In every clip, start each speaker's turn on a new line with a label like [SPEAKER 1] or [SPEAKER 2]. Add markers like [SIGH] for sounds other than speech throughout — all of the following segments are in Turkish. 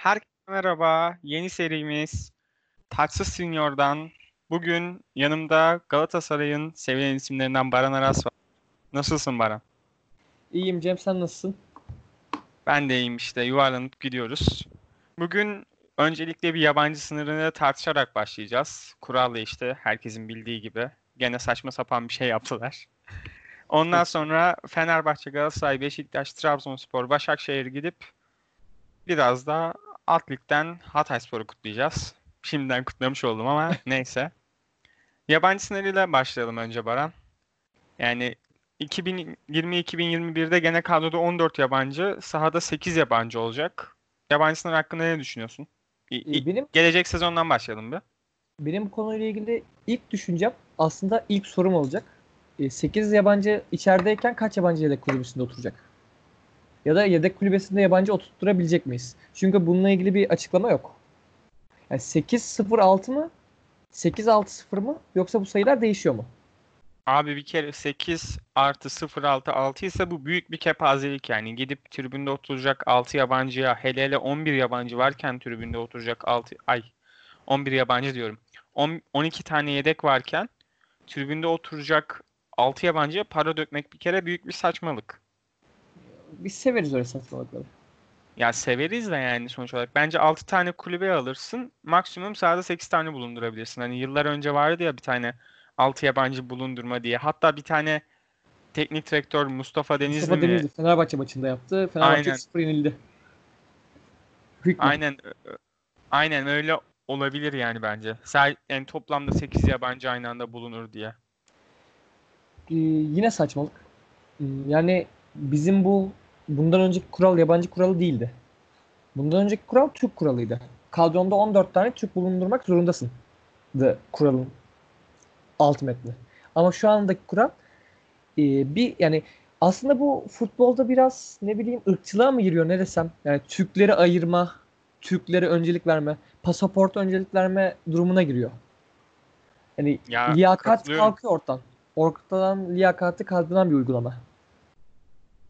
[SPEAKER 1] Herkese merhaba. Yeni serimiz Taksız Senior'dan. Bugün yanımda Galatasaray'ın sevilen isimlerinden Baran Aras var. Nasılsın Baran?
[SPEAKER 2] İyiyim Cem sen nasılsın?
[SPEAKER 1] Ben de iyiyim işte. Yuvarlanıp gidiyoruz. Bugün öncelikle bir yabancı sınırını tartışarak başlayacağız. Kuralla işte herkesin bildiği gibi. Gene saçma sapan bir şey yaptılar. Ondan sonra Fenerbahçe, Galatasaray, Beşiktaş, Trabzonspor, Başakşehir gidip biraz da alt ligden Hatayspor'u kutlayacağız. Şimdiden kutlamış oldum ama [LAUGHS] neyse. Yabancı sınırıyla başlayalım önce Baran. Yani 2020-2021'de gene kadroda 14 yabancı, sahada 8 yabancı olacak. Yabancı sınır hakkında ne düşünüyorsun?
[SPEAKER 2] Ee, benim
[SPEAKER 1] Gelecek sezondan başlayalım bir.
[SPEAKER 2] benim konuyla ilgili ilk düşüncem aslında ilk sorum olacak. 8 yabancı içerideyken kaç yabancı yedek kulübesinde oturacak? Ya da yedek kulübesinde yabancı oturtturabilecek miyiz? Çünkü bununla ilgili bir açıklama yok. Yani 8-0-6 mı? 8-6-0 mı? Yoksa bu sayılar değişiyor mu?
[SPEAKER 1] Abi bir kere 8 artı 0-6 6 ise bu büyük bir kepazelik yani. Gidip tribünde oturacak 6 yabancıya hele hele 11 yabancı varken tribünde oturacak 6 ay 11 yabancı diyorum. 10, 12 tane yedek varken tribünde oturacak 6 yabancıya para dökmek bir kere büyük bir saçmalık.
[SPEAKER 2] Biz severiz öyle saçmalıkları.
[SPEAKER 1] Ya severiz de yani sonuç olarak. Bence 6 tane kulübe alırsın. Maksimum sahada 8 tane bulundurabilirsin. Hani yıllar önce vardı ya bir tane 6 yabancı bulundurma diye. Hatta bir tane teknik direktör Mustafa Denizli
[SPEAKER 2] Mustafa
[SPEAKER 1] mi?
[SPEAKER 2] Denizli Fenerbahçe maçında yaptı. Fenerbahçe
[SPEAKER 1] Aynen.
[SPEAKER 2] 0 yenildi. Hükmen.
[SPEAKER 1] Aynen aynen öyle olabilir yani bence. Yani toplamda 8 yabancı aynı anda bulunur diye.
[SPEAKER 2] Ee, yine saçmalık. Hmm, Yani bizim bu bundan önceki kural yabancı kuralı değildi. Bundan önceki kural Türk kuralıydı. Kadronda 14 tane Türk bulundurmak zorundasın. The kuralın alt metni. Ama şu andaki kural e, bir yani aslında bu futbolda biraz ne bileyim ırkçılığa mı giriyor ne desem? Yani Türkleri ayırma, Türklere öncelik verme, pasaporta öncelik verme durumuna giriyor. Yani
[SPEAKER 1] Ya
[SPEAKER 2] liyakat kalkıyor ortadan. Ortadan liyakatı kaldıran bir uygulama.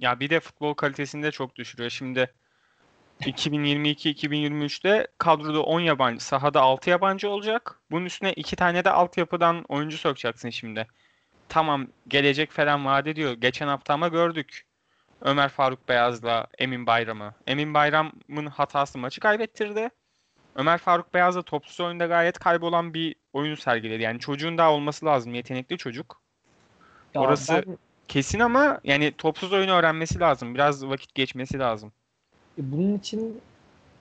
[SPEAKER 1] Ya bir de futbol kalitesini de çok düşürüyor. Şimdi 2022-2023'te kadroda 10 yabancı, sahada 6 yabancı olacak. Bunun üstüne 2 tane de altyapıdan oyuncu sokacaksın şimdi. Tamam gelecek falan vaat ediyor. Geçen hafta ama gördük. Ömer Faruk Beyaz'la Emin Bayram'ı. Emin Bayram'ın hatası maçı kaybettirdi. Ömer Faruk Beyaz da topsuz oyunda gayet kaybolan bir oyun sergiledi. Yani çocuğun daha olması lazım. Yetenekli çocuk.
[SPEAKER 2] Ya
[SPEAKER 1] Orası-
[SPEAKER 2] ben-
[SPEAKER 1] Kesin ama yani topsuz oyunu öğrenmesi lazım. Biraz vakit geçmesi lazım.
[SPEAKER 2] E, bunun için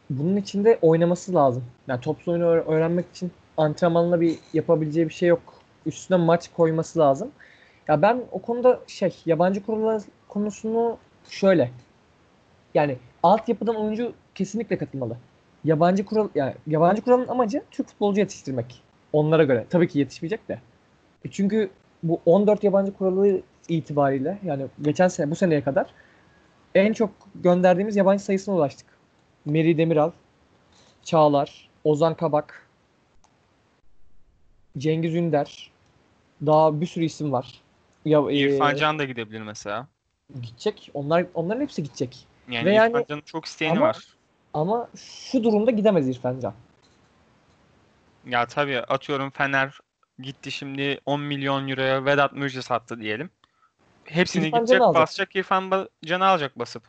[SPEAKER 2] bunun için de oynaması lazım. Yani topsuz oyunu öğ- öğrenmek için antrenmanla bir yapabileceği bir şey yok. Üstüne maç koyması lazım. Ya ben o konuda şey yabancı kurallar konusunu şöyle. Yani altyapıdan oyuncu kesinlikle katılmalı. Yabancı kural yani yabancı kuralın amacı Türk futbolcu yetiştirmek. Onlara göre. Tabii ki yetişmeyecek de. E çünkü bu 14 yabancı kuralı itibariyle yani geçen sene bu seneye kadar en çok gönderdiğimiz yabancı sayısına ulaştık. Meri Demiral, Çağlar, Ozan Kabak, Cengiz Ünder, daha bir sürü isim var. Ya, e,
[SPEAKER 1] İrfan Can da gidebilir mesela.
[SPEAKER 2] gidecek. Onlar onların hepsi gidecek.
[SPEAKER 1] Yani
[SPEAKER 2] Ve
[SPEAKER 1] İrfan
[SPEAKER 2] yani-
[SPEAKER 1] Can'ın çok isteyeni
[SPEAKER 2] ama-
[SPEAKER 1] var.
[SPEAKER 2] Ama şu durumda gidemez İrfan Can.
[SPEAKER 1] Ya tabii atıyorum Fener gitti şimdi 10 milyon euroya Vedat Muriç'i sattı diyelim. Hepsini
[SPEAKER 2] İrfan
[SPEAKER 1] gidecek
[SPEAKER 2] alacak.
[SPEAKER 1] basacak İrfan Can'ı alacak basıp.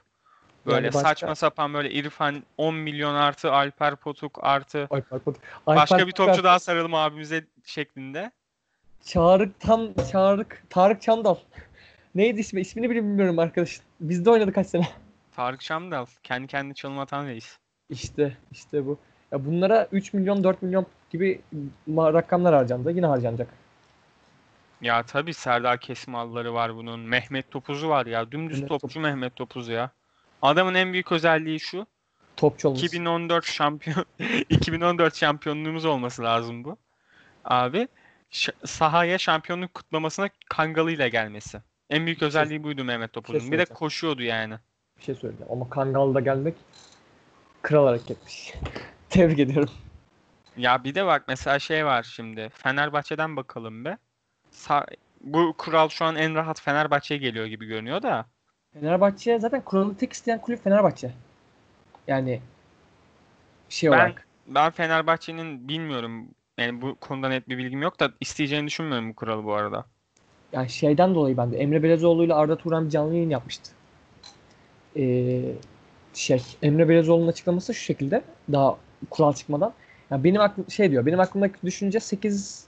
[SPEAKER 1] Böyle
[SPEAKER 2] Yani başka-
[SPEAKER 1] saçma sapan böyle İrfan 10 milyon artı Alper Potuk artı
[SPEAKER 2] Ay, pardon.
[SPEAKER 1] başka
[SPEAKER 2] Alper
[SPEAKER 1] bir topçu
[SPEAKER 2] Potuk,
[SPEAKER 1] daha saralım abimize şeklinde.
[SPEAKER 2] Çağrık tam Çağrık Tarık Çandal. [LAUGHS] Neydi ismi? İsmini bile bilmiyorum arkadaşın. Bizde oynadı kaç sene.
[SPEAKER 1] Tarık Şamdal kendi kendine çalım atan reis.
[SPEAKER 2] İşte işte bu. Ya bunlara 3 milyon 4 milyon gibi rakamlar harcandı. Yine harcanacak.
[SPEAKER 1] Ya tabii Serdar Kesmalları var bunun. Mehmet Topuz'u var ya. Dümdüz
[SPEAKER 2] Mehmet
[SPEAKER 1] topçu Mehmet Topuz ya. Adamın en büyük özelliği şu.
[SPEAKER 2] Topçu olmuş.
[SPEAKER 1] 2014 şampiyon [LAUGHS] 2014 şampiyonluğumuz olması lazım bu. Abi sahaya şampiyonluk kutlamasına kangalıyla gelmesi. En büyük özelliği buydu Mehmet Topuz'un. Bir de
[SPEAKER 2] söyleyeceğim.
[SPEAKER 1] koşuyordu yani.
[SPEAKER 2] Bir şey söyleyeceğim ama Kangal'da gelmek kral hareketmiş. [LAUGHS] Tebrik ediyorum.
[SPEAKER 1] Ya bir de bak mesela şey var şimdi. Fenerbahçe'den bakalım be. Sa- bu kural şu an en rahat Fenerbahçe'ye geliyor gibi görünüyor da.
[SPEAKER 2] Fenerbahçe zaten kuralı tek isteyen kulüp Fenerbahçe. Yani şey
[SPEAKER 1] Ben
[SPEAKER 2] olarak.
[SPEAKER 1] ben Fenerbahçe'nin bilmiyorum yani bu konuda net bir bilgim yok da isteyeceğini düşünmüyorum bu kuralı bu arada.
[SPEAKER 2] Yani şeyden dolayı ben de Emre Belezoğlu ile Arda Turan bir canlı yayın yapmıştı. Ee, şey Emre Belezoğlu'nun açıklaması şu şekilde daha kural çıkmadan. Yani benim aklım şey diyor. Benim aklımdaki düşünce 8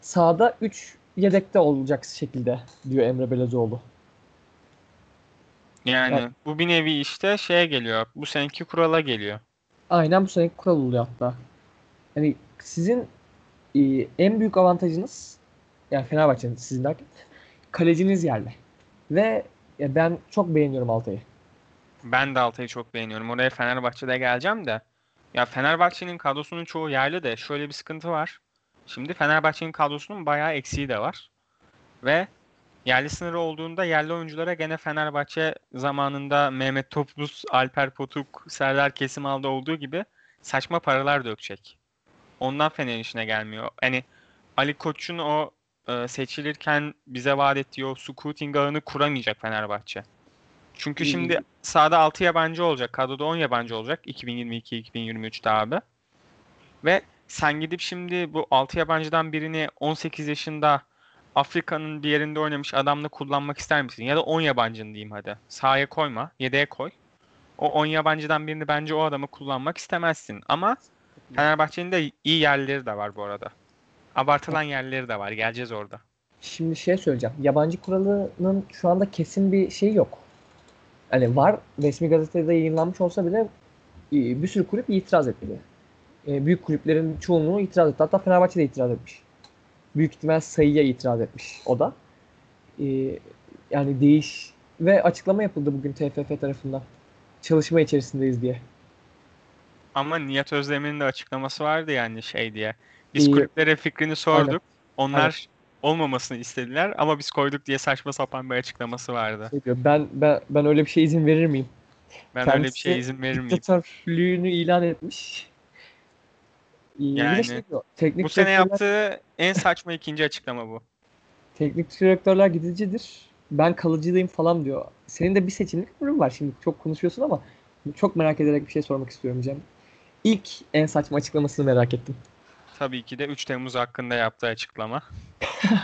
[SPEAKER 2] sağda 3 yedekte olacak şekilde diyor Emre Belezoğlu.
[SPEAKER 1] Yani
[SPEAKER 2] Evet.
[SPEAKER 1] bu bir nevi işte şeye geliyor. Bu seneki kurala geliyor.
[SPEAKER 2] Aynen bu seneki kural oluyor hatta. Yani sizin e, en büyük avantajınız yani Fenerbahçe'nin sizin derken kaleciniz yerli. Ve ya ben çok beğeniyorum Altay'ı.
[SPEAKER 1] Ben de Altay'ı çok beğeniyorum. Oraya Fenerbahçe'de geleceğim de. Ya Fenerbahçe'nin kadrosunun çoğu yerli de şöyle bir sıkıntı var. Şimdi Fenerbahçe'nin kadrosunun bayağı eksiği de var. Ve yerli sınırı olduğunda yerli oyunculara gene Fenerbahçe zamanında Mehmet Topuz, Alper Potuk, Serdar Kesimal'da olduğu gibi saçma paralar dökecek. Ondan Fener'in işine gelmiyor. Hani Ali Koç'un o e, seçilirken bize vaat ettiği o scouting ağını kuramayacak Fenerbahçe. Çünkü şimdi sahada 6 yabancı olacak. Kadroda 10 yabancı olacak 2022-2023'te abi. Ve sen gidip şimdi bu 6 yabancıdan birini 18 yaşında Afrika'nın bir yerinde oynamış adamla kullanmak ister misin? Ya da 10 yabancını diyeyim hadi. Sahaya koyma, yedeğe koy. O 10 yabancıdan birini bence o adamı kullanmak istemezsin. Ama Fenerbahçe'nin de iyi yerleri de var bu arada. Abartılan yerleri de var. Geleceğiz orada.
[SPEAKER 2] Şimdi şey söyleyeceğim. Yabancı kuralının şu anda kesin bir şeyi yok. Hani var resmi gazetede yayınlanmış olsa bile e, bir sürü kulüp itiraz etti. E, Büyük kulüplerin çoğunluğu itiraz etti. Hatta Fenerbahçe de itiraz etmiş. Büyük ihtimal sayıya itiraz etmiş o da. E, Yani değiş ve açıklama yapıldı bugün TFF tarafından. Çalışma içerisindeyiz diye.
[SPEAKER 1] Ama Nihat Özdemir'in de açıklaması vardı yani şey diye. Biz kulüplere fikrini sorduk. Onlar olmamasını istediler ama biz koyduk diye saçma sapan bir açıklaması vardı.
[SPEAKER 2] Şey ben ben ben öyle bir şey izin verir miyim?
[SPEAKER 1] Ben öyle bir
[SPEAKER 2] Kendisi
[SPEAKER 1] şeye izin verir miyim?
[SPEAKER 2] Diktatörlüğünü ilan etmiş.
[SPEAKER 1] Yani
[SPEAKER 2] şey diyor, teknik
[SPEAKER 1] Bu sene
[SPEAKER 2] direktörler-
[SPEAKER 1] yaptığı en saçma ikinci açıklama bu.
[SPEAKER 2] Teknik direktörler gidicidir. Ben kalıcıyım falan diyor. Senin de bir seçimlik ürün var şimdi. Çok konuşuyorsun ama çok merak ederek bir şey sormak istiyorum Cem. İlk en saçma açıklamasını merak ettim.
[SPEAKER 1] Tabii ki de 3 Temmuz hakkında yaptığı açıklama. [LAUGHS]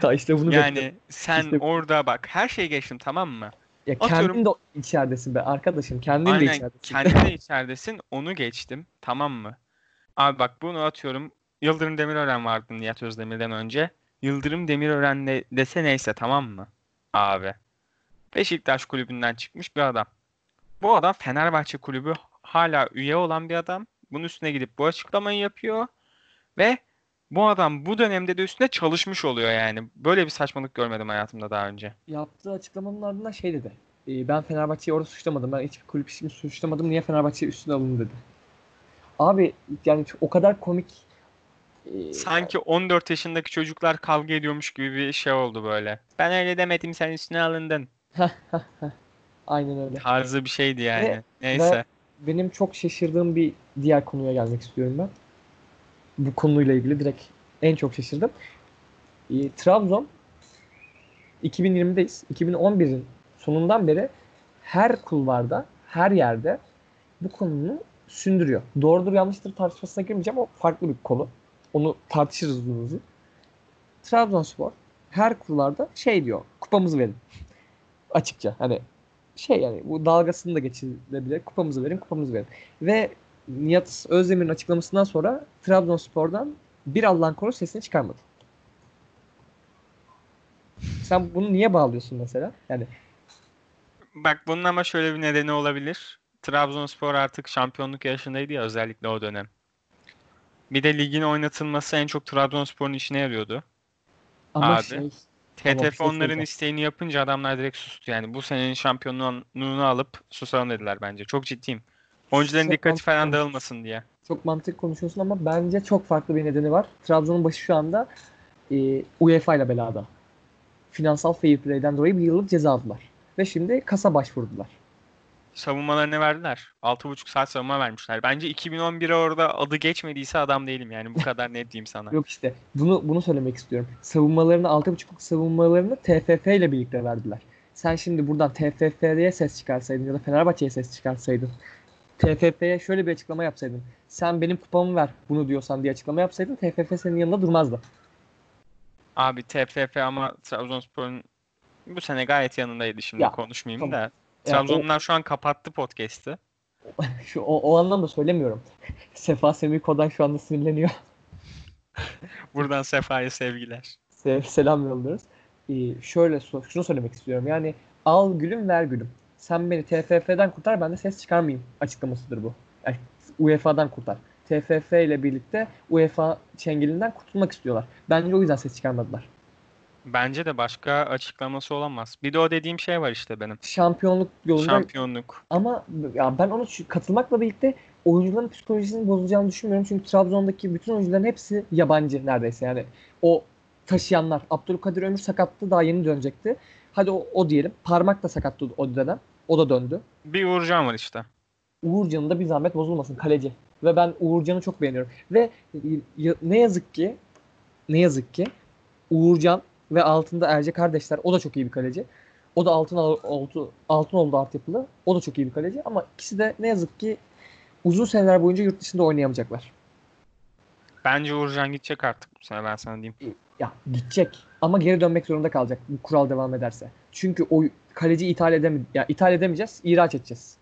[SPEAKER 2] Ta işte bunu bekliyorum.
[SPEAKER 1] Yani sen
[SPEAKER 2] İşte-
[SPEAKER 1] orada bak her şeyi geçtim tamam mı?
[SPEAKER 2] Ya
[SPEAKER 1] atıyorum-
[SPEAKER 2] kendin de içeridesin be arkadaşım. Kendin de
[SPEAKER 1] Aynen
[SPEAKER 2] içeridesin.
[SPEAKER 1] kendin de [LAUGHS] içeridesin onu geçtim tamam mı? Abi bak bunu atıyorum. Yıldırım Demirören vardı Nihat Özdemir'den önce. Yıldırım Demirören de, dese neyse tamam mı? Abi. Beşiktaş kulübünden çıkmış bir adam. Bu adam Fenerbahçe kulübü hala üye olan bir adam. Bunun üstüne gidip bu açıklamayı yapıyor. Ve bu adam bu dönemde de üstüne çalışmış oluyor yani. Böyle bir saçmalık görmedim hayatımda daha önce.
[SPEAKER 2] Yaptığı açıklamanın ardından şey dedi. "Ee, Ben Fenerbahçe'yi orada suçlamadım. Ben hiçbir kulüp işimi suçlamadım. Niye Fenerbahçe üstüne alındı dedi. Abi yani o kadar komik. ee,
[SPEAKER 1] Sanki 14 yaşındaki çocuklar kavga ediyormuş gibi bir şey oldu böyle. Ben öyle demedim sen üstüne alındın. [LAUGHS]
[SPEAKER 2] Aynen öyle.
[SPEAKER 1] Tarzı bir şeydi yani.
[SPEAKER 2] Ve-
[SPEAKER 1] Neyse.
[SPEAKER 2] Benim çok şaşırdığım bir diğer konuya gelmek istiyorum ben. Bu konuyla ilgili direkt en çok şaşırdım. Ee, Trabzon 2020'deyiz. 2011'in sonundan beri her kulvarda, her yerde bu konunu sündürüyor. Doğrudur yanlıştır tartışmasına girmeyeceğim. O farklı bir konu. Onu tartışırız uzun uzun. Trabzonspor her kulvarda şey diyor. Kupamızı verin. Açıkça. Hani şey yani bu dalgasını da geçirebilir. Kupamızı verin, kupamızı verin. Ve Nihat Özdemir'in açıklamasından sonra Trabzonspor'dan bir Allah'ın koru sesini çıkarmadı. Sen bunu niye bağlıyorsun mesela? Yani
[SPEAKER 1] Bak bunun ama şöyle bir nedeni olabilir. Trabzonspor artık şampiyonluk yarışındaydı ya özellikle o dönem. Bir de ligin oynatılması en çok Trabzonspor'un işine yarıyordu.
[SPEAKER 2] ama
[SPEAKER 1] Abi.
[SPEAKER 2] şey
[SPEAKER 1] TTF
[SPEAKER 2] bir şey
[SPEAKER 1] onların isteğini yapınca adamlar direkt sustu. Yani bu senenin şampiyonluğunu alıp susalım dediler bence. Çok ciddiyim. Oyuncuların
[SPEAKER 2] Çok
[SPEAKER 1] dikkati falan dağılmasın diye.
[SPEAKER 2] çok mantık konuşuyorsun ama bence çok farklı bir nedeni var. Trabzon'un başı şu anda e, UEFA ile belada. Finansal fair play'den dolayı bir yıllık ceza aldılar. Ve şimdi kasa başvurdular.
[SPEAKER 1] Savunmalarını verdiler. 6,5 saat savunma vermişler. Bence 2011'e orada adı geçmediyse adam değilim yani. Bu kadar net diyeyim sana. [LAUGHS]
[SPEAKER 2] Yok işte bunu bunu söylemek istiyorum. Savunmalarını 6.5'luk savunmalarını TFF ile birlikte verdiler. Sen şimdi buradan TFF'ye ses çıkarsaydın ya da Fenerbahçe'ye ses çıkarsaydın TFF'ye şöyle bir açıklama yapsaydın. Sen benim kupamı ver bunu diyorsan diye açıklama yapsaydın TFF senin yanında durmazdı.
[SPEAKER 1] Abi TFF ama Trabzonspor'un bu sene gayet yanındaydı şimdi
[SPEAKER 2] Ya,
[SPEAKER 1] konuşmayayım
[SPEAKER 2] tamam.
[SPEAKER 1] da. Trabzonlar şu an kapattı podcast'ı. [LAUGHS]
[SPEAKER 2] Şu, o, o anlamda söylemiyorum. [LAUGHS] Sefa Semiko'dan şu anda sinirleniyor. [LAUGHS]
[SPEAKER 1] Buradan Sefa'ya sevgiler.
[SPEAKER 2] Se- selam yolluyoruz. Ee, şöyle şunu söylemek istiyorum. Yani al gülüm ver gülüm. Sen beni TFF'den kurtar ben de ses çıkarmayayım açıklamasıdır bu. Yani UEFA'dan kurtar. TFF ile birlikte UEFA çengelinden kurtulmak istiyorlar. Bence o yüzden ses çıkarmadılar.
[SPEAKER 1] Bence de başka açıklaması olamaz. Bir de o dediğim şey var işte benim.
[SPEAKER 2] Şampiyonluk yolunda
[SPEAKER 1] Şampiyonluk.
[SPEAKER 2] ama ya ben onu katılmakla birlikte oyuncuların psikolojisini bozulacağını düşünmüyorum. Çünkü Trabzon'daki bütün oyuncuların hepsi yabancı neredeyse. Yani o taşıyanlar. Abdülkadir Ömür sakattı daha yeni dönecekti. Hadi o, o diyelim. Parmak da sakattı o dönem. O da döndü.
[SPEAKER 1] Bir Uğurcan var işte.
[SPEAKER 2] Uğurcan'ın da bir zahmet bozulmasın kaleci. Ve ben Uğurcan'ı çok beğeniyorum. Ve ne yazık ki ne yazık ki Uğurcan ve altında Erce kardeşler o da çok iyi bir kaleci. O da altın oldu altın oldu altyapılı. O da çok iyi bir kaleci ama ikisi de ne yazık ki uzun seneler boyunca yurt dışında oynayamayacaklar.
[SPEAKER 1] Bence Uğurcan gidecek artık bu sene ben sana diyeyim.
[SPEAKER 2] Ya gidecek ama geri dönmek zorunda kalacak bu kural devam ederse. Çünkü o kaleci ithal edeme ya ithal edemeyeceğiz, ihraç edeceğiz.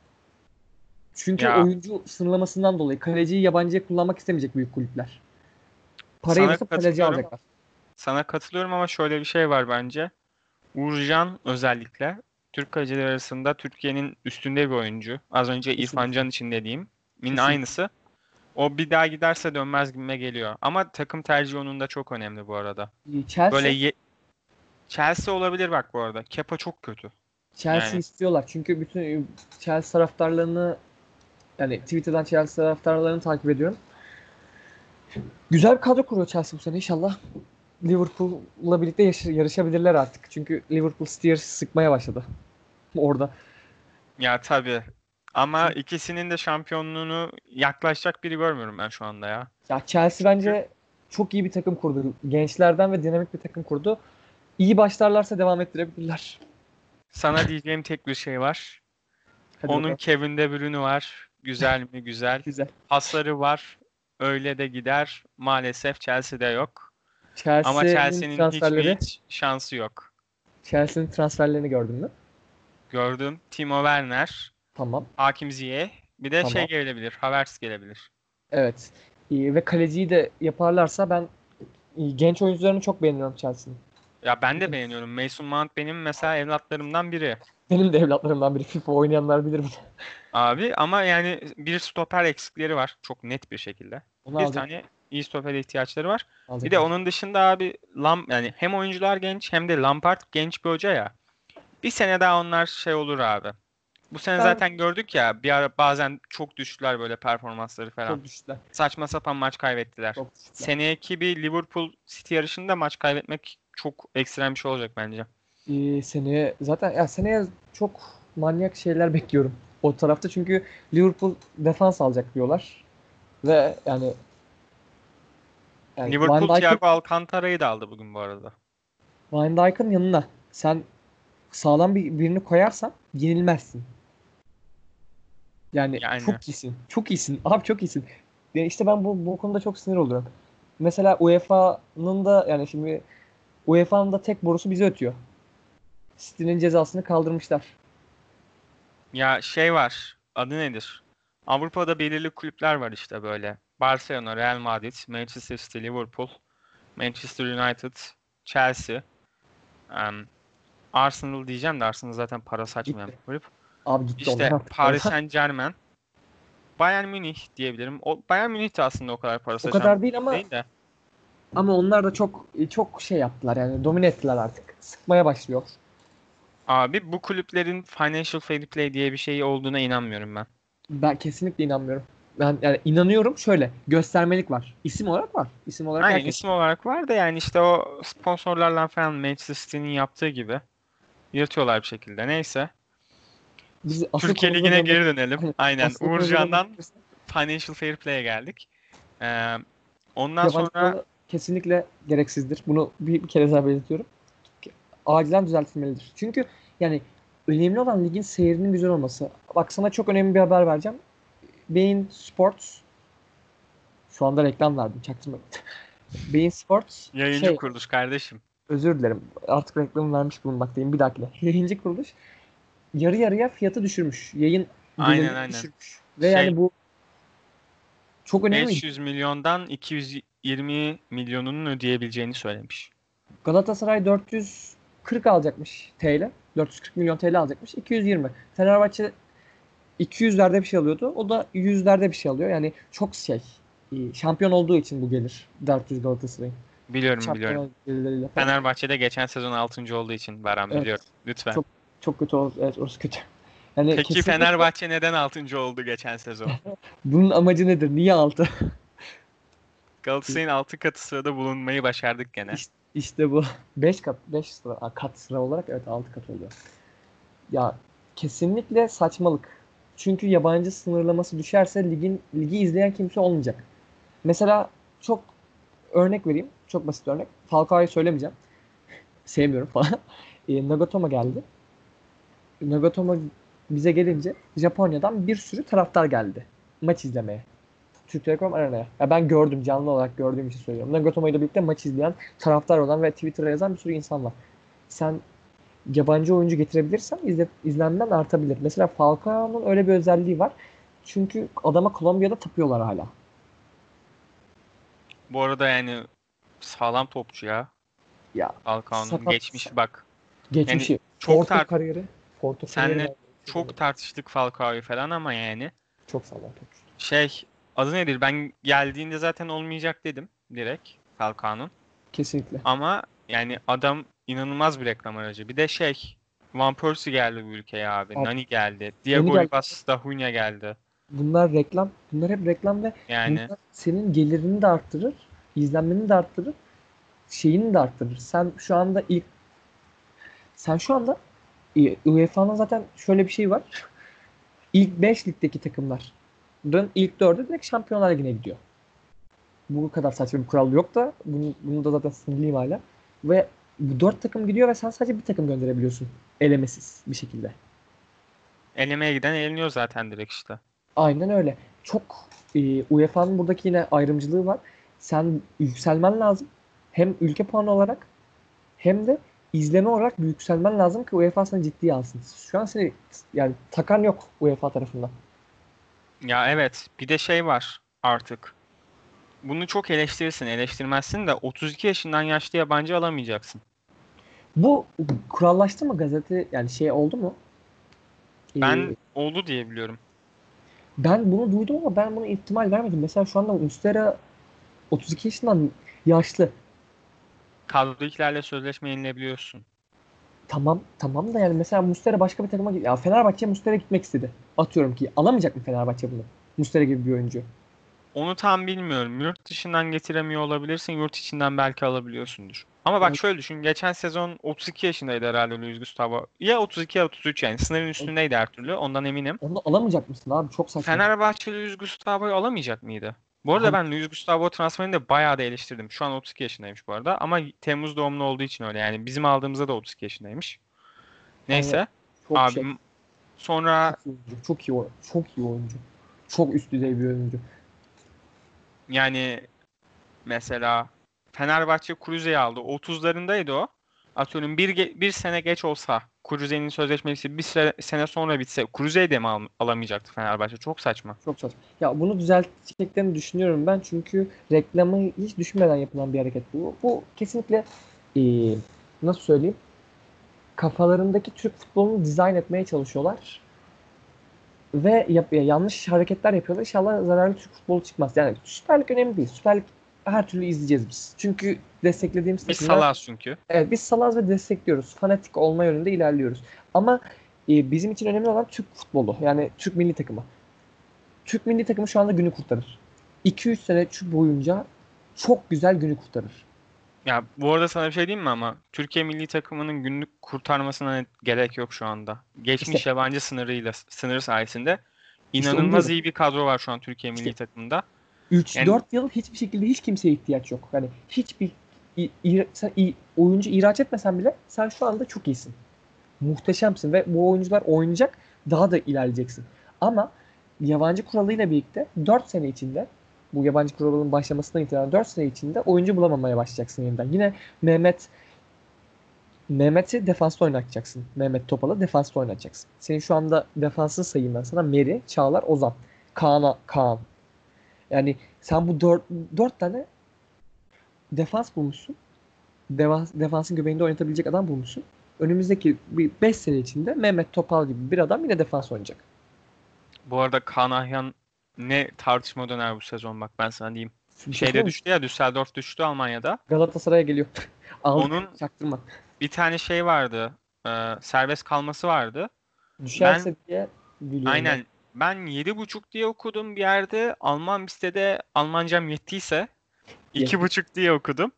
[SPEAKER 2] Çünkü
[SPEAKER 1] Ya.
[SPEAKER 2] oyuncu sınırlamasından dolayı kaleciyi yabancıya kullanmak istemeyecek büyük kulüpler. Parayı basıp kaleci alacaklar.
[SPEAKER 1] Sana katılıyorum ama şöyle bir şey var bence. Uğurcan özellikle Türk kaleciler arasında Türkiye'nin üstünde bir oyuncu. Az önce
[SPEAKER 2] Kesinlikle.
[SPEAKER 1] İrfan Can için dediğim. Min aynısı. O bir daha giderse dönmez gibime geliyor. Ama takım tercihi onun da çok önemli bu arada.
[SPEAKER 2] Chelsea,
[SPEAKER 1] Böyle ye- Chelsea olabilir bak bu arada. Kepa çok kötü.
[SPEAKER 2] Chelsea
[SPEAKER 1] yani.
[SPEAKER 2] istiyorlar. Çünkü bütün Chelsea taraftarlarını yani Twitter'dan Chelsea taraftarlarını takip ediyorum. Güzel bir kadro kuruyor Chelsea bu sene inşallah. Liverpool'la birlikte yarışabilirler artık. Çünkü Liverpool Steers sıkmaya başladı. Orada.
[SPEAKER 1] Ya tabii. Ama ikisinin de şampiyonluğunu yaklaşacak biri görmüyorum ben şu anda ya.
[SPEAKER 2] Ya Chelsea bence çok iyi bir takım kurdu. Gençlerden ve dinamik bir takım kurdu. İyi başlarlarsa devam ettirebilirler.
[SPEAKER 1] Sana diyeceğim tek bir şey var.
[SPEAKER 2] Hadi
[SPEAKER 1] Onun
[SPEAKER 2] bakalım.
[SPEAKER 1] Kevin De Bruyne'ü var. Güzel mi? Güzel. [LAUGHS]
[SPEAKER 2] güzel.
[SPEAKER 1] Pasları var. Öyle de gider. Maalesef Chelsea'de yok. Ama
[SPEAKER 2] Chelsea'nin transferleri,
[SPEAKER 1] hiç şansı yok.
[SPEAKER 2] Chelsea'nin transferlerini gördün mü?
[SPEAKER 1] Gördüm. Timo Werner,
[SPEAKER 2] Tamam.
[SPEAKER 1] Hakim Ziyech. Bir de şey
[SPEAKER 2] Tamam.
[SPEAKER 1] gelebilir. Havertz gelebilir.
[SPEAKER 2] Evet. İyi ve kaleciyi de yaparlarsa ben iyi, genç oyuncularını çok beğeniyorum Chelsea'nin.
[SPEAKER 1] Ya ben de beğeniyorum. Mason Mount benim mesela evlatlarımdan biri.
[SPEAKER 2] Benim de evlatlarımdan biri [LAUGHS] FIFA oynayanlar bilir bunu.
[SPEAKER 1] Abi ama yani bir stoper eksikleri var. Çok net bir şekilde.
[SPEAKER 2] Onu
[SPEAKER 1] Bir
[SPEAKER 2] alacak,
[SPEAKER 1] tane iyi stoper ihtiyaçları var.
[SPEAKER 2] alacak.
[SPEAKER 1] Bir de onun dışında abi Lam yani hem oyuncular genç hem de Lampard genç bir hoca ya. Bir sene daha onlar şey olur abi. Bu sene
[SPEAKER 2] Ben-
[SPEAKER 1] zaten gördük ya bir ara bazen çok düştüler böyle performansları falan.
[SPEAKER 2] çok düştüler.
[SPEAKER 1] Saçma sapan maç kaybettiler. Seneki bir Liverpool City yarışında maç kaybetmek çok ekstrem bir şey olacak bence.
[SPEAKER 2] Ee, seneye zaten ya seneye çok manyak şeyler bekliyorum o tarafta çünkü Liverpool defans alacak diyorlar ve yani, yani
[SPEAKER 1] Liverpool
[SPEAKER 2] Van
[SPEAKER 1] Thiago Alcantara'yı da aldı bugün bu arada.
[SPEAKER 2] Van Dijk'ın yanına sen sağlam bir birini koyarsan yenilmezsin. Yani,
[SPEAKER 1] Yani.
[SPEAKER 2] çok iyisin. Çok iyisin. Abi çok iyisin. Yani işte ben bu, bu konuda çok sinir oluyorum. Mesela UEFA'nın da yani şimdi UEFA'nın da tek borusu bize ötüyor. City'nin cezasını kaldırmışlar.
[SPEAKER 1] Ya şey var. Adı nedir? Avrupa'da belirli kulüpler var işte böyle. Barcelona, Real Madrid, Manchester City, Liverpool, Manchester United, Chelsea, em, Arsenal diyeceğim de Arsenal zaten para saçmayan bir kulüp.
[SPEAKER 2] Abi gitti
[SPEAKER 1] İşte
[SPEAKER 2] artık.
[SPEAKER 1] Paris Saint-Germain, Bayern Münih diyebilirim. O Bayern Münih de aslında o kadar para
[SPEAKER 2] O kadar değil ama
[SPEAKER 1] değil de.
[SPEAKER 2] ama onlar da çok çok şey yaptılar yani domine ettiler artık. Sıkmaya başlıyor.
[SPEAKER 1] Abi bu kulüplerin financial fair play diye bir şey olduğuna inanmıyorum ben.
[SPEAKER 2] Ben kesinlikle inanmıyorum. Ben yani inanıyorum şöyle göstermelik var. İsim olarak var. İsim olarak
[SPEAKER 1] Aynen
[SPEAKER 2] herkes-
[SPEAKER 1] isim olarak var da yani işte o sponsorlarla falan Manchester City'nin yaptığı gibi yırtıyorlar bir şekilde. Neyse.
[SPEAKER 2] Biz asıl
[SPEAKER 1] Türkiye Ligi'ne geri dönelim. Aynen. Uğurcan'dan Financial Fair Play'e geldik. Ee, ondan
[SPEAKER 2] yabancı
[SPEAKER 1] sonra
[SPEAKER 2] kesinlikle gereksizdir. Bunu bir, bir kere daha belirtiyorum. Acilen düzeltilmelidir. Çünkü yani önemli olan ligin seyrinin güzel olması. Bak sana çok önemli bir haber vereceğim. Bein Sports şu anda reklam verdim çaktırmayın. [LAUGHS] Bein Sports
[SPEAKER 1] Yayıncı
[SPEAKER 2] şey,
[SPEAKER 1] kuruluş kardeşim.
[SPEAKER 2] özür dilerim. Artık reklamı vermiş bulunmaktayım. Bir dakika. [LAUGHS] Yayıncı kuruluş yarı yarıya fiyatı düşürmüş. Yayın
[SPEAKER 1] Aynen, aynen.
[SPEAKER 2] düşürmüş. Ve
[SPEAKER 1] Şey-
[SPEAKER 2] yani bu çok önemli.
[SPEAKER 1] 500 milyondan 220 milyonunun ödeyebileceğini söylemiş.
[SPEAKER 2] Galatasaray 440 alacakmış TL. 440 milyon TL alacakmış. 220. Fenerbahçe 200'lerde bir şey alıyordu. O da 100'lerde bir şey alıyor. Yani çok şey. e, Şampiyon olduğu için bu gelir. 400 Galatasaray'ın.
[SPEAKER 1] Biliyorum
[SPEAKER 2] Şampiyon
[SPEAKER 1] biliyorum. Fenerbahçe'de geçen sezon 6. olduğu için Baran
[SPEAKER 2] Evet.
[SPEAKER 1] biliyorum. Lütfen.
[SPEAKER 2] Çok- Çok kötü oldu. Evet orası kötü. Yani
[SPEAKER 1] Peki
[SPEAKER 2] kesinlikle
[SPEAKER 1] Fenerbahçe neden 6. oldu geçen sezon? [LAUGHS]
[SPEAKER 2] bunun amacı nedir? Niye altı? [LAUGHS]
[SPEAKER 1] Galatasaray'ın 6 katı sırada bulunmayı başardık gene.
[SPEAKER 2] İşte, işte bu. 5 kat 5 sıra kat sıra olarak evet 6 kat oluyor. Ya kesinlikle saçmalık. Çünkü yabancı sınırlaması düşerse ligin ligi izleyen kimse olmayacak. Mesela çok örnek vereyim. Çok basit örnek. Falcao'yu söylemeyeceğim. [LAUGHS] Sevmiyorum falan. E, Nagatomo geldi. Nagatomo bize gelince Japonya'dan bir sürü taraftar geldi. Maç izlemeye. Türk Telekom Arena'ya. Ya ben gördüm canlı olarak gördüğüm için söylüyorum. Nagatomo ile birlikte maç izleyen, taraftar olan ve Twitter'a yazan bir sürü insan var. Sen yabancı oyuncu getirebilirsen izle, izlenmen artabilir. Mesela Falcao'nun öyle bir özelliği var. Çünkü adama Kolombiya'da tapıyorlar hala.
[SPEAKER 1] Bu arada yani sağlam topçu ya.
[SPEAKER 2] Ya
[SPEAKER 1] Falcao'nun geçmişi bak.
[SPEAKER 2] geçmişi.
[SPEAKER 1] çok
[SPEAKER 2] Porto kariyeri.
[SPEAKER 1] Senle. Çok tartıştık Falcao'yu falan ama yani
[SPEAKER 2] çok sağlam topçu.
[SPEAKER 1] şey adı nedir? Ben geldiğinde zaten olmayacak dedim direkt Falcao'nun.
[SPEAKER 2] Kesinlikle.
[SPEAKER 1] Ama yani adam inanılmaz bir reklam aracı. Bir de şey Van Persie geldi bu ülkeye abi.
[SPEAKER 2] Abi,
[SPEAKER 1] Nani geldi. Diego. Ribas da Hunya geldi.
[SPEAKER 2] Bunlar reklam. Bunlar hep reklam ve
[SPEAKER 1] Yani
[SPEAKER 2] senin gelirini de arttırır, izlenmeni de arttırır, şeyini de arttırır. Sen şu anda ilk sen şu anda UEFA'nın zaten şöyle bir şey var. İlk 5 ligdeki takımların ilk 4'ü direkt Şampiyonlar Ligi'ne gidiyor. Bu kadar saçma bir kural yok da bunu, bunu da zaten sinirliyim hala. Ve bu 4 takım gidiyor ve sen sadece bir takım gönderebiliyorsun. Elemesiz bir şekilde.
[SPEAKER 1] elemeye giden eleniyor zaten direkt işte.
[SPEAKER 2] Aynen öyle. Çok e, UEFA'nın buradaki yine ayrımcılığı var. Sen yükselmen lazım. Hem ülke puanı olarak hem de izleme olarak yükselmen lazım ki UEFA seni ciddiye alsın. Şu an seni yani takan yok UEFA tarafından.
[SPEAKER 1] Ya evet bir de şey var artık. Bunu çok eleştirirsin, eleştirmezsin de 32 yaşından yaşlı yabancı alamayacaksın.
[SPEAKER 2] Bu kurallaştı mı gazete yani şey oldu mu? E,
[SPEAKER 1] Ben oldu diye biliyorum.
[SPEAKER 2] ben bunu duydum ama ben buna ihtimal vermedim. Mesela şu anda Mustera 32 yaşından yaşlı.
[SPEAKER 1] Kadrodakilerle sözleşme yenilebiliyorsun.
[SPEAKER 2] Tamam tamam da yani mesela Mustera başka bir takıma ya Fenerbahçe Mustera gitmek istedi. Atıyorum ki alamayacak mı Fenerbahçe bunu? Mustera gibi bir oyuncu.
[SPEAKER 1] Onu tam bilmiyorum. Yurt dışından getiremiyor olabilirsin. Yurt içinden belki alabiliyorsundur. Ama bak
[SPEAKER 2] Evet.
[SPEAKER 1] şöyle düşün. Geçen sezon 32 yaşındaydı herhalde Luis Gustavo. Ya 32 ya 33 yani. Sınırın üstündeydi her türlü. Ondan eminim.
[SPEAKER 2] Onu alamayacak mısın abi? Çok saçma.
[SPEAKER 1] Fenerbahçe Luis Gustavo'yu alamayacak mıydı? Bu arada ben Luis Gustavo transferini de bayağı da eleştirdim. Şu an 32 yaşındaymış bu arada. Ama Temmuz doğumlu olduğu için öyle. Yani bizim aldığımızda da 32 yaşındaymış. Neyse.
[SPEAKER 2] çok
[SPEAKER 1] Abi
[SPEAKER 2] şey,
[SPEAKER 1] sonra
[SPEAKER 2] çok iyi oyuncu. Çok iyi, oy- çok iyi oyuncu. Çok üst düzey bir oyuncu.
[SPEAKER 1] yani mesela Fenerbahçe Cruze'yi aldı. 30'larındaydı o. Atıyorum bir, bir sene geç olsa Cruze'nin sözleşmesi bir süre, sene sonra bitse Cruze'yi de mi al- alamayacaktı Fenerbahçe? Çok saçma.
[SPEAKER 2] Çok saçma. Ya bunu düzelteceklerini düşünüyorum ben çünkü reklamı hiç düşünmeden yapılan bir hareket bu. Bu kesinlikle eee, nasıl söyleyeyim? Kafalarındaki Türk futbolunu dizayn etmeye çalışıyorlar. Ve yap- ya yanlış hareketler yapıyorlar. İnşallah zararlı Türk futbolu çıkmaz. Yani Süper Lig önemli değil. Süper Lig her türlü izleyeceğiz biz. Çünkü desteklediğimiz
[SPEAKER 1] Biz
[SPEAKER 2] takımlar-
[SPEAKER 1] salaz çünkü.
[SPEAKER 2] Evet biz salaz ve destekliyoruz. Fanatik olma yönünde ilerliyoruz. Ama e, bizim için önemli olan Türk futbolu. Yani Türk milli takımı. Türk milli takımı şu anda günü kurtarır. 2-3 sene boyunca çok güzel günü kurtarır.
[SPEAKER 1] Ya bu arada sana bir şey diyeyim mi ama Türkiye milli takımının günlük kurtarmasına gerek yok şu anda. Geçmiş
[SPEAKER 2] İşte-
[SPEAKER 1] yabancı sınırıyla sınırı sayesinde inanılmaz iyi bir kadro var şu an Türkiye milli
[SPEAKER 2] İşte-
[SPEAKER 1] takımında.
[SPEAKER 2] 3-4
[SPEAKER 1] Yani-
[SPEAKER 2] yıl hiçbir şekilde hiç kimseye ihtiyaç yok. Hani hiçbir i- i- sen i- oyuncu ihraç etmesen bile sen şu anda çok iyisin. Muhteşemsin ve bu oyuncular oynayacak daha da ilerleyeceksin. Ama yabancı kuralıyla birlikte 4 sene içinde bu yabancı kuralının başlamasından itibaren 4 sene içinde oyuncu bulamamaya başlayacaksın yeniden. Yine Mehmet Mehmet'i defansta oynatacaksın. Mehmet Topal'ı defansta oynatacaksın. Senin şu anda defansın sayayım ben sana. Meri, Çağlar, Ozan. Kaan'a Kaan. Yani sen bu 4, 4 tane defans bulmuşsun. Defans, defansın göbeğinde oynatabilecek adam bulmuşsun. Önümüzdeki 5 sene içinde Mehmet Topal gibi bir adam yine defans oynayacak.
[SPEAKER 1] Bu arada Kaan Ayhan ne tartışma döner bu sezon bak ben sana diyeyim.
[SPEAKER 2] Bir
[SPEAKER 1] Şeyde
[SPEAKER 2] şey
[SPEAKER 1] düştü ya Düsseldorf düştü Almanya'da.
[SPEAKER 2] Galatasaray'a geliyor. [LAUGHS]
[SPEAKER 1] Onun
[SPEAKER 2] çaktırma.
[SPEAKER 1] bir tane şey vardı. e, serbest kalması vardı.
[SPEAKER 2] Düşerse diye gülüyorum.
[SPEAKER 1] Aynen. Ben 7.5 diye okudum bir yerde. Alman bir sitede Almancam yettiyse 2.5 diye okudum.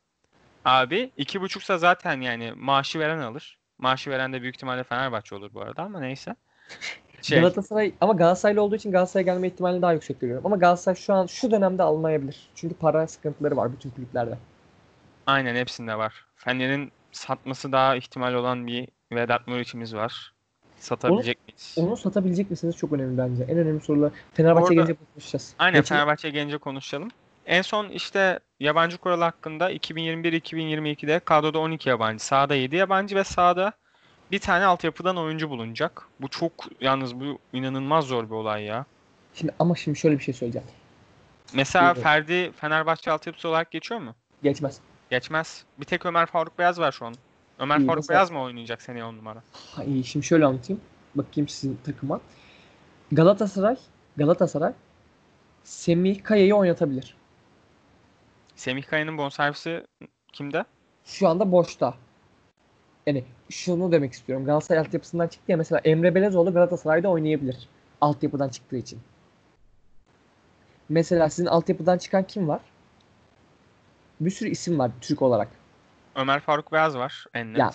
[SPEAKER 1] Abi 2.5'sa zaten yani maaşı veren alır. Maaşı veren de büyük ihtimalle Fenerbahçe olur bu arada ama neyse. [LAUGHS] Şey,
[SPEAKER 2] Galatasaray ama Galatasaraylı olduğu için Galatasaray'a gelme ihtimali daha yüksek görüyorum. Ama Galatasaray şu an şu dönemde almayabilir. Çünkü para sıkıntıları var bütün kulüplerde.
[SPEAKER 1] aynen hepsinde var. Fener'in satması daha ihtimal olan bir Vedat Muriç'imiz var. Satabilecek miyiz?
[SPEAKER 2] Onu satabilecek misiniz çok önemli bence. En önemli sorular Fenerbahçe
[SPEAKER 1] Orada-
[SPEAKER 2] gelince konuşacağız.
[SPEAKER 1] Aynen
[SPEAKER 2] Geçen-
[SPEAKER 1] Fenerbahçe gelince konuşalım. En son işte yabancı kural hakkında 2021-2022'de kadroda 12 yabancı, sahada 7 yabancı ve sahada bir tane altyapıdan oyuncu bulunacak. Bu çok yalnız bu inanılmaz zor bir olay ya.
[SPEAKER 2] Şimdi ama şimdi şöyle bir şey söyleyeceğim.
[SPEAKER 1] Mesela
[SPEAKER 2] Buyurun.
[SPEAKER 1] Ferdi Fenerbahçe altyapısı olarak geçiyor mu?
[SPEAKER 2] Geçmez.
[SPEAKER 1] Geçmez. Bir tek Ömer Faruk Beyaz var şu an. Ömer Faruk
[SPEAKER 2] mesela-
[SPEAKER 1] Beyaz mı oynayacak seneye 10 numara?
[SPEAKER 2] Ha, iyi, şimdi şöyle anlatayım. Bakayım sizin takıma. Galatasaray Galatasaray Semih Kaya'yı oynatabilir.
[SPEAKER 1] Semih Kaya'nın bonservisi kimde?
[SPEAKER 2] Şu anda boşta. Yani şunu demek istiyorum. Galatasaray altyapısından çıktı ya mesela Emre Belezoğlu Galatasaray'da oynayabilir. Altyapıdan çıktığı için. Mesela sizin altyapıdan çıkan kim var? Bir sürü isim var Türk olarak.
[SPEAKER 1] Ömer Faruk Beyaz var en net.
[SPEAKER 2] Ya,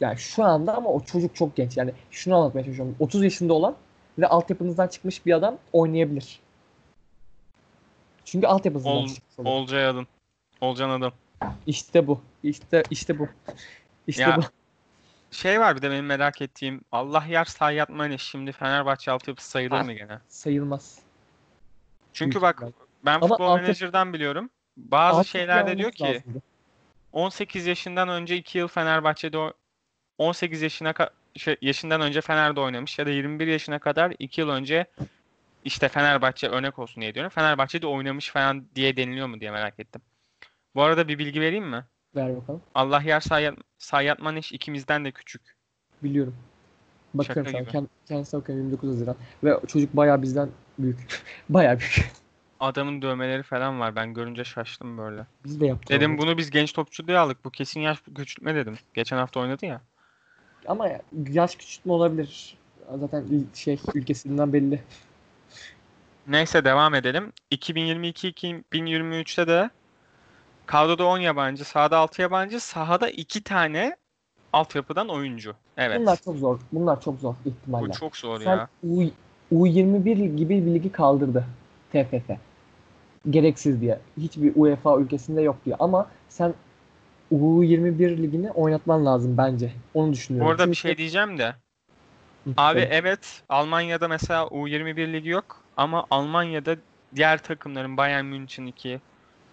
[SPEAKER 2] yani şu anda ama o çocuk çok genç. Yani şunu anlatmaya çalışıyorum. 30 yaşında olan ve altyapınızdan çıkmış bir adam oynayabilir. Çünkü altyapısından
[SPEAKER 1] Ol-
[SPEAKER 2] çıkmış.
[SPEAKER 1] Olcay Adın. Olcan Adın.
[SPEAKER 2] İşte bu. İşte işte bu. İşte
[SPEAKER 1] Ya,
[SPEAKER 2] bu.
[SPEAKER 1] Şey var bir de benim merak ettiğim. Allah yar Sayyat Mane şimdi Fenerbahçe altyapısı sayılır
[SPEAKER 2] Ha.
[SPEAKER 1] mı gene?
[SPEAKER 2] Sayılmaz.
[SPEAKER 1] Çünkü
[SPEAKER 2] Büyük
[SPEAKER 1] bak ben
[SPEAKER 2] Ama
[SPEAKER 1] Futbol Manager'dan biliyorum. Bazı şeylerde diyor ki
[SPEAKER 2] lazımdı.
[SPEAKER 1] 18 yaşından önce 2 yıl Fenerbahçe'de o- 18 yaşına şey, yaşından önce Fener'de oynamış ya da 21 yaşına kadar 2 yıl önce işte Fenerbahçe örnek olsun diye diyorum. Fenerbahçe'de oynamış falan diye deniliyor mu diye merak ettim. Bu arada bir bilgi vereyim mi?
[SPEAKER 2] Ver bakalım.
[SPEAKER 1] Allah yer Sayyat, Maneş ikimizden de küçük.
[SPEAKER 2] Biliyorum. Bakıyorum
[SPEAKER 1] Şaka gibi.
[SPEAKER 2] Kend, kendisine bakıyorum 29 Haziran. Ve çocuk bayağı bizden büyük. [LAUGHS] bayağı büyük.
[SPEAKER 1] Adamın dövmeleri falan var. Ben görünce şaştım böyle.
[SPEAKER 2] Biz de yaptık.
[SPEAKER 1] Dedim
[SPEAKER 2] onu.
[SPEAKER 1] bunu biz genç topçu diye aldık. Bu kesin yaş küçültme dedim. Geçen hafta oynadı ya.
[SPEAKER 2] Ama yaş küçültme olabilir. Zaten şey ülkesinden belli.
[SPEAKER 1] Neyse devam edelim. 2022-2023'te de kadroda 10 yabancı, sahada 6 yabancı, sahada 2 tane altyapıdan oyuncu. Evet.
[SPEAKER 2] Bunlar çok zor. Bunlar çok zor
[SPEAKER 1] Bu
[SPEAKER 2] ihtimaller.
[SPEAKER 1] çok zor
[SPEAKER 2] Sen
[SPEAKER 1] ya.
[SPEAKER 2] U, U21 gibi bir ligi kaldırdı TFF. Gereksiz diye. Hiçbir UEFA ülkesinde yok diye. Ama sen U21 ligini oynatman lazım bence. Onu düşünüyorum.
[SPEAKER 1] arada bir şey diyeceğim de. Abi evet Almanya'da mesela U21 ligi yok ama Almanya'da diğer takımların Bayern München 2,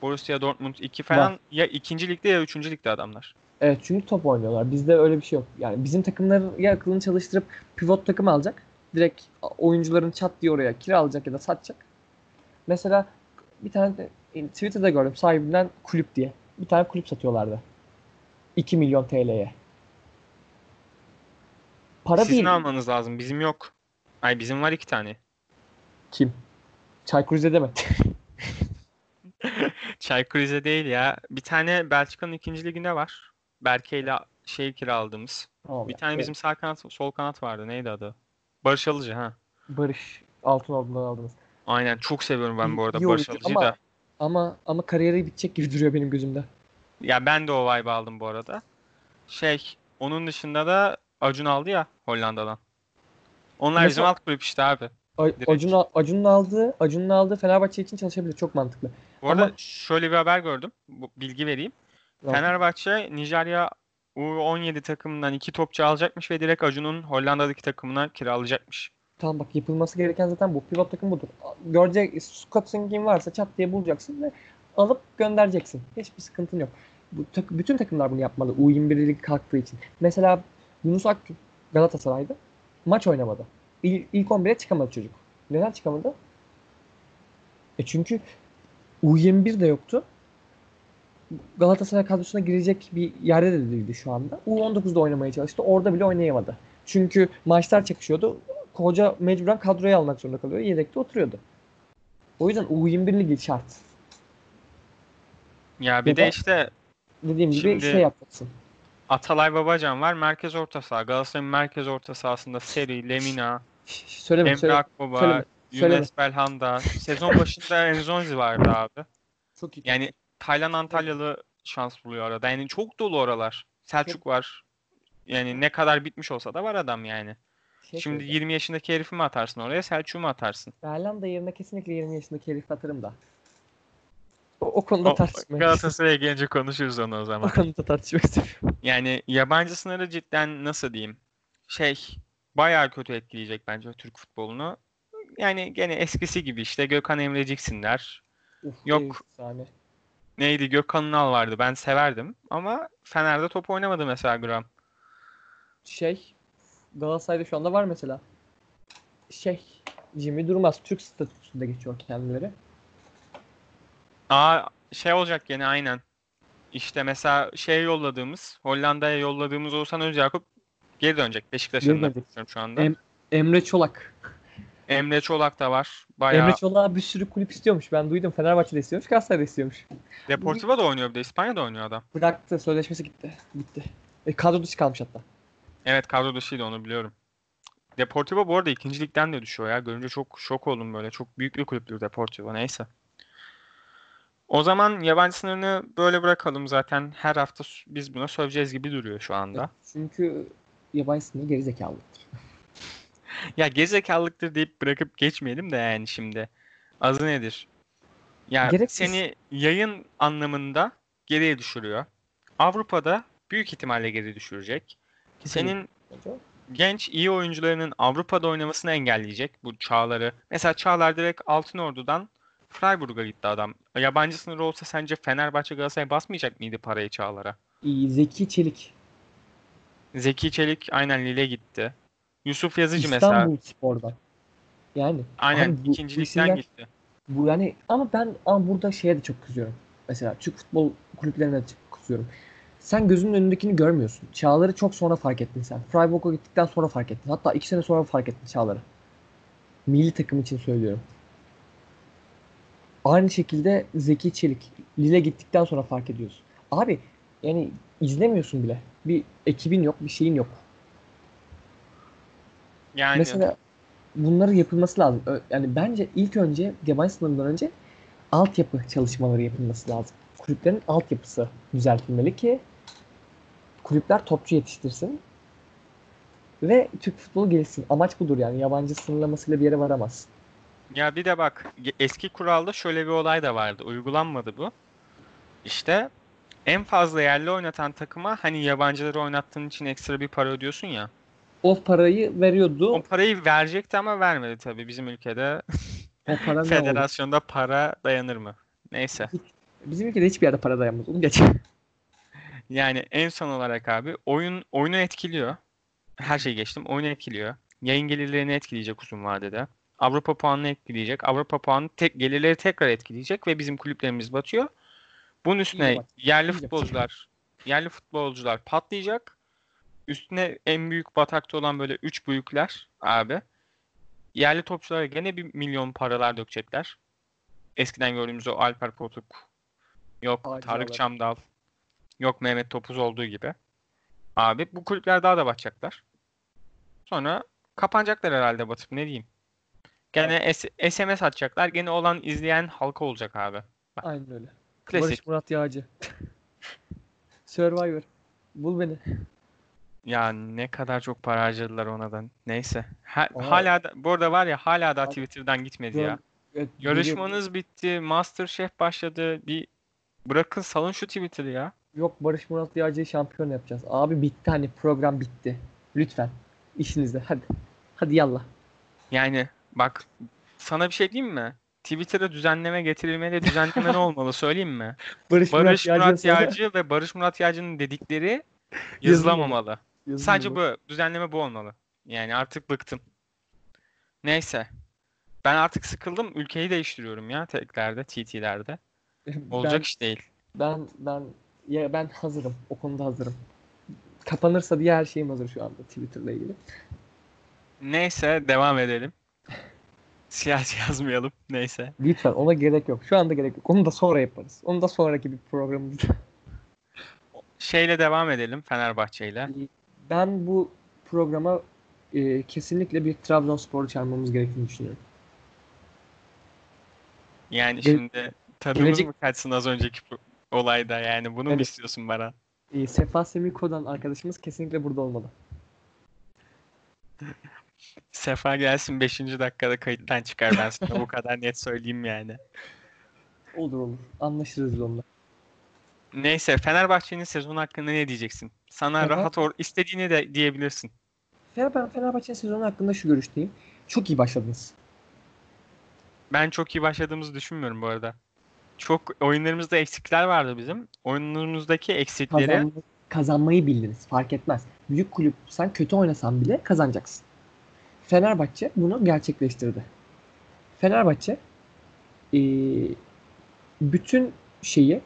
[SPEAKER 1] Borussia Dortmund 2 falan ya ikinci ligde ya üçüncü ligde adamlar.
[SPEAKER 2] Evet çünkü top oynuyorlar. Bizde öyle bir şey yok. Yani bizim takımlar ya akılını çalıştırıp pivot takım alacak. Direkt oyuncuların çat diye oraya kiralayacak ya da satacak. Mesela bir tane de Twitter'da gördüm sahibinden kulüp diye. Bir tane kulüp satıyorlardı. 2 milyon TL'ye. Para
[SPEAKER 1] Sizin
[SPEAKER 2] değil.
[SPEAKER 1] almanız lazım. Bizim yok. Ay bizim var iki tane.
[SPEAKER 2] Kim? Çaykur Rize'de? [LAUGHS]
[SPEAKER 1] Çaykur Rize değil ya. Bir tane Belçika'nın ikinci liginde var. Berke ile şey kiraladığımız.
[SPEAKER 2] Tamam
[SPEAKER 1] Bir tane
[SPEAKER 2] Evet.
[SPEAKER 1] bizim sağ kanat, sol kanat vardı. Neydi adı? Barış Alıcı ha.
[SPEAKER 2] Barış Altınordu'dan aldınız.
[SPEAKER 1] Aynen çok seviyorum ben bu arada
[SPEAKER 2] İyi
[SPEAKER 1] Barış da.
[SPEAKER 2] Ama ama kariyeri bitecek gibi duruyor benim gözümde.
[SPEAKER 1] Ya ben de o vibe aldım bu arada. Şey, onun dışında da Acun aldı ya Hollanda'dan. Onlar bizim
[SPEAKER 2] Mesela-
[SPEAKER 1] alt kulüp işte abi. Direkt.
[SPEAKER 2] Acun'un Acun'un aldığı Acun'un aldığı Fenerbahçe için çalışabilir. Çok mantıklı.
[SPEAKER 1] Bu arada
[SPEAKER 2] Ama-
[SPEAKER 1] şöyle bir haber gördüm. Bu, bilgi vereyim.
[SPEAKER 2] Tamam.
[SPEAKER 1] Fenerbahçe Nijerya U17 takımından iki topçu alacakmış ve direkt Acun'un Hollanda'daki takımına kiralayacakmış.
[SPEAKER 2] Tamam bak yapılması gereken zaten bu. Pivot takım budur. Görecek Scott'un kim varsa çat diye bulacaksın ve alıp göndereceksin. Hiçbir sıkıntın yok. Bu tak- bütün takımlar bunu yapmalı. U21'lik kalktığı için. Mesela Yunus Akgün Galatasaray'da maç oynamadı. İl, ilk 11'e çıkamadı çocuk. Neden çıkamadı? E çünkü U21 de yoktu. Galatasaray kadrosuna girecek bir yerde de değildi şu anda. U19'da oynamaya çalıştı. Orada bile oynayamadı. Çünkü maçlar çakışıyordu. Hoca mecburen kadroya almak zorunda kalıyor. Yedekte oturuyordu. O yüzden U21 ligi şart.
[SPEAKER 1] Ya bir
[SPEAKER 2] Ya
[SPEAKER 1] de işte
[SPEAKER 2] Dediğim gibi
[SPEAKER 1] Şimdi-
[SPEAKER 2] şey yapacaksın.
[SPEAKER 1] Atalay Babacan var. Merkez orta saha. Galatasaray'ın merkez orta sahasında Seri, Lemina,
[SPEAKER 2] Söyleme,
[SPEAKER 1] Emre
[SPEAKER 2] söyleme.
[SPEAKER 1] Akbaba,
[SPEAKER 2] söyleme, söyleme.
[SPEAKER 1] Yunus Belhanda. Sezon başında [LAUGHS] Enzonzi vardı abi.
[SPEAKER 2] Çok iyi.
[SPEAKER 1] Yani Taylan Antalyalı şans buluyor arada. Yani çok dolu oralar. Selçuk var. Yani ne kadar bitmiş olsa da var adam yani.
[SPEAKER 2] Şey
[SPEAKER 1] Şimdi
[SPEAKER 2] söyleyeceğim.
[SPEAKER 1] 20 yaşındaki herifi mi atarsın oraya, Selçuk'u mu atarsın?
[SPEAKER 2] Berlanda yerine kesinlikle 20 yaşındaki herif atarım da. O, o konuda
[SPEAKER 1] O-
[SPEAKER 2] tartışmak
[SPEAKER 1] Galatasaray'a gelince konuşuruz onu o [LAUGHS]
[SPEAKER 2] O
[SPEAKER 1] zaman.
[SPEAKER 2] konuda tartışmak istemiyorum.
[SPEAKER 1] Yani yabancı sınırı cidden nasıl diyeyim? Şey bayağı kötü etkileyecek bence Türk futbolunu. Yani gene eskisi gibi işte Gökhan Emreciksinler.
[SPEAKER 2] Uf,
[SPEAKER 1] Yok. Neydi Gökhan Ünal vardı ben severdim. Ama Fener'de top oynamadı mesela Gram.
[SPEAKER 2] Şey Galatasaray'da şu anda var mesela. Şey Jimmy Durmaz Türk statüsünde geçiyor kendileri.
[SPEAKER 1] Aa şey olacak gene aynen. İşte mesela şey yolladığımız Hollanda'ya yolladığımız Oğuzhan Özyakup geri dönecek. Beşiktaş'ın da şu anda.
[SPEAKER 2] Em- Emre Çolak.
[SPEAKER 1] Emre Çolak da var. Bayağı
[SPEAKER 2] Emre Çolak'a bir sürü kulüp istiyormuş. Ben duydum. Fenerbahçe'de istiyormuş. Galatasaray'da istiyormuş.
[SPEAKER 1] Deportivo'da oynuyor bir de İspanya'da oynuyor adam.
[SPEAKER 2] Bıraktı. Sözleşmesi gitti. Bitti. E, kadro dışı kalmış hatta.
[SPEAKER 1] Evet kadro dışıydı onu biliyorum. Deportivo bu arada ikinci ligden de düşüyor ya. Görünce çok şok oldum böyle. Çok büyük bir kulüptür Deportivo. Neyse. O zaman yabancı sınırını böyle bırakalım zaten. Her hafta biz buna söveceğiz gibi duruyor şu anda.
[SPEAKER 2] Çünkü yabancı sınırı gerizekalıdır. [LAUGHS]
[SPEAKER 1] Ya gerizekalılıktır deyip bırakıp geçmeyelim de yani şimdi. Azı nedir? Ya
[SPEAKER 2] Gereksiz.
[SPEAKER 1] seni yayın anlamında geriye düşürüyor. Avrupa'da büyük ihtimalle geri düşürecek. Senin genç iyi oyuncularının Avrupa'da oynamasını engelleyecek bu Çağlar'ı. Mesela Çağlar direkt Altınordu'dan Freiburg'a gitti adam. Yabancı sınırı olsa sence Fenerbahçe Galatasaray basmayacak mıydı parayı Çağlar'a?
[SPEAKER 2] İyi, Zeki Çelik.
[SPEAKER 1] Zeki Çelik aynen Lille gitti. Yusuf Yazıcı mesela
[SPEAKER 2] İstanbul Spor'dan. Yani
[SPEAKER 1] aynen
[SPEAKER 2] bu-
[SPEAKER 1] ikinci
[SPEAKER 2] bu
[SPEAKER 1] gitti.
[SPEAKER 2] bu yani ama ben ama burada şeye de çok kızıyorum. Mesela Türk futbol kulüplerine de çok kızıyorum. Sen gözünün önündekini görmüyorsun. Çağlar'ı çok sonra fark ettin sen. Freiburg'a gittikten sonra fark ettin. Hatta iki sene sonra fark ettin Çağlar'ı. Milli takım için söylüyorum. Aynı şekilde Zeki Çelik. Lille gittikten sonra fark ediyorsun. Abi yani izlemiyorsun bile. Bir ekibin yok, bir şeyin yok.
[SPEAKER 1] Yani
[SPEAKER 2] Mesela bunları yapılması lazım. Yani bence ilk önce yabancı sınırından önce altyapı çalışmaları yapılması lazım. Kulüplerin altyapısı düzeltilmeli ki kulüpler topçu yetiştirsin ve Türk futbolu gelişsin. Amaç budur yani. Yabancı sınırlamasıyla bir yere varamaz.
[SPEAKER 1] Ya bir de bak eski kuralda şöyle bir olay da vardı. Uygulanmadı bu. İşte en fazla yerli oynatan takıma hani yabancıları oynattığın için ekstra bir para ödüyorsun ya.
[SPEAKER 2] O parayı veriyordu.
[SPEAKER 1] O parayı verecekti ama vermedi tabii bizim ülkede.
[SPEAKER 2] O para [LAUGHS] oldu?
[SPEAKER 1] Federasyonda para dayanır mı? Neyse.
[SPEAKER 2] Bizim ülkede hiçbir yerde para dayanmaz. Onu geç.
[SPEAKER 1] Yani en son olarak abi oyun oyunu etkiliyor. Her şeyi geçtim. Oyunu etkiliyor. Yayın gelirlerini etkileyecek uzun vadede. Avrupa puanını etkileyecek. Avrupa puanı tek gelirleri tekrar etkileyecek ve bizim kulüplerimiz batıyor. Bunun üstüne
[SPEAKER 2] bat-
[SPEAKER 1] yerli futbolcular yerli futbolcular patlayacak. Üstüne en büyük batakta olan böyle üç büyükler abi. Yerli topçulara gene bir milyon paralar dökecekler. Eskiden gördüğümüz o Alper Potuk, yok
[SPEAKER 2] Hacı
[SPEAKER 1] Tarık. Çamdal, yok Mehmet Topuz olduğu gibi. Abi bu kulüpler daha da batacaklar. Sonra kapanacaklar herhalde batıp ne diyeyim. Gene S- SMS atacaklar. Gene olan izleyen halka olacak abi.
[SPEAKER 2] Aynen öyle.
[SPEAKER 1] Klasik.
[SPEAKER 2] Barış Murat Yağcı. [LAUGHS] Survivor. Bul beni.
[SPEAKER 1] Ya ne kadar çok para harcadılar ona da. Neyse. Ha-
[SPEAKER 2] Aa.
[SPEAKER 1] hala da, bu arada var ya hala da
[SPEAKER 2] Abi,
[SPEAKER 1] Twitter'dan gitmedi
[SPEAKER 2] Gör-
[SPEAKER 1] ya.
[SPEAKER 2] Evet,
[SPEAKER 1] Yarışmanız bitti. Masterchef başladı. Bir bırakın salın şu Twitter'ı ya.
[SPEAKER 2] Yok Barış Murat Yağcı'yı şampiyon yapacağız. Abi bitti hani program bitti. Lütfen. İşinizde hadi. Hadi yallah.
[SPEAKER 1] Yani bak sana bir şey diyeyim mi? Twitter'a düzenleme getirilmeli. Düzenleme ne olmalı söyleyeyim mi?
[SPEAKER 2] Barış, [LAUGHS]
[SPEAKER 1] Barış
[SPEAKER 2] Murat
[SPEAKER 1] Murat Yağcı ve Barış Murat Yağcı'nın dedikleri [LAUGHS] yazılamamalı.
[SPEAKER 2] yazılmalı.
[SPEAKER 1] Sadece bu. Düzenleme bu olmalı. Yani artık bıktım. Neyse. Ben artık sıkıldım. Ülkeyi değiştiriyorum ya teklerde, TT'lerde. [LAUGHS] Olacak
[SPEAKER 2] Ben,
[SPEAKER 1] iş değil.
[SPEAKER 2] ben ben ya ben hazırım. O konuda hazırım. Kapanırsa diye her şeyim hazır şu anda Twitter'la ilgili.
[SPEAKER 1] Neyse devam edelim. [LAUGHS] Siyasi yazmayalım. Neyse.
[SPEAKER 2] Lütfen ona gerek yok. Şu anda gerek yok. Onu da sonra yaparız. Onu da sonraki bir programımızda. [LAUGHS]
[SPEAKER 1] Şeyle devam edelim Fenerbahçe'yle.
[SPEAKER 2] Ben bu programa e, kesinlikle bir Trabzonspor'u çağırmamız gerektiğini düşünüyorum.
[SPEAKER 1] Yani
[SPEAKER 2] Ge-
[SPEAKER 1] şimdi tadımız
[SPEAKER 2] gelecek-
[SPEAKER 1] mı kaçsın az önceki olayda yani bunu mu
[SPEAKER 2] Evet.
[SPEAKER 1] istiyorsun bana?
[SPEAKER 2] E, Sefa Semiko'dan arkadaşımız kesinlikle burada olmalı.
[SPEAKER 1] Sefa gelsin 5. dakikada kayıttan çıkar ben sana bu kadar net söyleyeyim yani.
[SPEAKER 2] Olur olur. Anlaşırız onunla.
[SPEAKER 1] Neyse Fenerbahçe'nin sezon hakkında ne diyeceksin? Sana
[SPEAKER 2] Fener-
[SPEAKER 1] rahat or istediğini de diyebilirsin.
[SPEAKER 2] Fener, ben Fenerbahçe'nin sezonu hakkında şu görüşteyim. Çok iyi başladınız.
[SPEAKER 1] Ben çok iyi başladığımızı düşünmüyorum bu arada. Çok oyunlarımızda eksikler vardı bizim. Oyunlarımızdaki eksikleri
[SPEAKER 2] Kazanmayı, kazanmayı bildiniz. Fark etmez. Büyük kulüp sen kötü oynasan bile kazanacaksın. Fenerbahçe bunu gerçekleştirdi. Fenerbahçe eee, bütün şeyi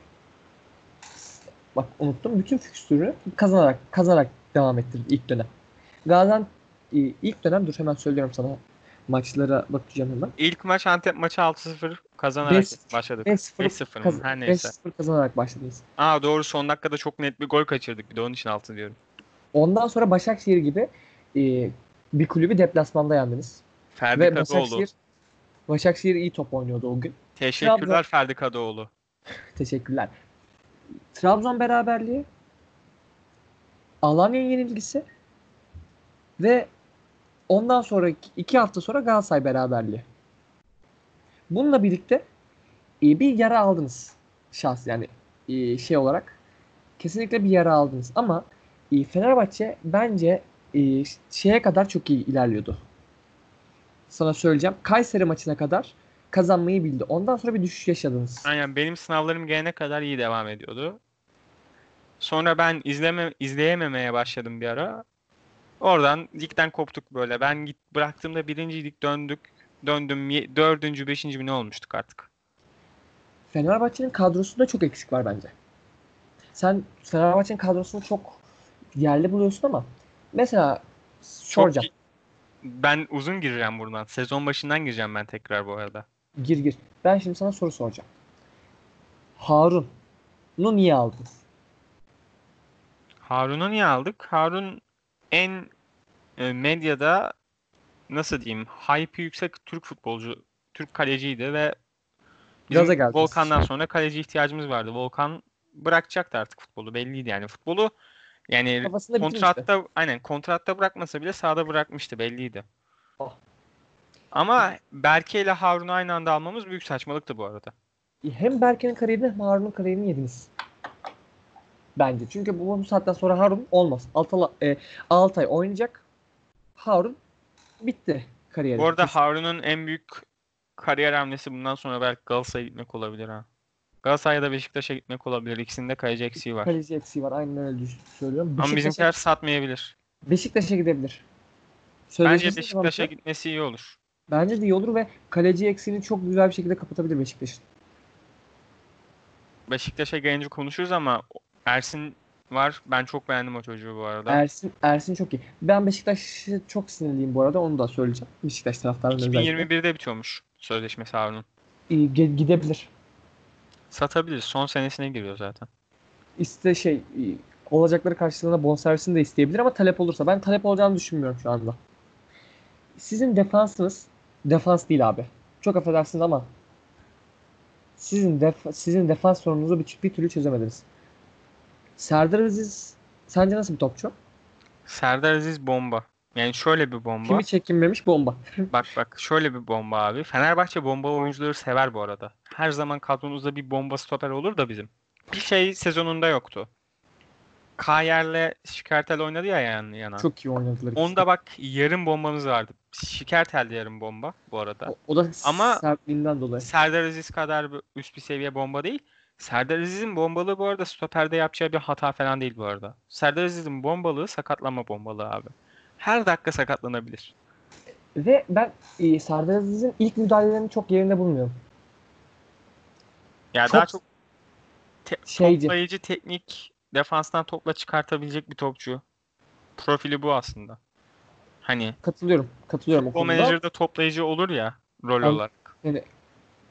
[SPEAKER 2] bak unuttum. Bütün fikstürü kazanarak kazanarak devam ettirdi ilk dönem. Gaziantep e, ilk dönem dur hemen söylüyorum sana maçlara bakacağım hemen.
[SPEAKER 1] ilk maç Antep maçı 6-0 kazanarak
[SPEAKER 2] 5-0
[SPEAKER 1] başladık.
[SPEAKER 2] 5-0
[SPEAKER 1] 5-0 mı?
[SPEAKER 2] kaz-
[SPEAKER 1] Her neyse.
[SPEAKER 2] 5-0 kazanarak başladınız.
[SPEAKER 1] Aa doğru son dakikada çok net bir gol kaçırdık bir de onun için altı diyorum.
[SPEAKER 2] Ondan sonra Başakşehir gibi e, bir kulübü deplasmanda yendiniz.
[SPEAKER 1] Ferdi
[SPEAKER 2] Ve
[SPEAKER 1] Kadıoğlu.
[SPEAKER 2] Başakşehir, Başakşehir iyi top oynuyordu o gün.
[SPEAKER 1] Teşekkürler Ferdi Kadıoğlu. [LAUGHS]
[SPEAKER 2] Teşekkürler. Trabzon beraberliği, Alanya yenilgisi ve ondan sonra iki hafta sonra Galatasaray beraberliği. Bununla birlikte e, bir yara aldınız şahs yani e, şey olarak kesinlikle bir yara aldınız ama e, Fenerbahçe bence e, şeye kadar çok iyi ilerliyordu. Sana söyleyeceğim. Kayseri maçına kadar kazanmayı bildi. Ondan sonra bir düşüş yaşadınız.
[SPEAKER 1] Aynen benim sınavlarım gelene kadar iyi devam ediyordu. Sonra ben izleme izleyememeye başladım bir ara. Oradan ligden koptuk böyle. Ben git bıraktığımda birinciydik döndük. Döndüm dördüncü, beşinci mi ne olmuştuk artık.
[SPEAKER 2] Fenerbahçe'nin kadrosunda çok eksik var bence. Sen Fenerbahçe'nin kadrosunu çok yerli buluyorsun ama mesela soracağım.
[SPEAKER 1] Ben uzun gireceğim buradan. Sezon başından gireceğim ben tekrar bu arada.
[SPEAKER 2] Gir gir. Ben şimdi sana soru soracağım. Harun'u niye aldın?
[SPEAKER 1] Harun'u niye aldık? Harun en e, medyada nasıl diyeyim hype'ı yüksek Türk futbolcu, Türk kaleciydi ve
[SPEAKER 2] Gaza geldiniz.
[SPEAKER 1] Volkan'dan sonra kaleci ihtiyacımız vardı. Volkan bırakacaktı artık futbolu belliydi yani. Futbolu yani
[SPEAKER 2] Kafasında bitirmişti.
[SPEAKER 1] kontratta aynen kontratta bırakmasa bile sahada bırakmıştı belliydi.
[SPEAKER 2] Oh.
[SPEAKER 1] Ama Berke ile Harun'u aynı anda almamız büyük saçmalıktı bu arada.
[SPEAKER 2] Hem Berke'nin kariyerini hem Harun'un kariyerini yediniz. Bence. Çünkü bu, bu saatten sonra Harun olmaz. Altay, e, Altay oynayacak. Harun bitti kariyeri.
[SPEAKER 1] Bu arada. Harun'un en büyük kariyer hamlesi bundan sonra belki Galatasaray'a gitmek olabilir ha. Galatasaray ya da Beşiktaş'a gitmek olabilir. İkisinde kaleci eksiği var.
[SPEAKER 2] Kaleci eksiği var. Aynen öyle söylüyorum.
[SPEAKER 1] Ama
[SPEAKER 2] Beşiktaş'a-
[SPEAKER 1] bizimkiler satmayabilir.
[SPEAKER 2] Beşiktaş'a gidebilir.
[SPEAKER 1] Bence Beşiktaş'a gitmesi iyi olur.
[SPEAKER 2] Bence de iyi olur ve kaleci eksiğini çok güzel bir şekilde kapatabilir Beşiktaş'ın.
[SPEAKER 1] Beşiktaş'a gelince konuşuruz ama Ersin var. Ben çok beğendim o çocuğu bu arada.
[SPEAKER 2] Ersin Ersin çok iyi. Ben Beşiktaş'a çok sinirliyim bu arada. Onu da söyleyeceğim. Beşiktaş taraftarının özellikle.
[SPEAKER 1] 2021'de bitiyormuş sözleşmesi Harun'un.
[SPEAKER 2] Gidebilir.
[SPEAKER 1] Satabiliriz. Son senesine giriyor zaten.
[SPEAKER 2] İşte şey olacakları karşılığında bonservisini de isteyebilir ama talep olursa. Ben talep olacağını düşünmüyorum şu anda. Sizin defansınız defans değil abi. Çok affedersiniz ama sizin def sizin defans sorununuzu bir, bir türlü çözemediniz. Serdar Aziz sence nasıl bir topçu?
[SPEAKER 1] Serdar Aziz bomba. Yani şöyle bir bomba.
[SPEAKER 2] Kimi çekinmemiş bomba. [LAUGHS]
[SPEAKER 1] Bak bak şöyle bir bomba abi. Fenerbahçe bomba oyuncuları sever bu arada. Her zaman kadronuzda bir bomba stoper olur da bizim. Bir şey sezonunda yoktu. Kayer'le Şikartel oynadı ya yan yana.
[SPEAKER 2] Çok iyi oynadılar.
[SPEAKER 1] Onda bak yarım bombamız vardı. Şikertel yarım bomba bu arada.
[SPEAKER 2] O, o da
[SPEAKER 1] Ama-
[SPEAKER 2] sertliğinden dolayı.
[SPEAKER 1] Serdar Aziz kadar üst bir seviye bomba değil. Serdar Aziz'in bombalığı bu arada stoperde yapacağı bir hata falan değil bu arada. Serdar Aziz'in bombalığı sakatlanma bombalığı abi. Her dakika sakatlanabilir.
[SPEAKER 2] Ve ben e, Serdar Aziz'in ilk müdahalelerini çok yerinde bulmuyorum.
[SPEAKER 1] Yani
[SPEAKER 2] Çok
[SPEAKER 1] daha çok te-
[SPEAKER 2] şeyci.
[SPEAKER 1] toplayıcı teknik defanstan topla çıkartabilecek bir topçu. Profili bu aslında. Hani
[SPEAKER 2] Katılıyorum. Katılıyorum o
[SPEAKER 1] o
[SPEAKER 2] konuda.
[SPEAKER 1] menajerde toplayıcı olur ya rol
[SPEAKER 2] An-
[SPEAKER 1] olarak.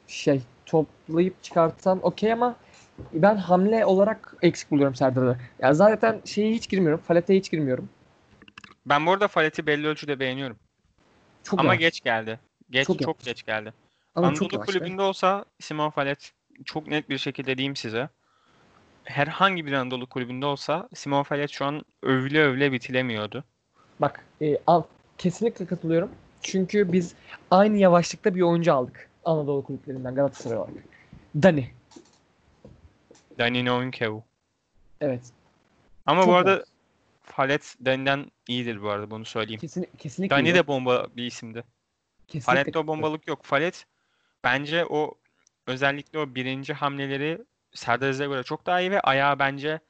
[SPEAKER 2] Şey toplayıp çıkartsan okey ama ben hamle olarak eksik buluyorum Serdar'ı. Ya zaten şeyi hiç girmiyorum. Falet'e hiç girmiyorum.
[SPEAKER 1] Ben bu arada Falet'i belli ölçüde beğeniyorum.
[SPEAKER 2] Çok
[SPEAKER 1] Ama
[SPEAKER 2] yavaş.
[SPEAKER 1] geç geldi. Geç
[SPEAKER 2] Çok
[SPEAKER 1] çok, geç geldi.
[SPEAKER 2] Ama çok
[SPEAKER 1] Anadolu
[SPEAKER 2] yavaş.
[SPEAKER 1] kulübünde olsa Simon Falet çok net bir şekilde diyeyim size. Herhangi bir Anadolu kulübünde olsa Simon Falet şu an övüle övüle bitilemiyordu.
[SPEAKER 2] Bak e, al, kesinlikle katılıyorum. Çünkü biz aynı yavaşlıkta bir oyuncu aldık. Anadolu kulüplerinden Galatasaray olarak. Dani.
[SPEAKER 1] Danilo Unkev.
[SPEAKER 2] Evet.
[SPEAKER 1] Ama
[SPEAKER 2] Çok
[SPEAKER 1] bu arada
[SPEAKER 2] yavaş.
[SPEAKER 1] Falet Dani'den iyidir bu arada bunu söyleyeyim.
[SPEAKER 2] Kesin, kesinlikle.
[SPEAKER 1] Dani de bomba bir isimdi.
[SPEAKER 2] Kesinlikle
[SPEAKER 1] Falet'te o bombalık yok. Falet bence o özellikle o birinci hamleleri Serdar Aziz'e göre çok daha iyi ve ayağı bence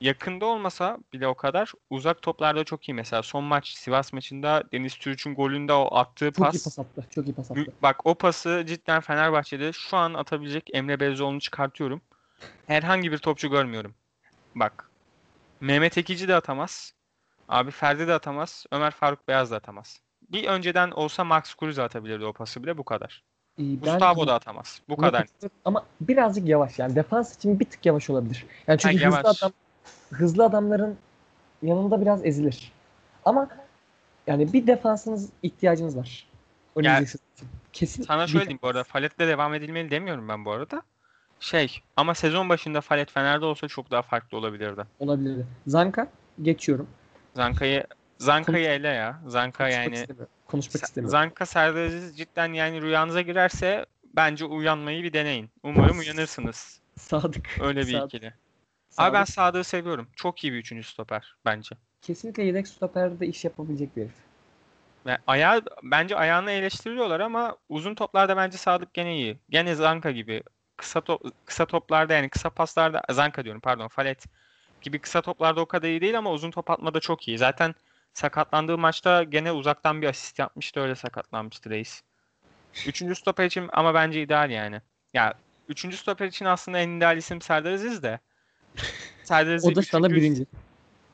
[SPEAKER 1] yakında olmasa bile o kadar uzak toplarda çok iyi. Mesela son maç Sivas maçında Deniz Türüç'ün golünde o attığı
[SPEAKER 2] Çok
[SPEAKER 1] pas.
[SPEAKER 2] iyi pas attı. Çok iyi pas attı.
[SPEAKER 1] Bak o pası cidden Fenerbahçe'de şu an atabilecek Emre Belözoğlu'nu çıkartıyorum. Herhangi bir topçu görmüyorum. Bak. Mehmet Ekici de atamaz. Abi Ferdi de atamaz. Ömer Faruk Beyaz da atamaz. Bir önceden olsa Max Kruse atabilirdi o pası bile bu kadar.
[SPEAKER 2] Ben
[SPEAKER 1] Gustavo da atamaz. Bu kadar.
[SPEAKER 2] Ama birazcık yavaş yani. Defans için bir tık yavaş olabilir. Yani çünkü hızlı
[SPEAKER 1] yavaş.
[SPEAKER 2] adam hızlı adamların yanında biraz ezilir. Ama yani bir defansınız ihtiyacınız var. Önümüzdeki için. Kesin.
[SPEAKER 1] Sana şöyle diyeyim bu arada. Falet'le devam edilmeli demiyorum ben bu arada. Şey ama sezon başında Falet Fener'de olsa çok daha farklı olabilirdi.
[SPEAKER 2] olabilirdi. Zanka geçiyorum.
[SPEAKER 1] Zanka'yı Zanka'yı ele ya. Zanka
[SPEAKER 2] Konuşmak
[SPEAKER 1] yani
[SPEAKER 2] istemiyorum. Konuşmak istemiyorum.
[SPEAKER 1] Zanka Serdar Aziz cidden yani rüyanıza girerse bence uyanmayı bir deneyin. Umarım uyanırsınız.
[SPEAKER 2] Sadık.
[SPEAKER 1] Öyle bir
[SPEAKER 2] Sadık.
[SPEAKER 1] ikili. Abi ben
[SPEAKER 2] Sadık.
[SPEAKER 1] Sadık'ı seviyorum. Çok iyi bir üçüncü stoper bence.
[SPEAKER 2] Kesinlikle yedek stoperde iş yapabilecek bir herif.
[SPEAKER 1] Ve ayağı bence ayağını eleştiriyorlar ama uzun toplarda bence Sadık gene iyi. Gene Zanka gibi kısa top, kısa toplarda yani kısa paslarda Zanka diyorum pardon Falet gibi kısa toplarda o kadar iyi değil ama uzun top atmada çok iyi. Zaten sakatlandığı maçta gene uzaktan bir asist yapmıştı öyle sakatlanmıştı reis. Üçüncü stoper için ama bence ideal yani. Ya üçüncü stoper için aslında en ideal isim Serdar Aziz de. Aziz'i
[SPEAKER 2] O da sana
[SPEAKER 1] üçüncü-
[SPEAKER 2] birinci.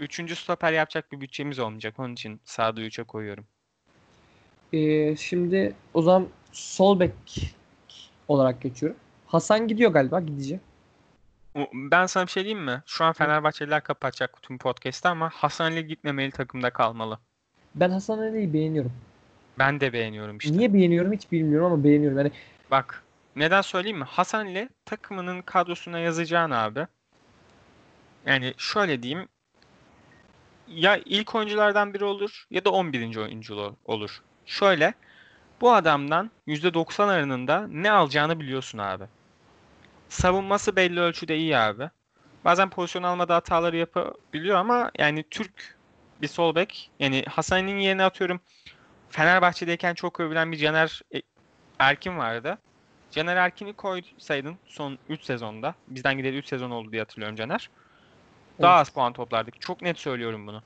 [SPEAKER 1] Üçüncü stoper yapacak bir bütçemiz olmayacak. Onun için Sadık'ı 3'e koyuyorum.
[SPEAKER 2] Ee, şimdi o zaman sol bek olarak geçiyorum. Hasan gidiyor galiba gidecek.
[SPEAKER 1] Ben sana bir şey diyeyim mi? Şu an Fenerbahçeliler kapatacak tüm podcast'ı ama Hasan Ali gitmemeli takımda kalmalı.
[SPEAKER 2] Ben Hasan Ali'yi beğeniyorum.
[SPEAKER 1] Ben de beğeniyorum işte.
[SPEAKER 2] Niye beğeniyorum hiç bilmiyorum ama beğeniyorum. Yani
[SPEAKER 1] Bak neden söyleyeyim mi? Hasan Ali takımının kadrosuna yazacağın abi. Yani şöyle diyeyim. Ya ilk oyunculardan biri olur ya da 11. oyuncu ol- olur. Şöyle bu adamdan %90 oranında ne alacağını biliyorsun abi. Savunması belli ölçüde iyi abi. Bazen pozisyon almada hataları yapabiliyor ama yani Türk bir sol bek. Yani Hasan'ın yerine atıyorum Fenerbahçe'deyken çok övülen bir Caner E- Erkin vardı. Caner Erkin'i koysaydın son 3 sezonda. Bizden gideli 3 sezon oldu diye hatırlıyorum Caner. Daha az puan toplardık. Çok net söylüyorum bunu.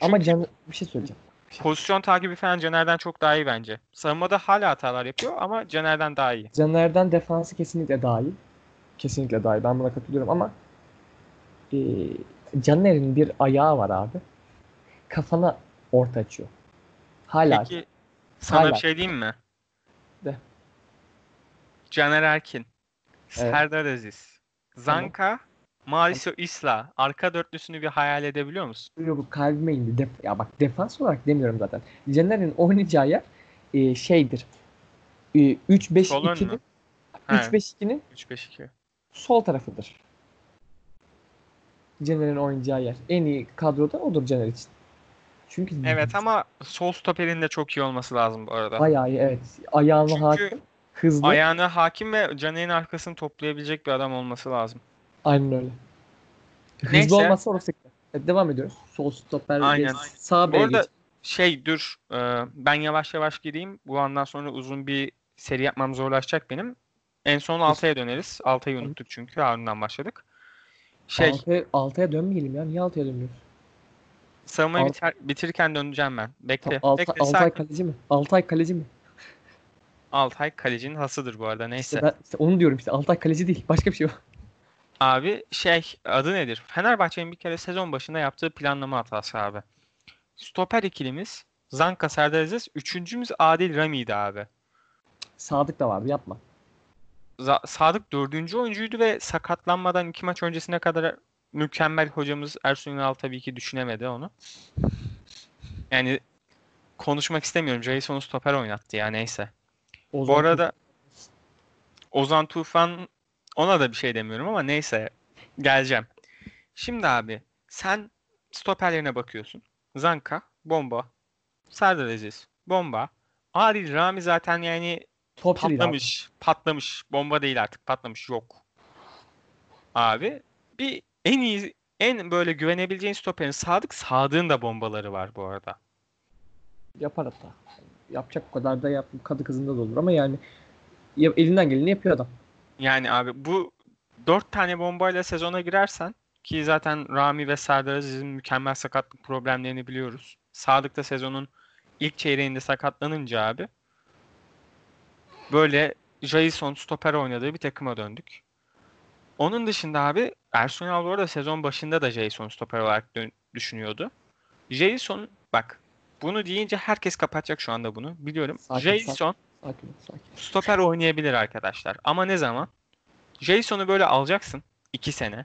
[SPEAKER 2] ama can bir şey söyleyeceğim.
[SPEAKER 1] pozisyon takibi falan Caner'den çok daha iyi bence. Savunmada hala hatalar yapıyor ama Caner'den daha iyi.
[SPEAKER 2] Caner'den defansı kesinlikle daha iyi. Kesinlikle daha iyi. Ben buna katılıyorum ama e, Caner'in bir ayağı var abi. Kafana orta açıyor. Hala.
[SPEAKER 1] Peki sana
[SPEAKER 2] Hala.
[SPEAKER 1] bir şey diyeyim mi?
[SPEAKER 2] De.
[SPEAKER 1] Caner Erkin,
[SPEAKER 2] Evet.
[SPEAKER 1] Serdar Aziz, Zanka, Mauricio Isla. Arka dörtlüsünü bir hayal edebiliyor musun?
[SPEAKER 2] Yok kalbime indi. Def- ya bak defans olarak demiyorum zaten. Caner'in oynayacağı yer e, şeydir. E, 3-5-2'nin
[SPEAKER 1] Sol ön mü? He.
[SPEAKER 2] 3-5-2'nin
[SPEAKER 1] 3-5-2.
[SPEAKER 2] sol tarafıdır. Caner'in oynayacağı yer. En iyi kadroda odur Caner için. Çünkü
[SPEAKER 1] Evet ama sol stoperin de çok iyi olması lazım bu arada.
[SPEAKER 2] bayağı iyi evet. Ayağına
[SPEAKER 1] Çünkü
[SPEAKER 2] hakim, hızlı.
[SPEAKER 1] Ayağına hakim ve Caner'in arkasını toplayabilecek bir adam olması lazım.
[SPEAKER 2] Aynen öyle. Hızlı
[SPEAKER 1] Neyse.
[SPEAKER 2] olmazsa orası sıkıntı. Evet, devam ediyoruz. Sol stoper
[SPEAKER 1] Aynen.
[SPEAKER 2] sağ
[SPEAKER 1] Bu arada şey dur e, ben yavaş yavaş gireyim. Bu andan sonra uzun bir seri yapmam zorlaşacak benim. En son Altay'a döneriz. Altay'ı unuttuk çünkü Harun'dan başladık. Şey
[SPEAKER 2] Altaya, altaya dönmeyelim ya. Niye altaya dönmüyoruz?
[SPEAKER 1] savunmayı
[SPEAKER 2] Alt-
[SPEAKER 1] biter, bitirirken döneceğim ben. Bekle.
[SPEAKER 2] Altay,
[SPEAKER 1] Bekle.
[SPEAKER 2] Altay
[SPEAKER 1] sakin.
[SPEAKER 2] kaleci mi? Altay kaleci mi?
[SPEAKER 1] Altay kalecinin hasıdır bu arada. Neyse.
[SPEAKER 2] İşte ben işte onu diyorum işte. Altay kaleci değil. Başka bir şey o.
[SPEAKER 1] Abi şey adı nedir? Fenerbahçe'nin bir kere sezon başında yaptığı planlama hatası abi. Stoper ikilimiz Zanka Serdar Aziz. Üçüncümüz Adil Rami'ydi abi.
[SPEAKER 2] Sadık da vardı. Yapma.
[SPEAKER 1] Za- Sadık dördüncü oyuncuydu ve sakatlanmadan iki maç öncesine kadar mükemmel hocamız Ersun Yanal tabii ki düşünemedi onu. Yani konuşmak istemiyorum. Jason'u stoper oynattı ya neyse.
[SPEAKER 2] Ozan
[SPEAKER 1] Bu arada Ozan Tufan ona da bir şey demiyorum ama neyse geleceğim. Şimdi abi sen stoperlerine bakıyorsun. Zanka, bomba. Serdar Aziz, bomba. Adil Rami zaten yani
[SPEAKER 2] abi.
[SPEAKER 1] patlamış. Patlamış. Bomba değil artık. Patlamış. Yok. Abi bir en iyi en böyle güvenebileceğin stoperin Sadık. Sadık'ın da bombaları var bu arada.
[SPEAKER 2] Yapar hatta. Yapacak kadar da yap. Kadı kızında da olur ama yani ya- elinden geleni yapıyor adam.
[SPEAKER 1] Yani abi bu dört tane bombayla sezona girersen ki zaten Rami ve Serdar Aziz'in mükemmel sakatlık problemlerini biliyoruz. Sadık da sezonun ilk çeyreğinde sakatlanınca abi böyle Jason stoper oynadığı bir takıma döndük. Onun dışında abi Ersun Yanal bu arada sezon başında da Jason stoper olarak düşünüyordu. Jason bak bunu deyince herkes kapatacak şu anda bunu biliyorum.
[SPEAKER 2] Sakin.
[SPEAKER 1] Jason
[SPEAKER 2] Sakin ol, sakin.
[SPEAKER 1] stoper oynayabilir arkadaşlar. Ama ne zaman? Jason'u böyle alacaksın 2 sene.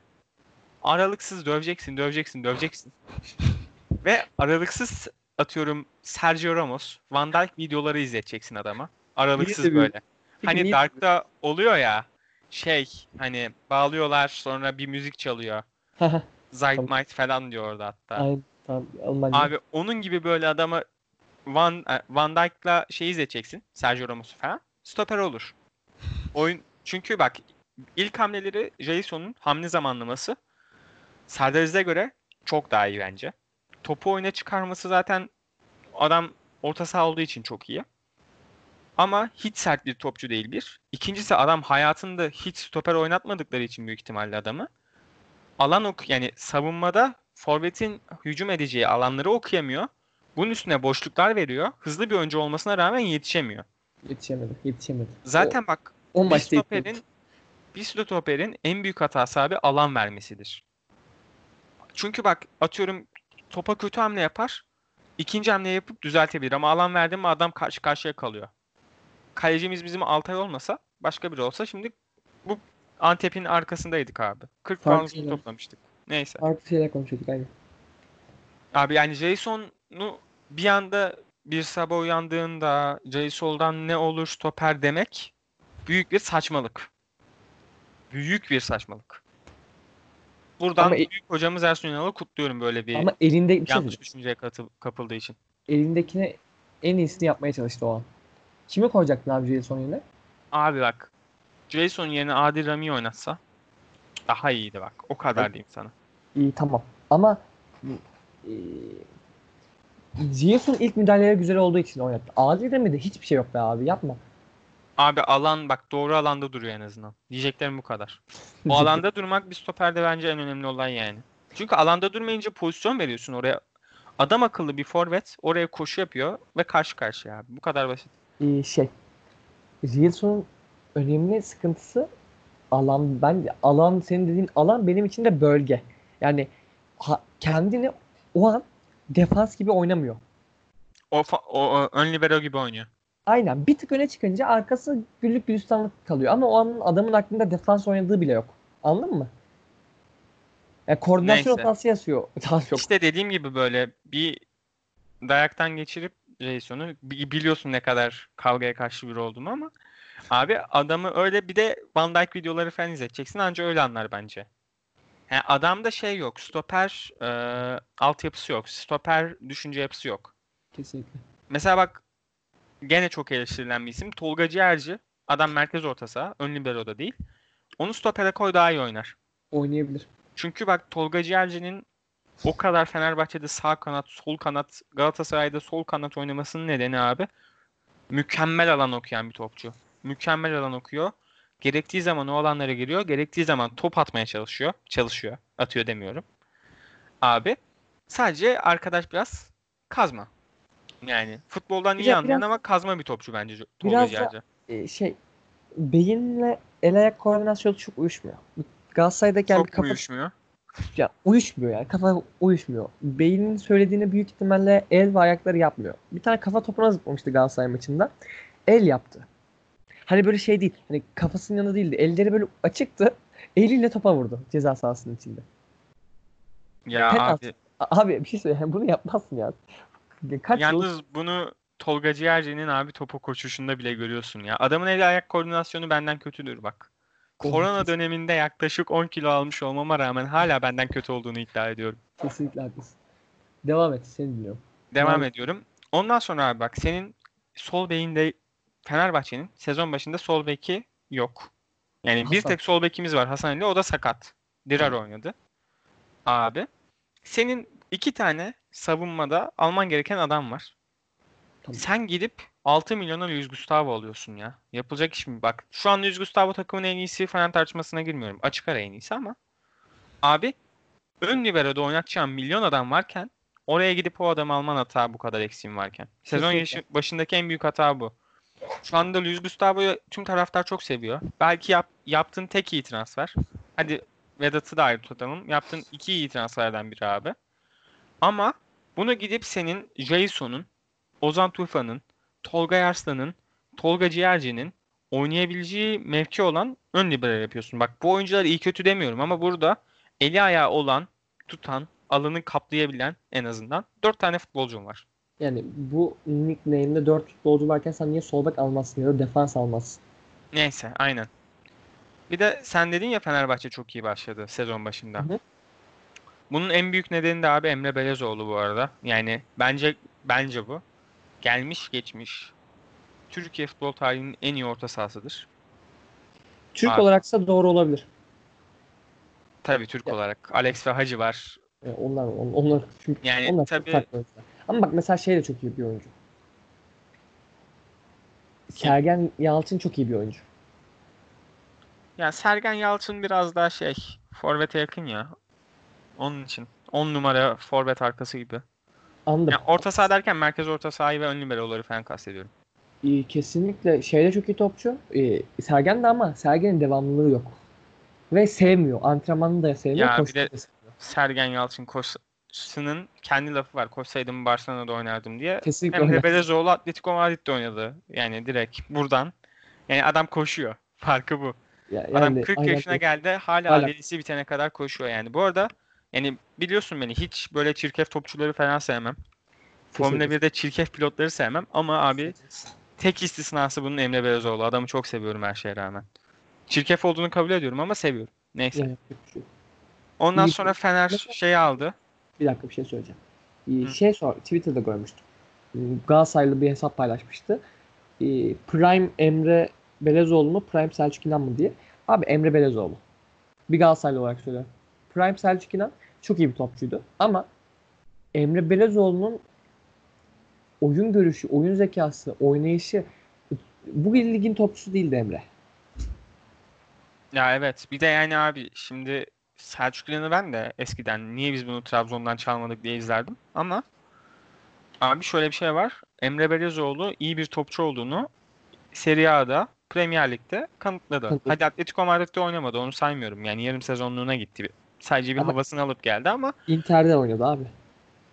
[SPEAKER 1] Aralıksız döveceksin, döveceksin, döveceksin. [LAUGHS] Ve aralıksız atıyorum Sergio Ramos, Van Dijk videoları izleteceksin adama. Aralıksız böyle.
[SPEAKER 2] Peki
[SPEAKER 1] Hani
[SPEAKER 2] niye-
[SPEAKER 1] Dark'ta oluyor ya şey hani bağlıyorlar sonra bir müzik çalıyor. [LAUGHS] Zeitmight falan diyor orada hatta.
[SPEAKER 2] Aynen. Tamam.
[SPEAKER 1] Abi onun gibi böyle adamı Van e, Van Dijk'la şey izleteceksin. Sergio Ramos'u falan. Stoper olur. Oyun çünkü bak ilk hamleleri Jason'un hamle zamanlaması Serdar Aziz'e göre çok daha iyi bence. Topu oyuna çıkarması zaten adam orta saha olduğu için çok iyi. Ama hiç sert bir topçu değil bir. İkincisi adam hayatında hiç stoper oynatmadıkları için büyük ihtimalle adamı alan ok yani savunmada forvetin hücum edeceği alanları okuyamıyor. Bunun üstüne boşluklar veriyor. Hızlı bir oyuncu olmasına rağmen yetişemiyor.
[SPEAKER 2] Yetişemedi. Yetişemedi.
[SPEAKER 1] Zaten bak
[SPEAKER 2] o, o
[SPEAKER 1] bir stoperin bir stoperin en büyük hatası abi alan vermesidir. Çünkü bak atıyorum topa kötü hamle yapar. ikinci hamle yapıp düzeltebilir ama alan verdi mi adam karşı karşıya kalıyor. Kalecimiz bizim Altay olmasa başka biri olsa şimdi bu Antep'in arkasındaydık abi. 40 puan
[SPEAKER 2] Farklı şeyler.
[SPEAKER 1] toplamıştık. Neyse.
[SPEAKER 2] Farklı şeyler konuşuyorduk aynen.
[SPEAKER 1] Abi yani Jason'u bir anda bir sabah uyandığında Jason'dan ne olur stoper demek büyük bir saçmalık. Büyük bir saçmalık. Buradan
[SPEAKER 2] Ama e-
[SPEAKER 1] büyük hocamız Ersun Yanal'ı kutluyorum böyle bir
[SPEAKER 2] Ama elinde bir şey
[SPEAKER 1] yanlış
[SPEAKER 2] diyeceğim.
[SPEAKER 1] düşünceye katıl- kapıldığı için.
[SPEAKER 2] Elindekine en iyisini yapmaya çalıştı o an. Kimi koyacaktın abi Jason yerine?
[SPEAKER 1] Abi bak Jason yerine Adil Rami oynatsa daha iyiydi bak. O kadar
[SPEAKER 2] Evet.
[SPEAKER 1] diyeyim sana.
[SPEAKER 2] İyi tamam. Ama e, Jason ilk müdahaleleri güzel olduğu için oynattı. Adil demedi hiçbir şey yok be abi yapma.
[SPEAKER 1] Abi alan bak doğru alanda duruyor en azından. Diyeceklerim bu kadar. O alanda [LAUGHS] durmak bir stoperde bence en önemli olay yani. Çünkü alanda durmayınca pozisyon veriyorsun oraya. Adam akıllı bir forvet oraya koşu yapıyor ve karşı karşıya abi. Bu kadar basit.
[SPEAKER 2] Ee, şey Jason'un önemli sıkıntısı alan ben alan senin dediğin alan benim için de bölge. Yani ha- kendini o an defans gibi oynamıyor.
[SPEAKER 1] O, o, o ön libero gibi oynuyor.
[SPEAKER 2] Aynen bir tık öne çıkınca arkası güllük gülistanlık kalıyor ama o an adamın aklında defans oynadığı bile yok. Anladın mı? Yani koordinasyon hatası yazıyor. Çok. [LAUGHS]
[SPEAKER 1] İşte dediğim gibi böyle bir dayaktan geçirip Jason'u bi- biliyorsun ne kadar kavgaya karşı biri olduğumu ama abi adamı öyle bir de Van Dijk videoları falan izleteceksin anca öyle anlar bence. Yani adamda şey yok. Stoper e, altyapısı yok. Stoper düşünce yapısı yok.
[SPEAKER 2] Kesinlikle.
[SPEAKER 1] Mesela bak gene çok eleştirilen bir isim. Tolga Ciğerci. Adam merkez orta saha. Ön libero'da değil. Onu stopere koy daha iyi oynar.
[SPEAKER 2] Oynayabilir.
[SPEAKER 1] Çünkü bak Tolga Ciğerci'nin o kadar Fenerbahçe'de sağ kanat, sol kanat, Galatasaray'da sol kanat oynamasının nedeni abi mükemmel alan okuyan bir topçu. Mükemmel alan okuyor. Gerektiği zaman o alanlara giriyor. Gerektiği zaman top atmaya çalışıyor. Çalışıyor. Atıyor demiyorum. Abi sadece arkadaş biraz kazma. Yani futboldan iyi anlayan
[SPEAKER 2] biraz-
[SPEAKER 1] ama kazma bir topçu bence Tolga
[SPEAKER 2] Biraz da-. Ee, şey beyinle el ayak koordinasyonu çok uyuşmuyor. Galatasaray'daki yani bir
[SPEAKER 1] Çok
[SPEAKER 2] kafa
[SPEAKER 1] uyuşmuyor.
[SPEAKER 2] ya, uyuşmuyor yani kafa uyuşmuyor. Beynin söylediğini büyük ihtimalle el ve ayakları yapmıyor. Bir tane kafa topuna zıplamıştı Galatasaray maçında. El yaptı. Hani böyle şey değil. Hani kafasının yanında değildi. Elleri böyle açıktı. [LAUGHS] Eliyle topa vurdu ceza sahasının içinde.
[SPEAKER 1] Ya
[SPEAKER 2] Penaltı.
[SPEAKER 1] abi
[SPEAKER 2] Abi bir şey söyleyeyim. Bunu yapmazsın ya. Kaç yıl
[SPEAKER 1] Yalnız bunu Tolga Ciğerci'nin abi topu koşuşunda bile görüyorsun ya. Adamın el ayak koordinasyonu benden kötüdür bak. Korona döneminde yaklaşık 10 kilo almış olmama rağmen hala benden kötü olduğunu iddia ediyorum.
[SPEAKER 2] kesinlikle haklısın. Devam et. Seni dinliyorum.
[SPEAKER 1] Devam
[SPEAKER 2] Yani-
[SPEAKER 1] ediyorum. Ondan sonra abi bak senin sol bekinde Fenerbahçe'nin sezon başında sol beki yok. Yani bir
[SPEAKER 2] Hasan.
[SPEAKER 1] tek sol bekimiz var Hasan Ali o da sakat. Dirar oynadı. Abi senin iki tane savunmada alman gereken adam var.
[SPEAKER 2] Tamam.
[SPEAKER 1] Sen gidip 6 milyona Luis Gustavo alıyorsun ya. Yapılacak iş mi? Bak şu an Luis Gustavo takımın en iyisi falan tartışmasına girmiyorum. Açık ara en iyisi ama abi ön libero'da oynatacağın milyon adam varken oraya gidip o adamı alman hata bu kadar eksiğin varken. Sezon
[SPEAKER 2] Kesinlikle.
[SPEAKER 1] başındaki en büyük hata bu. Şu anda Luis Gustavo'yu tüm taraftar çok seviyor. Belki yap, yaptığın tek iyi transfer. Hadi Vedat'ı da ayrı tutalım. Yaptığın iki iyi transferden biri abi. Ama bunu gidip senin Jason'un, Ozan Tufan'ın, Tolga Yarslan'ın, Tolga Ciğerci'nin oynayabileceği mevki olan ön libero yapıyorsun. Bak bu oyuncular iyi kötü demiyorum ama burada eli ayağı olan, tutan, alanı kaplayabilen en azından 4 tane futbolcum var.
[SPEAKER 2] Yani bu nickname'de 4 futbolcu varken sen niye sol bek almazsın ya da defans almazsın?
[SPEAKER 1] Neyse aynen. Bir de sen dedin ya Fenerbahçe çok iyi başladı sezon başında.
[SPEAKER 2] Hı hı.
[SPEAKER 1] Bunun en büyük nedeni de abi Emre Belezoğlu bu arada. Yani bence bence bu. Gelmiş geçmiş Türkiye futbol tarihinin en iyi orta sahasıdır.
[SPEAKER 2] Türk
[SPEAKER 1] Abi.
[SPEAKER 2] olaraksa doğru olabilir.
[SPEAKER 1] Tabii Türk
[SPEAKER 2] Ya-
[SPEAKER 1] olarak. Alex ve Hacı var.
[SPEAKER 2] E, onlar on- onlar çünkü
[SPEAKER 1] Yani
[SPEAKER 2] onlar
[SPEAKER 1] tabii-
[SPEAKER 2] farklı. Ama bak mesela şey de çok iyi bir oyuncu. Sergen Yalçın çok iyi bir oyuncu.
[SPEAKER 1] Yani Sergen Yalçın biraz daha şey, forvete yakın ya. Onun için. 10 numara forvet arkası gibi.
[SPEAKER 2] Anladım.
[SPEAKER 1] Yani orta saha derken merkez orta sahayı ve ön liberoları falan kastediyorum.
[SPEAKER 2] E, kesinlikle şeyde çok iyi topçu. E, Sergen de ama Sergen'in devamlılığı yok. Ve sevmiyor. Antrenmanını da sevmiyor.
[SPEAKER 1] Ya bir de-
[SPEAKER 2] sevmiyor.
[SPEAKER 1] Sergen Yalçın koşsının kendi lafı var. Koşsaydım Barcelona'da oynardım diye.
[SPEAKER 2] Kesinlikle
[SPEAKER 1] Emre
[SPEAKER 2] öyle.
[SPEAKER 1] Belezoğlu Atletico Madrid'de oynadı. Yani direkt buradan. Yani adam koşuyor. [LAUGHS] Farkı bu.
[SPEAKER 2] Ya-
[SPEAKER 1] Adam
[SPEAKER 2] yani
[SPEAKER 1] 40
[SPEAKER 2] aynen
[SPEAKER 1] yaşına geldi. Hala
[SPEAKER 2] Hala.
[SPEAKER 1] acelesi bitene kadar koşuyor yani. Bu arada yani biliyorsun beni hiç böyle çirkef topçuları falan sevmem. Formula
[SPEAKER 2] Kesinlikle.
[SPEAKER 1] 1'de çirkef pilotları sevmem ama abi tek istisnası bunun Emre Belezoğlu. Adamı çok seviyorum her şeye rağmen. Çirkef olduğunu kabul ediyorum ama seviyorum. Neyse. Ondan sonra Fener
[SPEAKER 2] Mesela-
[SPEAKER 1] şey aldı.
[SPEAKER 2] Bir dakika bir şey söyleyeceğim. Ee. Şey sor, Twitter'da görmüştüm. Ee, Galatasaraylı bir hesap paylaşmıştı. Ee, Prime Emre Belezoğlu mu, Prime Selçuk İnan mı diye. Abi Emre Belezoğlu. Bir Galatasaraylı olarak söylüyorum. Prime Selçuk İnan çok iyi bir topçuydu. Ama Emre Belezoğlu'nun oyun görüşü, oyun zekası, oynayışı bu ligin topçusu değildi Emre.
[SPEAKER 1] Ya evet. Bir de yani abi şimdi Selçuk İnan'ı ben de eskiden niye biz bunu Trabzon'dan çalmadık diye izlerdim. Ama abi şöyle bir şey var. Emre Belezoğlu iyi bir topçu olduğunu Serie A'da, Premier Lig'de kanıtladı.
[SPEAKER 2] Kanıtladı.
[SPEAKER 1] Hadi Atletico Madrid'de oynamadı. Onu saymıyorum. Yani yarım sezonluğuna gitti. Sadece bir
[SPEAKER 2] Ama-
[SPEAKER 1] havasını alıp geldi ama
[SPEAKER 2] Inter'de oynadı abi.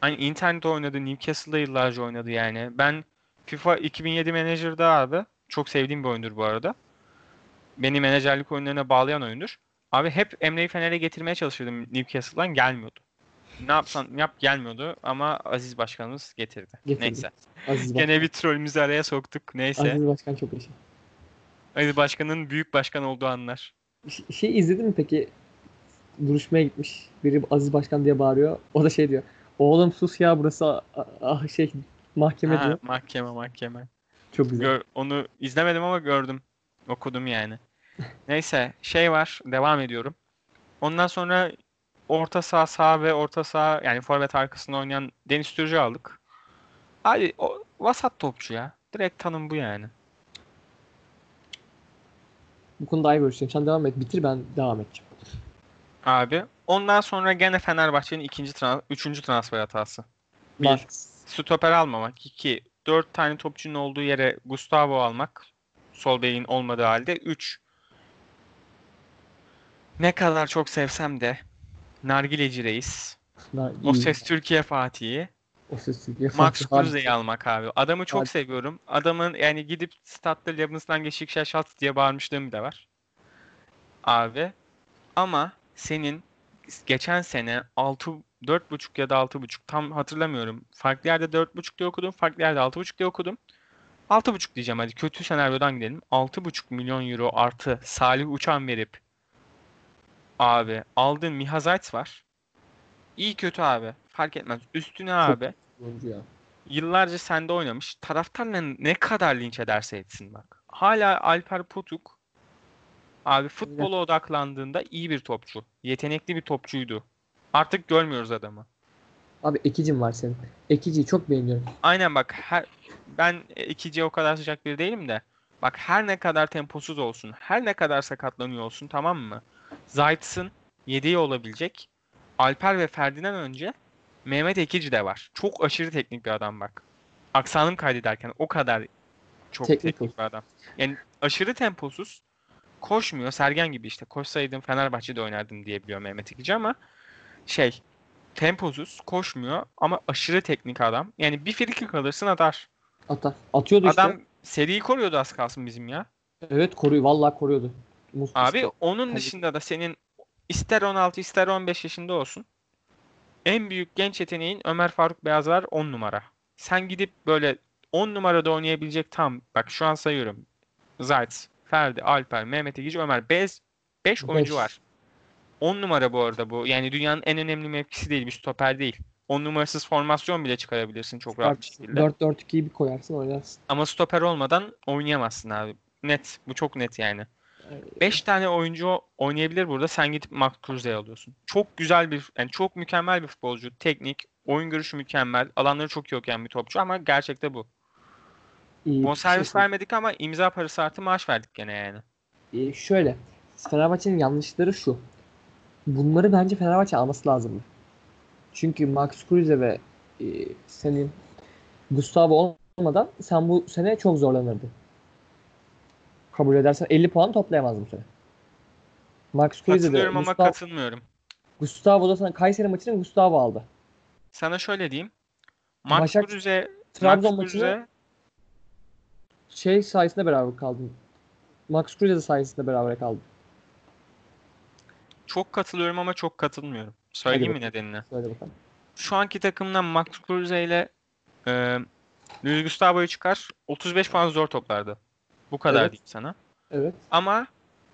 [SPEAKER 1] hani internette oynadı. Newcastle'da yıllarca oynadı yani. Ben FIFA 2007 Manager'da abi çok sevdiğim bir oyundur bu arada. Beni menajerlik oyunlarına bağlayan oyundur. Abi hep Emre'yi Fener'e getirmeye çalışıyordum Newcastle'dan gelmiyordu. Ne yapsan yap gelmiyordu ama Aziz Başkanımız getirdi.
[SPEAKER 2] Getirdi.
[SPEAKER 1] Neyse.
[SPEAKER 2] Aziz,
[SPEAKER 1] Gene bir trollümüzü araya soktuk. Neyse.
[SPEAKER 2] Aziz Başkan çok iyi.
[SPEAKER 1] Aziz Başkan'ın büyük başkan olduğu anlar.
[SPEAKER 2] Ş- Şey izledin mi peki? Duruşmaya gitmiş. Biri Aziz Başkan diye bağırıyor. O da şey diyor. Oğlum sus ya burası ah şey mahkeme
[SPEAKER 1] Ha,
[SPEAKER 2] diyor.
[SPEAKER 1] mahkeme mahkeme.
[SPEAKER 2] Çok güzel.
[SPEAKER 1] Gör- onu izlemedim ama gördüm. Okudum yani. Neyse şey var. Devam ediyorum. Ondan sonra orta saha sağ ve orta saha yani forvet arkasında oynayan Deniz Türücü aldık. Abi o vasat topçu ya. Direkt tanım bu yani.
[SPEAKER 2] Bu konuda ayrı görüşeceğim. Sen devam et. Bitir ben devam edeceğim.
[SPEAKER 1] Abi. Ondan sonra gene Fenerbahçe'nin ikinci trans üçüncü transfer hatası. Bir.
[SPEAKER 2] Var.
[SPEAKER 1] Stoper almamak. 2. 4 tane topçunun olduğu yere Gustavo almak. Sol beyin olmadığı halde. 3. Ne kadar çok sevsem de Nargileci Reis. O ses Türkiye Fatih'i.
[SPEAKER 2] O ses Türkiye.
[SPEAKER 1] Max. Kruse'yi almak abi. Adamı çok
[SPEAKER 2] Hadi.
[SPEAKER 1] seviyorum. Adamın yani gidip statta Leibniz'den geçik şaşalt diye bağırmışlığım bile var. Abi. Ama senin geçen sene 6 4.5 ya da 6.5 tam hatırlamıyorum. Farklı yerde 4.5 diye okudum. Farklı yerde 6.5 diye okudum. 6.5 diyeceğim hadi. Kötü senaryodan gidelim. 6.5 milyon euro artı Salih Uçan verip abi aldığın Miha Zayt var. İyi kötü abi. Fark etmez. Üstüne abi
[SPEAKER 2] Oyuncu ya.
[SPEAKER 1] yıllarca sende oynamış. Taraftarla ne kadar linç ederse etsin bak. Hala Alper Potuk abi futbola odaklandığında iyi bir topçu. Yetenekli bir topçuydu. Artık görmüyoruz adamı.
[SPEAKER 2] Abi ekicim var senin. Ekiciyi çok beğeniyorum.
[SPEAKER 1] Aynen bak her ben ikinciye o kadar sıcak bir değilim de bak her ne kadar temposuz olsun, her ne kadar sakatlanıyor olsun tamam mı? Zayt'sın yedeği olabilecek. Alper ve Ferdi'den önce Mehmet Ekici de var. Çok aşırı teknik bir adam bak. Aksanım kaydederken o kadar çok
[SPEAKER 2] Teknik
[SPEAKER 1] teknik bir adam. Yani aşırı temposuz. Koşmuyor. Sergen gibi işte. Koşsaydım Fenerbahçe'de oynardım diye biliyor Mehmet Ekici ama şey temposuz, koşmuyor ama aşırı teknik adam. Yani bir frikik alırsın atar.
[SPEAKER 2] Atar. Atıyordu işte.
[SPEAKER 1] Adam seriyi koruyordu az kalsın bizim ya.
[SPEAKER 2] Evet koruyor. Vallahi koruyordu. Mus-
[SPEAKER 1] Abi onun dışında da senin ister 16 ister 15 yaşında olsun. En büyük genç yeteneğin Ömer Faruk Beyaz var 10 numara. Sen gidip böyle 10 numarada oynayabilecek tam bak şu an sayıyorum. Zayt, Ferdi, Alper, Mehmet Ekici, Ömer. 5 5 oyuncu var. 10 numara bu arada bu. Yani dünyanın en önemli mevkisi değil, bir stoper değil. 10 numarasız formasyon bile çıkarabilirsin çok rahat bir şekilde.
[SPEAKER 2] 4-4-2'yi bir koyarsın oynarsın.
[SPEAKER 1] Ama stoper olmadan oynayamazsın abi. Net. Bu çok net yani.
[SPEAKER 2] Ee,
[SPEAKER 1] 5 tane oyuncu oynayabilir burada. Sen gidip Max Kruse'yi alıyorsun. Çok güzel bir, yani çok mükemmel bir futbolcu. Teknik, oyun görüşü mükemmel. Alanları çok iyi okuyan bir topçu ama gerçekte bu.
[SPEAKER 2] bir
[SPEAKER 1] Bonservis
[SPEAKER 2] şey
[SPEAKER 1] vermedik ama imza parası artı maaş verdik gene yani.
[SPEAKER 2] Ee, şöyle. Fenerbahçe'nin yanlışları şu. Bunları bence Fenerbahçe alması lazım. Çünkü Max Kruse ve e, senin Gustavo olmadan sen bu sene çok zorlanırdın. Kabul edersen 50 puan toplayamazdın bu sene. Max Kruse de
[SPEAKER 1] Katılıyorum ama
[SPEAKER 2] Gustavo,
[SPEAKER 1] katılmıyorum.
[SPEAKER 2] Gustavo da sana Kayseri maçını Gustavo aldı.
[SPEAKER 1] Sana şöyle diyeyim. Max
[SPEAKER 2] Başak-
[SPEAKER 1] Kruse,
[SPEAKER 2] Trabzon
[SPEAKER 1] Max
[SPEAKER 2] maçını
[SPEAKER 1] Kruse
[SPEAKER 2] şey sayesinde beraber kaldın. Max Kruse de sayesinde beraber kaldı.
[SPEAKER 1] çok katılıyorum ama çok katılmıyorum. Söyleyeyim mi nedenini?
[SPEAKER 2] Söyle bakalım.
[SPEAKER 1] Şu anki takımdan Max Kruse ile e, Luis Gustavo'yu çıkar 35 puan zor toplardı. Bu kadar
[SPEAKER 2] Evet.
[SPEAKER 1] diyeyim sana.
[SPEAKER 2] Evet.
[SPEAKER 1] Ama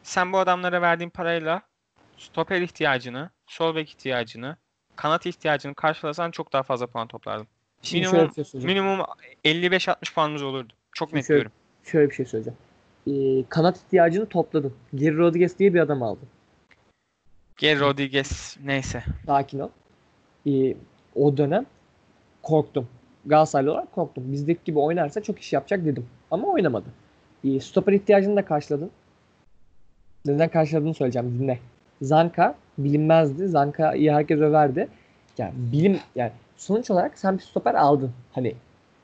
[SPEAKER 1] sen bu adamlara verdiğin parayla stoper ihtiyacını, sol bek ihtiyacını, kanat ihtiyacını karşılasan çok daha fazla puan toplardın.
[SPEAKER 2] Şimdi
[SPEAKER 1] Minimum-
[SPEAKER 2] şey.
[SPEAKER 1] Minimum 55-60 puanımız olurdu. Çok
[SPEAKER 2] Şimdi
[SPEAKER 1] net
[SPEAKER 2] şöyle-
[SPEAKER 1] diyorum.
[SPEAKER 2] Şöyle bir şey söyleyeceğim. Ee, kanat ihtiyacını topladın. Geri Rodriguez diye bir adam aldın.
[SPEAKER 1] Gel Rodriguez neyse.
[SPEAKER 2] Sakin ol. Ee, o dönem korktum. Galatasaraylı olarak korktum. Bizdeki gibi oynarsa çok iş yapacak dedim. Ama oynamadı. Ee, stoper ihtiyacını da karşıladın. Neden karşıladığını söyleyeceğim. Dinle. Zanka bilinmezdi. Zanka'yı herkes överdi. Yani bilim yani sonuç olarak sen bir stoper aldın. Hani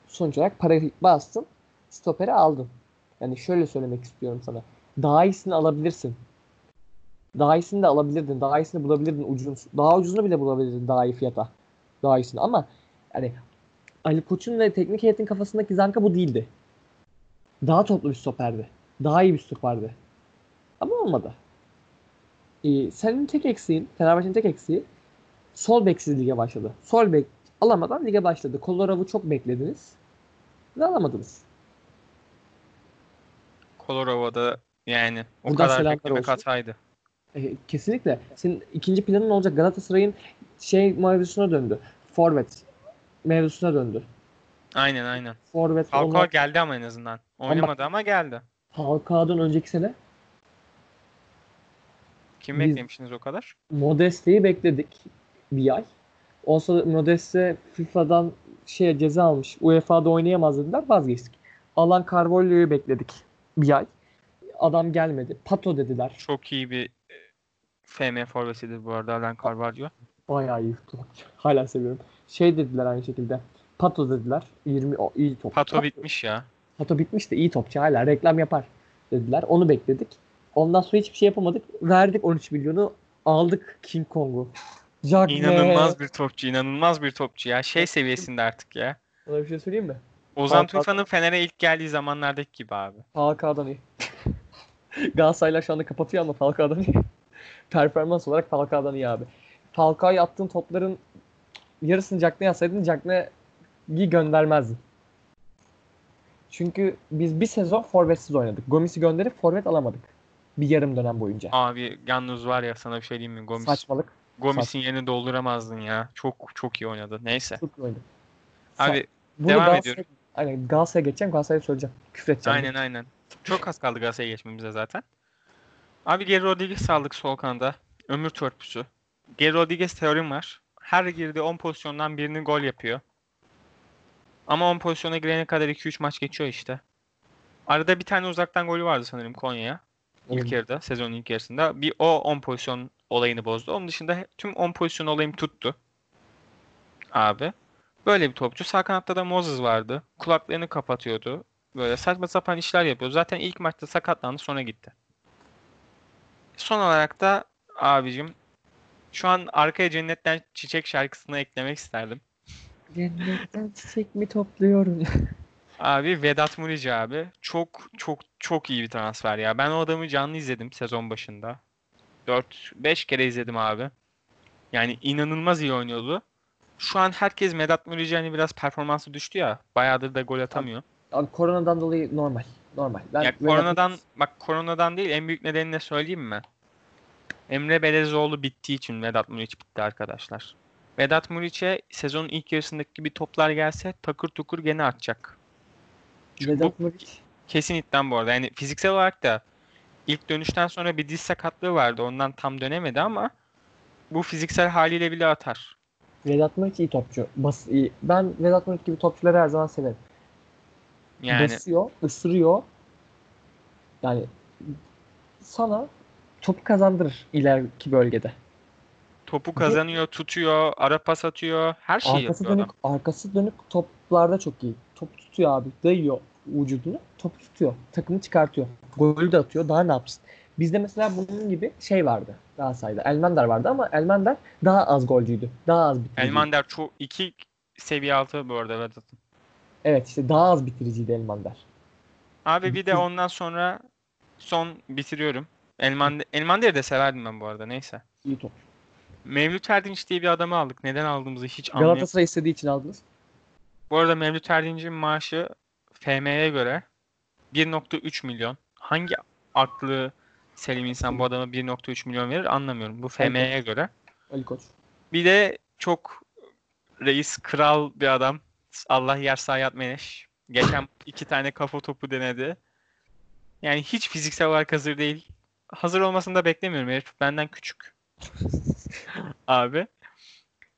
[SPEAKER 2] sonuç olarak parayı bastın. Stoperi aldın. Yani şöyle söylemek istiyorum sana. Daha iyisini alabilirsin. Daha iyisini de alabilirdin. Daha iyisini bulabilirdin ucuz. Daha ucuzunu bile bulabilirdin daha iyi fiyata. Daha iyisini ama yani Ali Koç'un ve teknik heyetin kafasındaki zanka bu değildi. Daha toplu bir stoperdi. Daha iyi bir stoperdi. Ama olmadı. Ee, senin tek eksiğin, Fenerbahçe'nin tek eksiği sol beksiz lige başladı. Sol bek alamadan lige başladı. Kolorov'u çok beklediniz ve alamadınız.
[SPEAKER 1] Kolorova'da yani o
[SPEAKER 2] Buradan
[SPEAKER 1] kadar beklemek
[SPEAKER 2] olsun.
[SPEAKER 1] hataydı.
[SPEAKER 2] E, kesinlikle. Senin ikinci planın olacak Galatasaray'ın şey mevzusuna döndü. Forvet mevzusuna döndü.
[SPEAKER 1] Aynen aynen.
[SPEAKER 2] Forvet
[SPEAKER 1] Falcao
[SPEAKER 2] olmak
[SPEAKER 1] geldi ama en azından. Oynamadı ama geldi.
[SPEAKER 2] Falcao'dan önceki sene
[SPEAKER 1] Kim
[SPEAKER 2] Biz-
[SPEAKER 1] beklemiştiniz o kadar?
[SPEAKER 2] Modeste'yi bekledik bir ay. Olsa Modeste FIFA'dan şeye ceza almış. UEFA'da oynayamaz dediler vazgeçtik. Alan Carvalho'yu bekledik bir ay. Adam gelmedi. Pato dediler.
[SPEAKER 1] Çok iyi bir e, FM forvetidir bu arada Alan Carvalho.
[SPEAKER 2] Bayağı iyi topçu. Hala seviyorum. Şey dediler aynı şekilde. Pato dediler. 20 o iyi topçu.
[SPEAKER 1] Pato bitmiş ya.
[SPEAKER 2] Pato bitmiş de iyi topçu hala reklam yapar dediler. Onu bekledik. Ondan sonra hiçbir şey yapamadık. Verdik 13 milyonu. Aldık King Kong'u. Jack
[SPEAKER 1] İnanılmaz bir topçu, inanılmaz bir topçu ya. Şey seviyesinde artık ya.
[SPEAKER 2] Sana bir şey söyleyeyim mi?
[SPEAKER 1] Ozan Tufan'ın Fener'e ilk geldiği zamanlardaki gibi abi.
[SPEAKER 2] Falcao'dan iyi. [LAUGHS] Galatasaraylar şu anda kapatıyor ama Falcao'dan iyi. [LAUGHS] Performans olarak Falcao'dan iyi abi. Falcao'ya attığın topların yarısını Cagney'e atsaydın Cagney'i göndermezdin. Çünkü biz bir sezon forvetsiz oynadık. Gomis'i gönderip forvet alamadık. Bir yarım dönem boyunca.
[SPEAKER 1] Abi yalnız var ya sana bir şey diyeyim mi? Gomis,
[SPEAKER 2] Saçmalık.
[SPEAKER 1] Gomis'in yerini dolduramazdın ya. Çok çok iyi oynadı. Neyse.
[SPEAKER 2] Çok iyi oynadık.
[SPEAKER 1] Abi
[SPEAKER 2] Bunu
[SPEAKER 1] devam
[SPEAKER 2] Galatasaray-
[SPEAKER 1] ediyorum.
[SPEAKER 2] Aynen Galatasaray'a geçeceğim. Galatasaray'a söyleyeceğim. Küfür edeceğim.
[SPEAKER 1] aynen aynen. Çok az kaldı Galatasaray'a geçmemize zaten. Abi Geri Rodriguez sağlık sol kanada. Ömür törpüsü. Geri Rodriguez teorim var. Her girdiği 10 pozisyondan birini gol yapıyor. Ama 10 pozisyona girene kadar 2-3 maç geçiyor işte. Arada bir tane uzaktan golü vardı sanırım Konya'ya. İlk
[SPEAKER 2] Evet.
[SPEAKER 1] yarıda, sezonun ilk yarısında. Bir o 10 pozisyon olayını bozdu. Onun dışında tüm 10 pozisyon olayım tuttu. Abi. Böyle bir topçu. Sağ kanatta da Moses vardı. Kulaklarını kapatıyordu. Böyle saçma sapan işler yapıyor. Zaten ilk maçta sakatlandı sonra gitti. Son olarak da abicim şu an arkaya Cennetten Çiçek şarkısını eklemek isterdim.
[SPEAKER 2] Cennetten çiçek mi topluyorum? [LAUGHS]
[SPEAKER 1] Abi Vedat Murici abi. Çok çok çok iyi bir transfer ya. Ben o adamı canlı izledim sezon başında. 4-5 kere izledim abi. Yani inanılmaz iyi oynuyordu. Şu an herkes Vedat Murici hani biraz performansı düştü ya. Bayağıdır da gol atamıyor.
[SPEAKER 2] Abi koronadan dolayı normal. Normal. Ben
[SPEAKER 1] Ya koronadan bak koronadan değil en büyük nedenini de söyleyeyim mi? Emre Belezoğlu bittiği için Vedat Muriç bitti arkadaşlar. Vedat Muriç'e sezonun ilk yarısındaki gibi toplar gelse takır tukur gene atacak. Çünkü
[SPEAKER 2] Vedat Muriç
[SPEAKER 1] kesin iddiam bu arada. Yani fiziksel olarak da ilk dönüşten sonra bir diz sakatlığı vardı. Ondan tam dönemedi ama bu fiziksel haliyle bile atar.
[SPEAKER 2] Vedat Muriç iyi topçu. Bas iyi. Ben Vedat Muriç gibi topçuları her zaman severim.
[SPEAKER 1] Yani
[SPEAKER 2] Basıyor, ısırıyor. Yani sana topu kazandırır ileriki bölgede.
[SPEAKER 1] Topu kazanıyor, tutuyor, ara pas atıyor. Her şeyi
[SPEAKER 2] Arkası
[SPEAKER 1] yapıyor
[SPEAKER 2] dönük,
[SPEAKER 1] adam.
[SPEAKER 2] arkası dönük toplarda çok iyi. Top tutuyor abi. Dayıyor vücudunu. Topu tutuyor. Takımı çıkartıyor. Golü de atıyor. Daha ne yapsın? Bizde mesela bunun gibi şey vardı Galatasaray'da. Elmander vardı ama Elmander daha az golcüydü. Daha az bitiriciydi.
[SPEAKER 1] Elmander çok iki seviye altı bu arada Vedat'ın.
[SPEAKER 2] Evet işte daha az bitiriciydi Elmander.
[SPEAKER 1] Abi bir de ondan sonra son bitiriyorum. Elmander, Elmander'i de severdim ben bu arada neyse.
[SPEAKER 2] İyi top.
[SPEAKER 1] Mevlüt Erdinç diye bir adamı aldık. Neden aldığımızı hiç anlayamadım.
[SPEAKER 2] Galatasaray istediği için aldınız.
[SPEAKER 1] Bu arada Mevlüt Erdinç'in maaşı FM'ye göre 1.3 milyon. Hangi aklı selim insan bu adama 1.3 milyon verir anlamıyorum. Bu FM'ye göre.
[SPEAKER 2] Ali Koç.
[SPEAKER 1] Bir de çok reis kral bir adam. Allah yer sayat meneş. Geçen [LAUGHS] iki tane kafa topu denedi. Yani hiç fiziksel olarak hazır değil. Hazır olmasını da beklemiyorum. Herif benden küçük. [LAUGHS] Abi.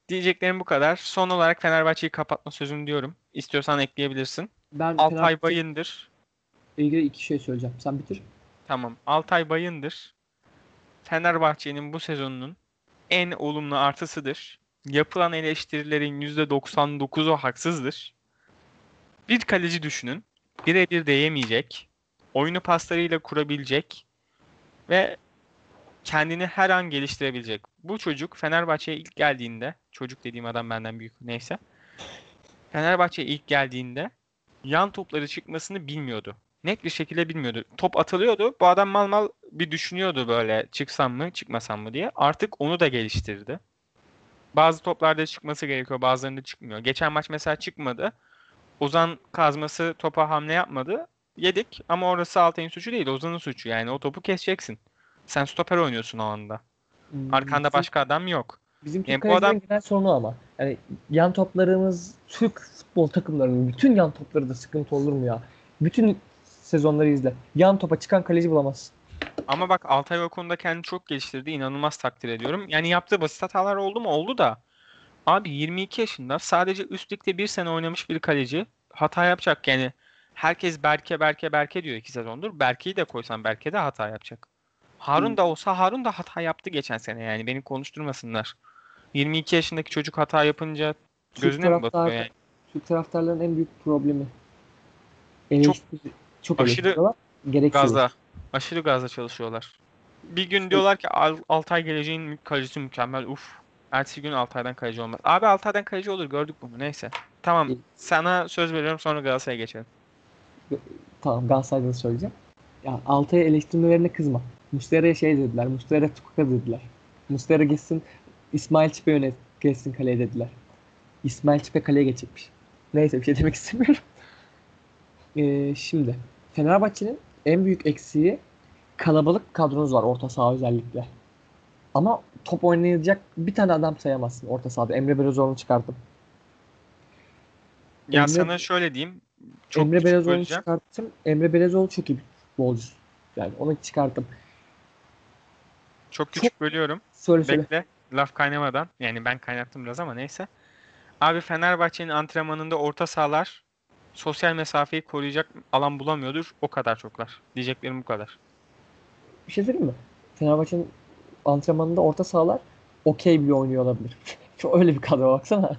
[SPEAKER 1] Diyeceklerim bu kadar. Son olarak Fenerbahçe'yi kapatma sözüm diyorum. İstiyorsan ekleyebilirsin.
[SPEAKER 2] Ben
[SPEAKER 1] Altay
[SPEAKER 2] Fenerbahçe
[SPEAKER 1] Bayındır.
[SPEAKER 2] ilgili iki şey söyleyeceğim. Sen bitir.
[SPEAKER 1] Tamam. Altay Bayındır. Fenerbahçe'nin bu sezonunun en olumlu artısıdır. Yapılan eleştirilerin %99'u haksızdır. Bir kaleci düşünün. Birebir değemeyecek. Oyunu paslarıyla kurabilecek. Ve kendini her an geliştirebilecek. Bu çocuk Fenerbahçe'ye ilk geldiğinde, çocuk dediğim adam benden büyük neyse. Fenerbahçe'ye ilk geldiğinde yan topları çıkmasını bilmiyordu net bir şekilde bilmiyordu. Top atılıyordu. Bu adam mal mal bir düşünüyordu böyle çıksam mı çıkmasam mı diye. Artık onu da geliştirdi. Bazı toplarda çıkması gerekiyor bazılarında çıkmıyor. Geçen maç mesela çıkmadı. Ozan kazması topa hamle yapmadı. Yedik ama orası Altay'ın suçu değil Ozan'ın suçu. Yani o topu keseceksin. Sen stoper oynuyorsun o anda.
[SPEAKER 2] Hmm,
[SPEAKER 1] Arkanda
[SPEAKER 2] bizim-
[SPEAKER 1] başka adam yok.
[SPEAKER 2] Bizim
[SPEAKER 1] Yani bu adam-
[SPEAKER 2] genel sorunu ama. Yani yan toplarımız Türk futbol takımlarının bütün yan topları da sıkıntı olur mu ya? Bütün sezonları izle. Yan topa çıkan kaleci bulamazsın.
[SPEAKER 1] Ama bak Altay o konuda kendini çok geliştirdi. İnanılmaz takdir ediyorum. Yani yaptığı basit hatalar oldu mu? Oldu da. Abi 22 yaşında sadece üst ligde bir sene oynamış bir kaleci hata yapacak. Yani herkes Berke Berke Berke diyor iki sezondur. Berke'yi de koysan Berke de hata yapacak. Harun da olsa Harun da hata yaptı geçen sene yani. Beni konuşturmasınlar. 22 yaşındaki çocuk hata yapınca
[SPEAKER 2] Türk
[SPEAKER 1] gözüne mi batıyor
[SPEAKER 2] taraftar-
[SPEAKER 1] yani?
[SPEAKER 2] Türk taraftarların en büyük problemi. Eleştiri, çok,
[SPEAKER 1] aşırı
[SPEAKER 2] eleştiriyorlar. Gereksiz.
[SPEAKER 1] Gazla. Aşırı gazla çalışıyorlar. Bir gün diyorlar ki Al- Altay geleceğin kalecisi mükemmel. Uf. Ertesi gün Altay'dan kaleci olmaz. Abi Altay'dan kaleci olur gördük bunu neyse. Tamam sana söz veriyorum sonra Galatasaray'a geçelim.
[SPEAKER 2] Tamam Galatasaray'dan söyleyeceğim. Ya Altay'ı eleştirmelerine kızma. Muslera'ya şey dediler. Muslera Tukuka dediler. Muslera gitsin İsmail Çipe yönet geçsin kaleye dediler. İsmail Çipe kaleye geçecekmiş. Neyse bir şey demek [LAUGHS] istemiyorum. Ee, şimdi Fenerbahçe'nin en büyük eksiği kalabalık kadronuz var orta saha özellikle. Ama top oynayacak bir tane adam sayamazsın orta sahada. Emre Belözoğlu'nu çıkarttım.
[SPEAKER 1] Ya
[SPEAKER 2] Emre-
[SPEAKER 1] sana şöyle diyeyim. Çok
[SPEAKER 2] Emre
[SPEAKER 1] böleceğim.
[SPEAKER 2] çıkarttım. Emre Belezoğlu çok iyi bir futbolcu. Yani onu çıkarttım.
[SPEAKER 1] Çok küçük bölüyorum.
[SPEAKER 2] Söyle söyle.
[SPEAKER 1] Bekle. Laf kaynamadan. Yani ben kaynattım biraz ama neyse. Abi Fenerbahçe'nin antrenmanında orta sahalar sosyal mesafeyi koruyacak alan bulamıyordur. O kadar çoklar. Diyeceklerim bu kadar.
[SPEAKER 2] Bir şey söyleyeyim mi? Fenerbahçe'nin antrenmanında orta sahalar okey bile oynuyor olabilir. [LAUGHS] Çok öyle bir kadro baksana.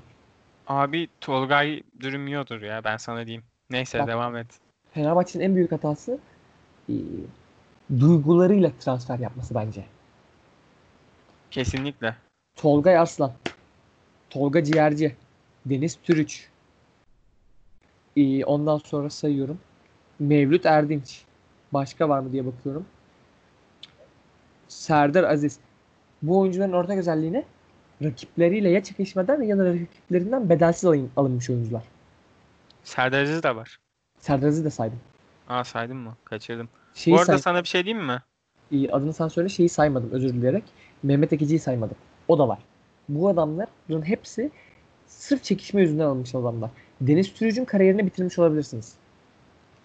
[SPEAKER 1] Abi Tolgay dürüm yiyordur ya ben sana diyeyim. Neyse
[SPEAKER 2] Bak.
[SPEAKER 1] devam et.
[SPEAKER 2] Fenerbahçe'nin en büyük hatası e, duygularıyla transfer yapması bence.
[SPEAKER 1] Kesinlikle.
[SPEAKER 2] Tolga Arslan, Tolga Ciğerci, Deniz Türüç. E, ondan sonra sayıyorum. Mevlüt Erdinç. Başka var mı diye bakıyorum. Serdar Aziz. Bu oyuncuların ortak özelliğini rakipleriyle ya çekişmeden ya da rakiplerinden bedelsiz alın- alınmış oyuncular.
[SPEAKER 1] Serdar Aziz de var.
[SPEAKER 2] Serdar Aziz'i de saydım.
[SPEAKER 1] Aa saydım mı? Kaçırdım.
[SPEAKER 2] Şeyi
[SPEAKER 1] Bu arada
[SPEAKER 2] say-
[SPEAKER 1] sana bir şey diyeyim mi?
[SPEAKER 2] İyi, adını sen söyle şeyi saymadım özür dileyerek. Mehmet Ekici'yi saymadım. O da var. Bu adamların hepsi sırf çekişme yüzünden alınmış adamlar. Deniz Türüc'ün kariyerini bitirmiş olabilirsiniz.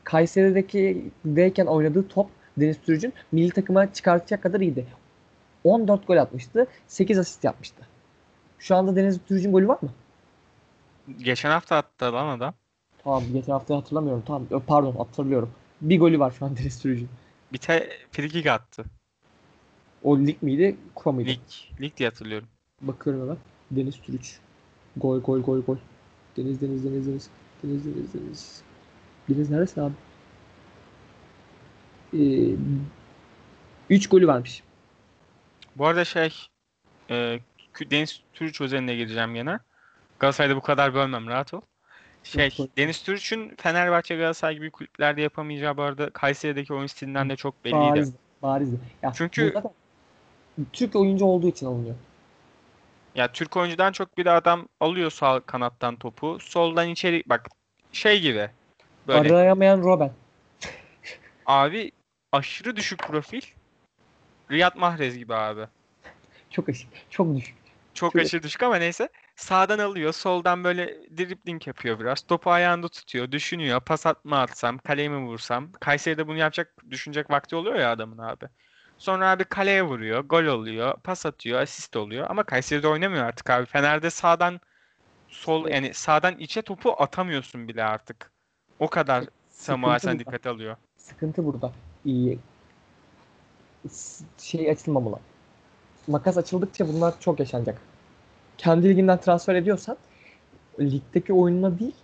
[SPEAKER 2] Kayseri'deki deyken oynadığı top Deniz Türüc'ün milli takıma çıkartacak kadar iyiydi. 14 gol atmıştı. 8 asist yapmıştı. Şu anda Deniz Türüc'ün golü var mı?
[SPEAKER 1] Geçen hafta attı lan adam.
[SPEAKER 2] Tamam geçen hafta hatırlamıyorum. Tamam pardon hatırlıyorum. Bir golü var şu an Deniz Türüc'ün.
[SPEAKER 1] Bir te frikik attı.
[SPEAKER 2] O lig miydi? Kupa mıydı?
[SPEAKER 1] Lig. Lig diye hatırlıyorum.
[SPEAKER 2] Bakıyorum hemen. Deniz Türüç. Gol gol gol gol. Deniz Deniz Deniz Deniz. Deniz Deniz Deniz. Deniz neresi abi? Ee, 3 golü varmış.
[SPEAKER 1] Bu arada şey e, Deniz Türüç özeline gireceğim gene. Galatasaray'da bu kadar bölmem rahat ol. Şey. Deniz Türüç'ün Fenerbahçe Galatasaray gibi kulüplerde yapamayacağı bu arada Kayseri'deki oyun stilinden de çok belliydi.
[SPEAKER 2] Barizdi. Barizdi. Ya
[SPEAKER 1] Çünkü-
[SPEAKER 2] da Türk oyuncu olduğu için alınıyor.
[SPEAKER 1] Ya Türk oyuncudan çok bir adam alıyor sağ kanattan topu. Soldan içeri bak şey gibi. Böyle
[SPEAKER 2] Arayamayan Robben.
[SPEAKER 1] abi aşırı düşük profil. Riyad Mahrez gibi abi.
[SPEAKER 2] Çok aşık. Çok düşük.
[SPEAKER 1] Çok
[SPEAKER 2] Şöyle-
[SPEAKER 1] aşırı düşük ama neyse. Sağdan alıyor, soldan böyle dribbling yapıyor biraz. Topu ayağında tutuyor, düşünüyor. Pas atma atsam, kaleye mi vursam? Kayseri'de bunu yapacak, düşünecek vakti oluyor ya adamın abi. Sonra abi kaleye vuruyor, gol oluyor, pas atıyor, asist oluyor. Ama Kayseri'de oynamıyor artık abi. Fener'de sağdan sol yani sağdan içe topu atamıyorsun bile artık. O kadar Samuel sen dikkat alıyor.
[SPEAKER 2] Sıkıntı burada. İyi. Şey açılmamalı. Makas açıldıkça bunlar çok yaşanacak. Kendi liginden transfer ediyorsan ligdeki oyununa değil.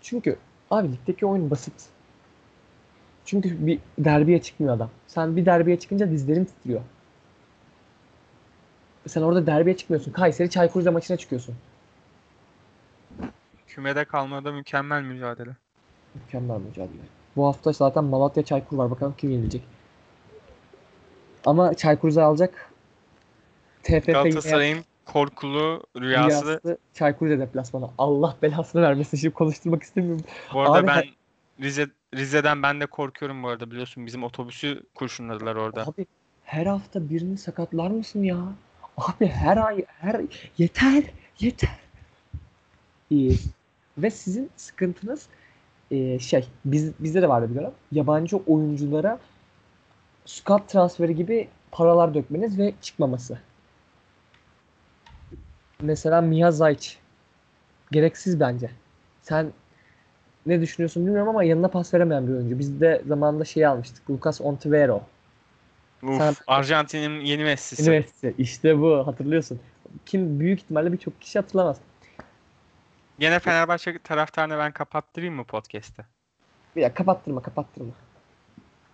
[SPEAKER 2] Çünkü abi ligdeki oyun basit. Çünkü bir derbiye çıkmıyor adam. Sen bir derbiye çıkınca dizlerin titriyor. Sen orada derbiye çıkmıyorsun. Kayseri Çaykur Rize maçına çıkıyorsun.
[SPEAKER 1] Kümede kalmada mükemmel mücadele.
[SPEAKER 2] Mükemmel mücadele. Bu hafta zaten Malatya Çaykur var. Bakalım kim yenilecek. Ama Çaykur Rize alacak. TFF
[SPEAKER 1] Galatasaray'ın korkulu rüyası.
[SPEAKER 2] rüyası Çaykur Rize deplasmanı. Allah belasını vermesin. Şimdi konuşturmak istemiyorum.
[SPEAKER 1] Bu arada
[SPEAKER 2] Abi
[SPEAKER 1] ben Rize Rize'den ben de korkuyorum bu arada biliyorsun bizim otobüsü kurşunladılar orada.
[SPEAKER 2] Abi her hafta birini sakatlar mısın ya? Abi her ay her yeter yeter. İyi. Ve sizin sıkıntınız e, şey biz bizde de vardı bir dönem. Yabancı oyunculara scout transferi gibi paralar dökmeniz ve çıkmaması. Mesela Miha Zayç. Gereksiz bence. Sen ne düşünüyorsun bilmiyorum ama yanına pas veremeyen bir oyuncu. Biz de zamanında şey almıştık. Lucas Ontivero.
[SPEAKER 1] Uf,
[SPEAKER 2] Sen-
[SPEAKER 1] Arjantin'in yeni Messi'si.
[SPEAKER 2] Üniversite. İşte bu. Hatırlıyorsun. Kim büyük ihtimalle birçok kişi hatırlamaz.
[SPEAKER 1] Gene Fenerbahçe taraftarını ben kapattırayım mı podcast'ı?
[SPEAKER 2] Ya kapattırma kapattırma.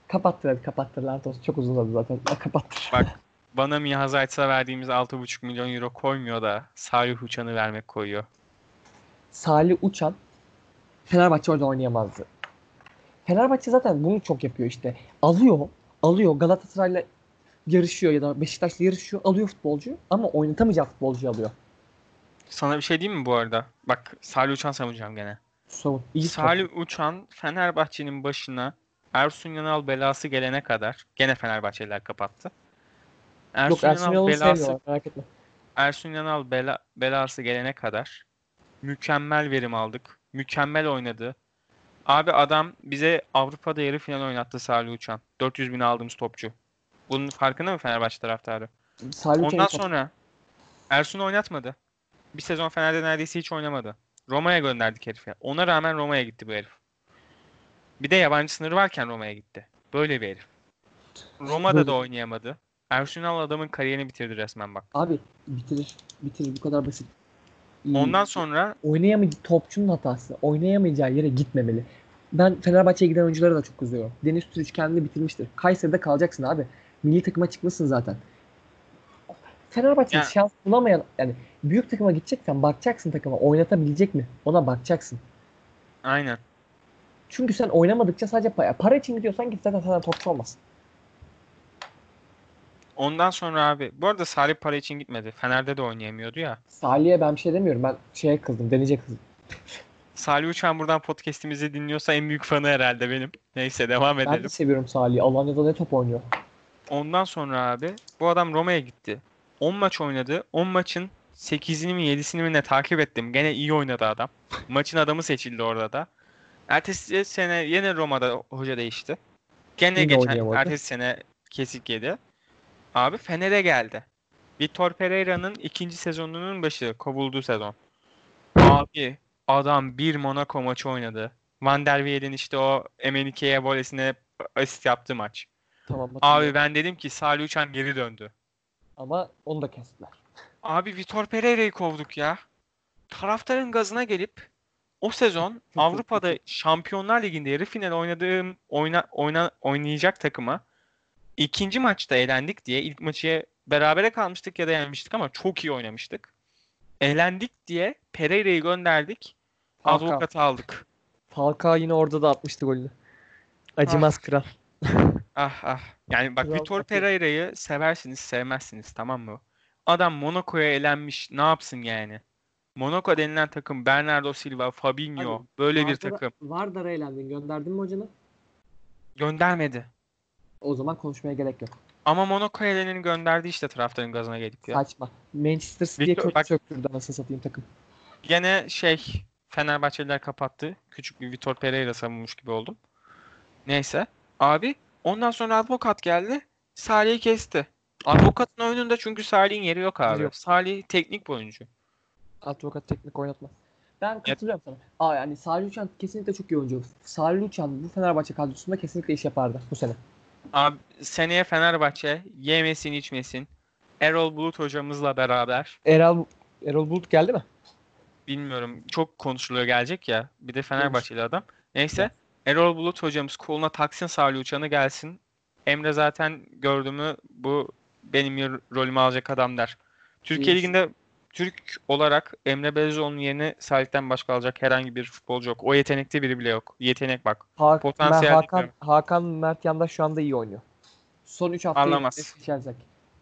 [SPEAKER 2] Kapattır hadi kapattır lanet olsun. Çok uzun uzadı zaten. Kapattır.
[SPEAKER 1] Bak bana Miha Zayt'sa verdiğimiz 6,5 milyon euro koymuyor da Salih Uçan'ı vermek koyuyor.
[SPEAKER 2] Salih Uçan Fenerbahçe orada oynayamazdı. Fenerbahçe zaten bunu çok yapıyor işte. Alıyor, alıyor Galatasaray'la yarışıyor ya da Beşiktaş'la yarışıyor, alıyor futbolcuyu ama oynatamayacağı futbolcuyu alıyor.
[SPEAKER 1] Sana bir şey diyeyim mi bu arada? Bak Salih Uçan savunacağım gene.
[SPEAKER 2] Savun. İyi
[SPEAKER 1] Salih Uçan Fenerbahçe'nin başına Ersun Yanal belası gelene kadar gene Fenerbahçeliler kapattı. Ersun,
[SPEAKER 2] Yok Ersun
[SPEAKER 1] Yanal belası
[SPEAKER 2] merak etme.
[SPEAKER 1] Ersun Yanal bela, belası gelene kadar mükemmel verim aldık. Mükemmel oynadı. Abi adam bize Avrupa'da yarı final oynattı Salih Uçan. 400 bin aldığımız topçu. Bunun farkında mı Fenerbahçe taraftarı?
[SPEAKER 2] Salih
[SPEAKER 1] Ondan sonra Ersun oynatmadı. Bir sezon Fener'de neredeyse hiç oynamadı. Roma'ya gönderdik herifi. Ona rağmen Roma'ya gitti bu herif. Bir de yabancı sınırı varken Roma'ya gitti. Böyle bir herif. Roma'da da oynayamadı. Ersun adamın kariyerini bitirdi resmen bak.
[SPEAKER 2] Abi bitirir. Bitirir bu kadar basit. İyi.
[SPEAKER 1] Ondan sonra
[SPEAKER 2] oynayamayacağı topçunun hatası. Oynayamayacağı yere gitmemeli. Ben Fenerbahçe'ye giden oyunculara da çok kızıyorum. Deniz Türüç kendini bitirmiştir. Kayseri'de kalacaksın abi. Milli takıma çıkmışsın zaten. Fenerbahçe
[SPEAKER 1] Ya-
[SPEAKER 2] şans bulamayan yani büyük takıma gideceksen bakacaksın takıma oynatabilecek mi? Ona bakacaksın.
[SPEAKER 1] aynen.
[SPEAKER 2] Çünkü sen oynamadıkça sadece para, para için gidiyorsan git zaten sana topçu olmaz.
[SPEAKER 1] Ondan sonra abi bu arada Salih para için gitmedi. Fener'de de oynayamıyordu ya.
[SPEAKER 2] Salih'e ben bir şey demiyorum. Ben şeye kızdım. Deniz'e kızdım. [LAUGHS]
[SPEAKER 1] Salih Uçan buradan podcast'imizi dinliyorsa en büyük fanı herhalde benim. Neyse devam
[SPEAKER 2] Ben
[SPEAKER 1] edelim.
[SPEAKER 2] de seviyorum Salih'i. Alanya'da ne top oynuyor.
[SPEAKER 1] Ondan sonra abi bu adam Roma'ya gitti. 10 maç oynadı. 10 maçın 8'ini mi 7'sini mi ne takip ettim. Gene iyi oynadı adam. [LAUGHS] Maçın adamı seçildi orada da. Ertesi sene yine Roma'da hoca değişti. Gene
[SPEAKER 2] Yine
[SPEAKER 1] geçen
[SPEAKER 2] oynayamadı.
[SPEAKER 1] ertesi sene kesik yedi. Abi Fener'e geldi. Vitor Pereira'nın ikinci sezonunun başı. Kovulduğu sezon. Abi adam bir Monaco maçı oynadı. Van der Weer'in işte o Emenike'ye volesine asist yaptığı maç.
[SPEAKER 2] Tamam
[SPEAKER 1] Abi ben dedim ki Salih Uçan geri döndü.
[SPEAKER 2] Ama onu da kestiler.
[SPEAKER 1] Abi Vitor Pereira'yı kovduk ya. Taraftarın gazına gelip o sezon Avrupa'da. Şampiyonlar Ligi'nde yarı final oynadığım oyna, oyna, oynayacak takıma ikinci maçta elendik diye ilk maçı berabere kalmıştık ya da yenmiştik ama çok iyi oynamıştık. Elendik diye Pereira'yı gönderdik.
[SPEAKER 2] Falcao.
[SPEAKER 1] Advokatı aldık.
[SPEAKER 2] Falcao yine orada da atmıştı golünü. Acımaz kral. [LAUGHS]
[SPEAKER 1] Ah ah. Yani bak
[SPEAKER 2] Kral
[SPEAKER 1] Vitor. Pereira'yı seversiniz sevmezsiniz tamam mı? Adam Monaco'ya elenmiş ne yapsın yani? Monaco denilen takım Bernardo Silva, Fabinho
[SPEAKER 2] Abi,
[SPEAKER 1] böyle bir
[SPEAKER 2] Vardar'a-
[SPEAKER 1] takım.
[SPEAKER 2] Vardar'a eğlendin. Gönderdin mi hocanı?
[SPEAKER 1] Göndermedi.
[SPEAKER 2] O zaman konuşmaya gerek yok.
[SPEAKER 1] Ama Monaco elenini gönderdi işte taraftarın gazına gelip ya.
[SPEAKER 2] Saçma. Manchester City'ye
[SPEAKER 1] Victor-
[SPEAKER 2] kök
[SPEAKER 1] bak-
[SPEAKER 2] söktürdü anasını satayım takım.
[SPEAKER 1] Gene şey Fenerbahçeliler kapattı. Küçük bir Vitor Pereira savunmuş gibi oldum. Neyse. Abi ondan sonra advokat geldi. Salih'i kesti. Advokatın oyununda çünkü Salih'in yeri yok abi.
[SPEAKER 2] Yok.
[SPEAKER 1] Salih teknik bir oyuncu.
[SPEAKER 2] Advokat teknik oynatmaz. Ben katılıyorum sana. Aa yani Salih Uçan kesinlikle çok iyi oyuncu. Salih Uçan bu Fenerbahçe kadrosunda kesinlikle iş yapardı bu sene.
[SPEAKER 1] Abi seneye Fenerbahçe yemesin içmesin. Erol Bulut hocamızla beraber
[SPEAKER 2] Erol Erol Bulut geldi mi?
[SPEAKER 1] bilmiyorum çok konuşuluyor gelecek ya. Bir de Fenerbahçeli adam. Neyse Erol Bulut hocamız koluna taksın Salih Uçan'ı gelsin. Emre zaten gördüğümü bu benim rolümü alacak adam der. Türkiye. Ligi'nde Türk olarak Emre Belezoğlu'nun yerine Salih'ten başka alacak herhangi bir futbolcu yok. O yetenekte biri bile yok. Yetenek bak.
[SPEAKER 2] Ha-
[SPEAKER 1] Potansiyel
[SPEAKER 2] Hakan. Hakan Mert Yandaş şu anda iyi oynuyor. Son 3 hafta
[SPEAKER 1] Alamaz.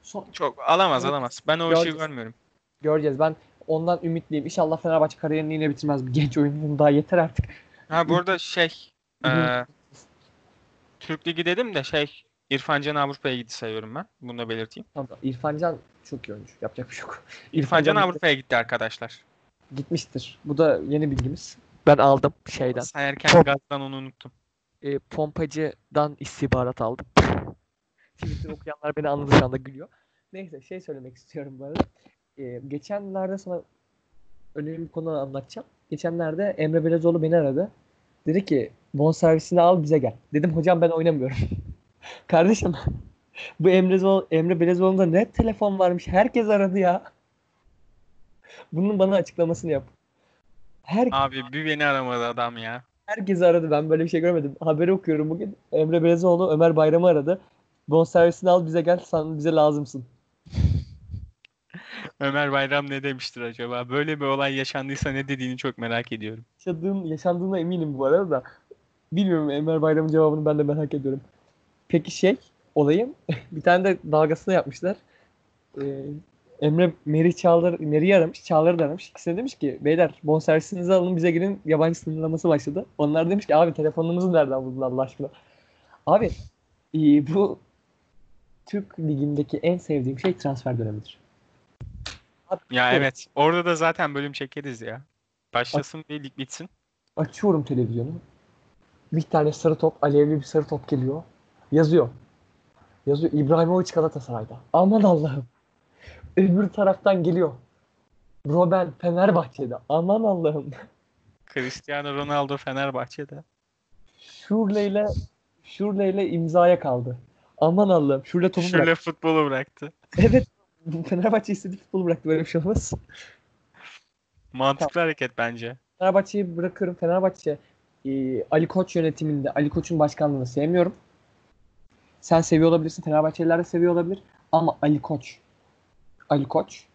[SPEAKER 2] Son,
[SPEAKER 1] Çok alamaz
[SPEAKER 2] Evet.
[SPEAKER 1] alamaz. Ben o işi
[SPEAKER 2] Göreceğiz.
[SPEAKER 1] görmüyorum.
[SPEAKER 2] göreceğiz. Ben ondan ümitliyim. İnşallah Fenerbahçe kariyerini yine bitirmez. Bir genç oyuncunun daha yeter artık.
[SPEAKER 1] Ha bu arada şey eee, Türk Ligi dedim de şey İrfan Can Avrupa'ya gitti sayıyorum ben. Bunu da belirteyim.
[SPEAKER 2] Tamam. İrfan Can çok iyi oyuncu. Yapacak bir şey yok. [LAUGHS]
[SPEAKER 1] İrfan Can Avrupa'ya gitti arkadaşlar.
[SPEAKER 2] gitmiştir. Bu da yeni bilgimiz. Ben aldım şeyden.
[SPEAKER 1] Sayarken
[SPEAKER 2] Çok-
[SPEAKER 1] gazdan onu unuttum.
[SPEAKER 2] E, pompacıdan istihbarat aldım. [LAUGHS] Twitter okuyanlar beni anladı şu anda gülüyor. Neyse şey söylemek istiyorum bu arada. Ee, geçenlerde sana önemli bir konu anlatacağım. Geçenlerde Emre Belezoğlu beni aradı. Dedi ki bonservisini al bize gel. Dedim hocam ben oynamıyorum. [LAUGHS] Kardeşim [LAUGHS] bu Emre, Zo- Emre Belezoğlu'nda ne telefon varmış. Herkes aradı ya. Bunun bana açıklamasını yap. Her,
[SPEAKER 1] Abi bir beni aramadı adam ya.
[SPEAKER 2] herkes aradı. Ben böyle bir şey görmedim. Haberi okuyorum bugün. Emre Belezoğlu Ömer Bayram'ı aradı. Bonservisini al bize gel. Sen bize lazımsın. [LAUGHS]
[SPEAKER 1] Ömer Bayram ne demiştir acaba? Böyle bir olay yaşandıysa ne dediğini çok merak ediyorum.
[SPEAKER 2] Yaşadığın, yaşandığına eminim bu arada da. Bilmiyorum Ömer Bayram'ın cevabını ben de merak ediyorum. Peki şey olayım [LAUGHS] bir tane de dalgasını yapmışlar. Ee, Emre Meri Çağlar, Meri'yi aramış, Çağlar'ı da aramış. İkisine demiş ki beyler bonservisinizi alın bize girin yabancı sınırlaması başladı. Onlar demiş ki abi telefonumuzu nereden buldun Allah aşkına? Abi e, bu Türk ligindeki en sevdiğim şey transfer dönemidir. Abi,
[SPEAKER 1] Ya
[SPEAKER 2] evet.
[SPEAKER 1] evet. Orada da zaten bölüm çekeriz ya. Başlasın bir lig bitsin.
[SPEAKER 2] Açıyorum televizyonu. Bir tane sarı top, alevli bir sarı top geliyor. Yazıyor. Yazıyor. İbrahimovic Galatasaray'da. Aman Allah'ım. Öbür taraftan geliyor. Robben Fenerbahçe'de. Aman Allah'ım.
[SPEAKER 1] Cristiano Ronaldo Fenerbahçe'de.
[SPEAKER 2] Şurle ile Şurle ile imzaya kaldı. Aman Allah'ım. Şurle topu
[SPEAKER 1] Şöyle
[SPEAKER 2] bıraktı.
[SPEAKER 1] futbolu bıraktı.
[SPEAKER 2] Evet. Fenerbahçe istediği futbolu bıraktı. Böyle bir şey olmaz.
[SPEAKER 1] Mantıklı hareket bence.
[SPEAKER 2] Fenerbahçe'yi bırakıyorum. Fenerbahçe e, Ali Koç yönetiminde Ali Koç'un başkanlığını sevmiyorum. Sen seviyor olabilirsin. Fenerbahçeliler de seviyor olabilir. Ama Ali Koç Ali Koç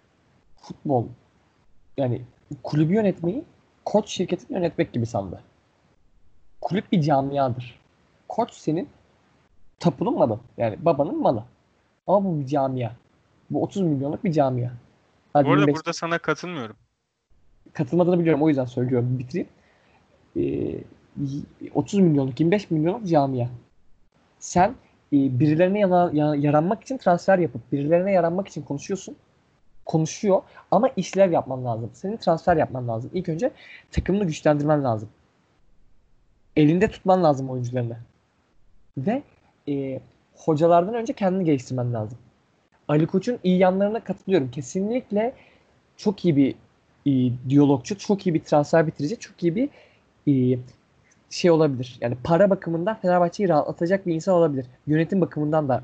[SPEAKER 2] futbol yani kulübü yönetmeyi koç şirketini yönetmek gibi sandı. Kulüp bir camiadır. Koç senin tapunun malı. Yani babanın malı. Ama bu bir camia. Bu 30 milyonluk bir camia. Hadi
[SPEAKER 1] Bu arada
[SPEAKER 2] 25
[SPEAKER 1] burada sana katılmıyorum.
[SPEAKER 2] katılmadığını biliyorum o yüzden söylüyorum bitireyim. Ee, 30 milyonluk 25 milyonluk camia. Sen e, birilerine yana, ya- yaranmak için transfer yapıp birilerine yaranmak için konuşuyorsun. Konuşuyor ama işlev yapman lazım. Senin transfer yapman lazım. İlk önce takımını güçlendirmen lazım. Elinde tutman lazım oyuncularını. Ve e, hocalardan önce kendini geliştirmen lazım. Ali Koç'un iyi yanlarına katılıyorum. Kesinlikle çok iyi bir e, diyalogçu, çok iyi bir transfer bitirici, çok iyi bir e, şey olabilir. Yani para bakımından Fenerbahçe'yi rahatlatacak bir insan olabilir. Yönetim bakımından da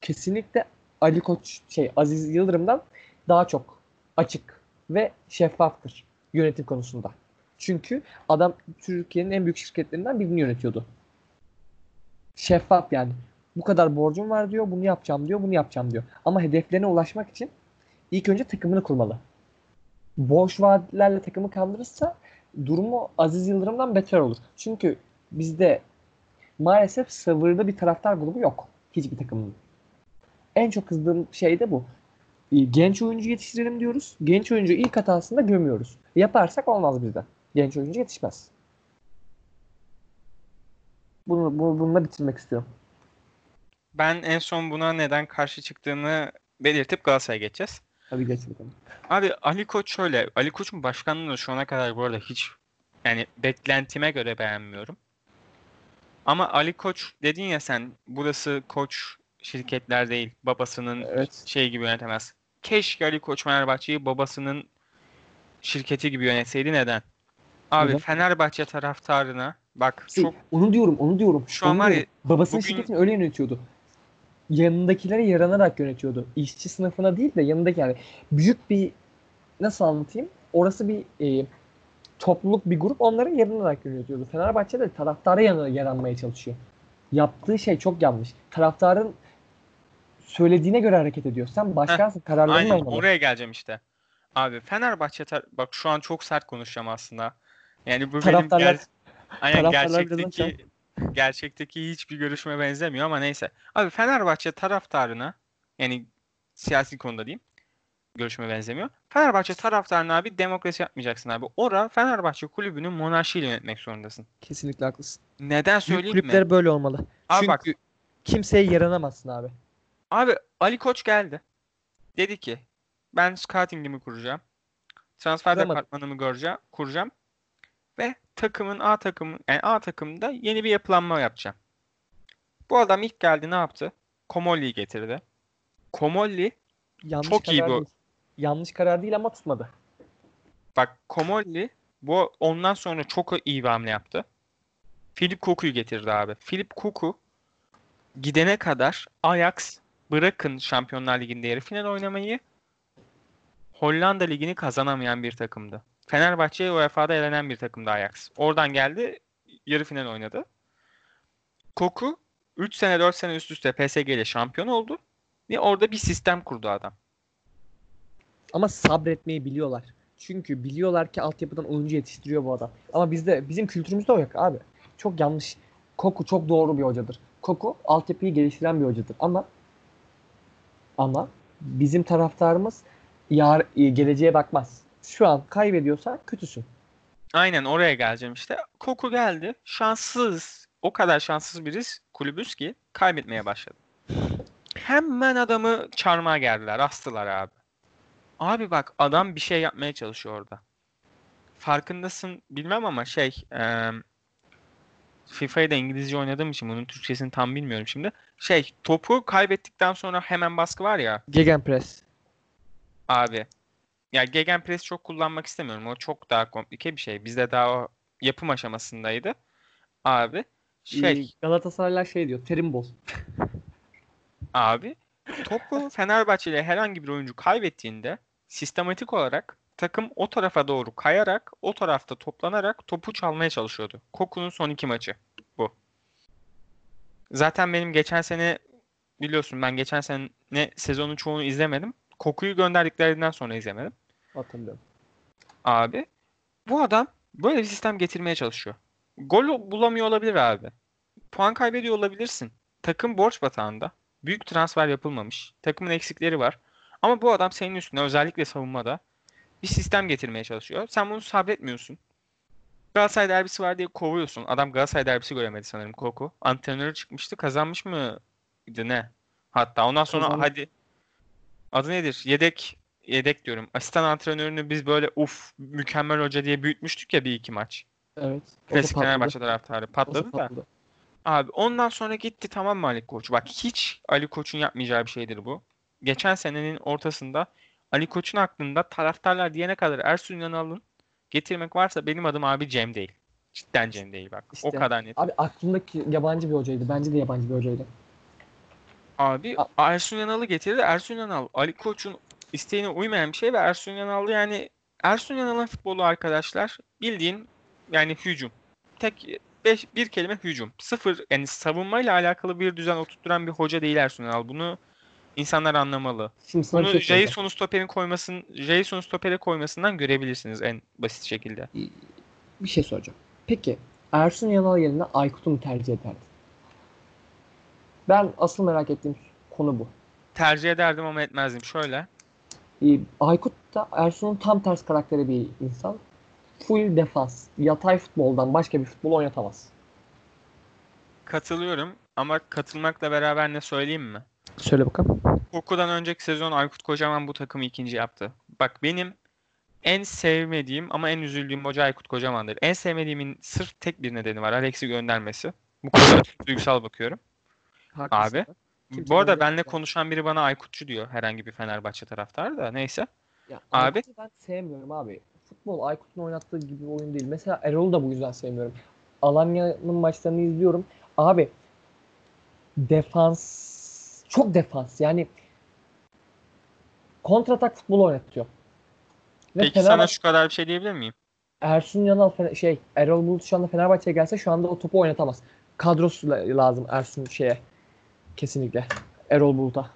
[SPEAKER 2] kesinlikle Ali Koç şey Aziz Yıldırım'dan daha çok açık ve şeffaftır yönetim konusunda. Çünkü adam Türkiye'nin en büyük şirketlerinden birini yönetiyordu. Şeffaf yani. Bu kadar borcum var diyor, bunu yapacağım diyor, bunu yapacağım diyor. Ama hedeflerine ulaşmak için ilk önce takımını kurmalı boş vaatlerle takımı kandırırsa durumu Aziz Yıldırım'dan beter olur. Çünkü bizde maalesef sabırlı bir taraftar grubu yok. Hiçbir takımın. En çok kızdığım şey de bu. E, Genç oyuncu yetiştirelim diyoruz. Genç oyuncu ilk hatasında gömüyoruz. Yaparsak olmaz bizden. Genç oyuncu yetişmez. Bunu, bunu bununla bitirmek istiyorum.
[SPEAKER 1] Ben en son buna neden karşı çıktığını belirtip Galatasaray'a geçeceğiz.
[SPEAKER 2] Hadi geç bakalım.
[SPEAKER 1] Abi Ali Koç şöyle. Ali Koç'un başkanlığını şu ana kadar bu arada hiç yani beklentime göre beğenmiyorum. Ama Ali Koç dedin ya sen burası Koç şirketler değil. Babasının
[SPEAKER 2] Evet.
[SPEAKER 1] şey gibi yönetemez. Keşke Ali Koç Fenerbahçe'yi babasının şirketi gibi yönetseydi neden? Abi
[SPEAKER 2] Neden?
[SPEAKER 1] Fenerbahçe taraftarına bak
[SPEAKER 2] Şey,
[SPEAKER 1] çok
[SPEAKER 2] onu diyorum, onu diyorum.
[SPEAKER 1] Şu an var ya.
[SPEAKER 2] Babasının
[SPEAKER 1] bugün-
[SPEAKER 2] şirketini öyle yönetiyordu. Yanındakilere yaranarak yönetiyordu. İşçi sınıfına değil de yanındaki yani büyük bir nasıl anlatayım? Orası bir e, topluluk bir grup onların yaranarak yönetiyordu. Fenerbahçe de taraftara yana, yaranmaya çalışıyor. Yaptığı şey çok yanlış. Taraftarın söylediğine göre hareket ediyor. Sen başkansın, kararların
[SPEAKER 1] Aynen
[SPEAKER 2] olmalı.
[SPEAKER 1] oraya geleceğim işte. Abi Fenerbahçe tar- bak şu an çok sert konuşacağım aslında. Yani bu benim ger- Aynen gerçekteki gerçekteki hiçbir görüşme benzemiyor ama neyse. Abi Fenerbahçe taraftarına yani siyasi konuda diyeyim. Görüşme benzemiyor. Fenerbahçe taraftarına abi demokrasi yapmayacaksın abi. Ora Fenerbahçe kulübünü monarşiyle yönetmek zorundasın.
[SPEAKER 2] Kesinlikle haklısın.
[SPEAKER 1] Neden
[SPEAKER 2] Büyük
[SPEAKER 1] söyleyeyim mi?
[SPEAKER 2] kulüpler böyle olmalı.
[SPEAKER 1] Abi bak
[SPEAKER 2] Çünkü kimseye yaranamazsın abi.
[SPEAKER 1] Abi Ali Koç geldi. Dedi ki ben scouting'imi kuracağım. Transfer departmanımı göreceğim, kuracağım. Ve takımın A takımın yani A takımında yeni bir yapılanma yapacağım. Bu adam ilk geldi ne yaptı? Komolli'yi getirdi. Komolli
[SPEAKER 2] Yanlış
[SPEAKER 1] Çok iyi bu.
[SPEAKER 2] değil. Yanlış karar değil ama tutmadı.
[SPEAKER 1] bak Komolli bu ondan sonra çok iyi bir hamle yaptı. Philip Koku'yu getirdi abi. Philip Koku gidene kadar Ajax bırakın Şampiyonlar Ligi'nde yarı final oynamayı Hollanda Ligi'ni kazanamayan bir takımdı. Fenerbahçe'ye UEFA'da elenen bir takımdı Ajax. Oradan geldi yarı final oynadı. Koku 3 sene 4 sene üst üste PSG ile şampiyon oldu. Ve orada bir sistem kurdu adam.
[SPEAKER 2] Ama sabretmeyi biliyorlar. Çünkü biliyorlar ki altyapıdan oyuncu yetiştiriyor bu adam. Ama bizde bizim kültürümüzde o yok abi. Çok yanlış. Koku çok doğru bir hocadır. Koku altyapıyı geliştiren bir hocadır. Ama ama bizim taraftarımız yar, geleceğe bakmaz. Şu an kaybediyorsa kötüsün.
[SPEAKER 1] Aynen oraya geleceğim işte. Koku geldi. Şanssız. O kadar şanssız biriz kulübüz ki kaybetmeye başladı. Hemen adamı çarmıha geldiler. Astılar abi. Abi bak adam bir şey yapmaya çalışıyor orada. Farkındasın bilmem ama şey eee FIFA'yı da İngilizce oynadığım için bunun Türkçesini tam bilmiyorum şimdi. Şey topu kaybettikten sonra hemen baskı var ya
[SPEAKER 2] Gegenpress.
[SPEAKER 1] abi. Ya Gegenpress çok kullanmak istemiyorum. O çok daha komplike bir şey. Bizde daha o yapım aşamasındaydı. Abi şey
[SPEAKER 2] Galatasaraylar şey diyor. Terim bol.
[SPEAKER 1] Abi topu [LAUGHS] Fenerbahçe ile herhangi bir oyuncu kaybettiğinde sistematik olarak takım o tarafa doğru kayarak o tarafta toplanarak topu çalmaya çalışıyordu. Koku'nun son iki maçı bu. Zaten benim geçen sene biliyorsun ben geçen sene sezonun çoğunu izlemedim. Koku'yu gönderdiklerinden sonra izlemedim.
[SPEAKER 2] Hatırlıyorum.
[SPEAKER 1] Abi bu adam böyle bir sistem getirmeye çalışıyor. Gol bulamıyor olabilir abi. Puan kaybediyor olabilirsin. Takım borç batağında. Büyük transfer yapılmamış. Takımın eksikleri var. Ama bu adam senin üstüne özellikle savunmada bir sistem getirmeye çalışıyor. Sen bunu sabretmiyorsun. Galatasaray derbisi var diye kovuyorsun. Adam Galatasaray derbisi göremedi sanırım Koku. Antrenörü çıkmıştı. Kazanmış mıydı ne? Hatta ondan sonra
[SPEAKER 2] Kazandı.
[SPEAKER 1] hadi adı nedir? Yedek yedek diyorum. Asistan antrenörünü biz böyle uf mükemmel hoca diye büyütmüştük ya bir iki maç.
[SPEAKER 2] Evet. O
[SPEAKER 1] Klasik
[SPEAKER 2] patladı.
[SPEAKER 1] Fenerbahçe taraftarı
[SPEAKER 2] O da
[SPEAKER 1] patladı da.
[SPEAKER 2] patladı.
[SPEAKER 1] Abi ondan sonra gitti tamam mı Ali Koç? Bak hiç Ali Koç'un yapmayacağı bir şeydir bu. Geçen senenin ortasında Ali Koç'un aklında taraftarlar diyene kadar Ersun Yanal'ın getirmek varsa benim adım abi Cem değil. Cidden Cem değil bak. O
[SPEAKER 2] İşte.
[SPEAKER 1] kadar net.
[SPEAKER 2] Abi aklımdaki yabancı bir hocaydı. Bence de yabancı bir hocaydı.
[SPEAKER 1] Abi Ersun Yanal'ı getirdi. Ersun Yanal Ali Koç'un isteğine uymayan bir şey ve Ersun Yanal'ı yani Ersun Yanal'ın futbolu arkadaşlar bildiğin yani hücum. Tek beş, bir kelime hücum. Sıfır yani savunmayla alakalı bir düzen oturtturan bir hoca değil Ersun Yanal. Bunu insanlar anlamalı.
[SPEAKER 2] Şimdi
[SPEAKER 1] Bunu
[SPEAKER 2] şey.
[SPEAKER 1] Jason Stopper'in koymasın, Jason Stopper'e koymasından görebilirsiniz en basit şekilde.
[SPEAKER 2] bir şey soracağım. Peki Ersun Yanal yerine Aykut'u mu tercih ederdin? Ben asıl merak ettiğim konu bu.
[SPEAKER 1] Tercih ederdim ama etmezdim. Şöyle.
[SPEAKER 2] Ee, Aykut da Ersun'un tam ters karakteri bir insan. Full defans. Yatay futboldan başka bir futbol oynatamaz.
[SPEAKER 1] Katılıyorum ama katılmakla beraber ne söyleyeyim mi?
[SPEAKER 2] Söyle bakalım.
[SPEAKER 1] Koku'dan önceki sezon Aykut Kocaman bu takımı ikinci yaptı. Bak benim en sevmediğim ama en üzüldüğüm hoca Aykut Kocaman'dır. En sevmediğimin sırf tek bir nedeni var. Alex'i göndermesi. Bu konuda [LAUGHS] çok duygusal bakıyorum.
[SPEAKER 2] Haklısın.
[SPEAKER 1] Abi.
[SPEAKER 2] Kimse
[SPEAKER 1] Bu arada benle konuşan biri bana Aykutçu diyor. Herhangi bir Fenerbahçe taraftarı da. Neyse.
[SPEAKER 2] Ya,
[SPEAKER 1] Abi-
[SPEAKER 2] ben sevmiyorum abi. Futbol Aykut'un oynattığı gibi oyun değil. Mesela Erol'u da bu yüzden sevmiyorum. Alanya'nın maçlarını izliyorum. Abi defans çok defans. Yani kontratak futbol oynatıyor. Ve
[SPEAKER 1] Peki sana
[SPEAKER 2] Fenerbahçe
[SPEAKER 1] şu kadar bir şey diyebilir miyim?
[SPEAKER 2] Ersun Yanal şey Erol Bulut şu anda Fenerbahçe'ye gelse şu anda o topu oynatamaz. Kadrosu la- lazım Ersun şeye. Kesinlikle. Erol Bulut'a.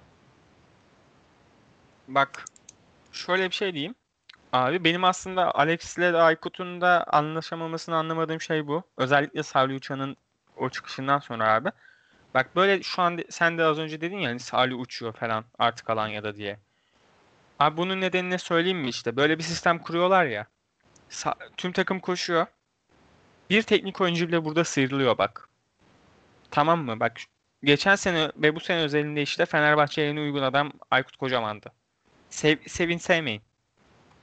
[SPEAKER 1] Bak şöyle bir şey diyeyim. Abi benim aslında Alex'le de Aykut'un da anlaşamamasını anlamadığım şey bu. Özellikle Salih Uçan'ın o çıkışından sonra abi. Bak böyle şu an sen de az önce dedin ya hani Salih uçuyor falan artık Alanya'da diye. Abi bunun nedenini söyleyeyim mi işte? Böyle bir sistem kuruyorlar ya. Tüm takım koşuyor. Bir teknik oyuncu bile burada sıyrılıyor bak. Tamam mı? Bak geçen sene ve bu sene özelinde işte Fenerbahçe'ye en uygun adam Aykut Kocaman'dı. Sev, sevin sevmeyin.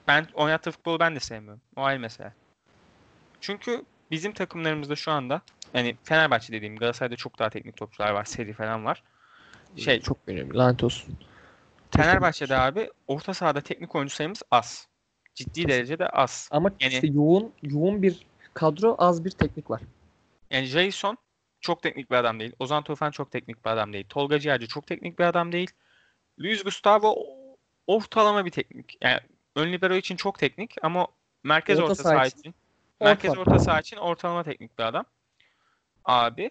[SPEAKER 1] Ben oynattığı futbolu ben de sevmiyorum. O ayrı mesele. Çünkü bizim takımlarımızda şu anda yani Fenerbahçe dediğim Galatasaray'da çok daha teknik topçular var. Seri falan var. Şey,
[SPEAKER 2] çok önemli. Lanet olsun.
[SPEAKER 1] Fenerbahçe'de abi orta sahada teknik oyuncu sayımız az. Ciddi derecede az.
[SPEAKER 2] Ama
[SPEAKER 1] Yani-
[SPEAKER 2] işte yoğun yoğun bir kadro, az bir teknik var.
[SPEAKER 1] Yani Jason çok teknik bir adam değil. Ozan Tufan çok teknik bir adam değil. Tolga Ciğerci çok teknik bir adam değil. Luis Gustavo ortalama bir teknik. Yani ön libero için çok teknik ama merkez
[SPEAKER 2] Orta
[SPEAKER 1] orta,
[SPEAKER 2] saha için
[SPEAKER 1] için merkez
[SPEAKER 2] orta.
[SPEAKER 1] orta saha için ortalama teknik bir adam. Abi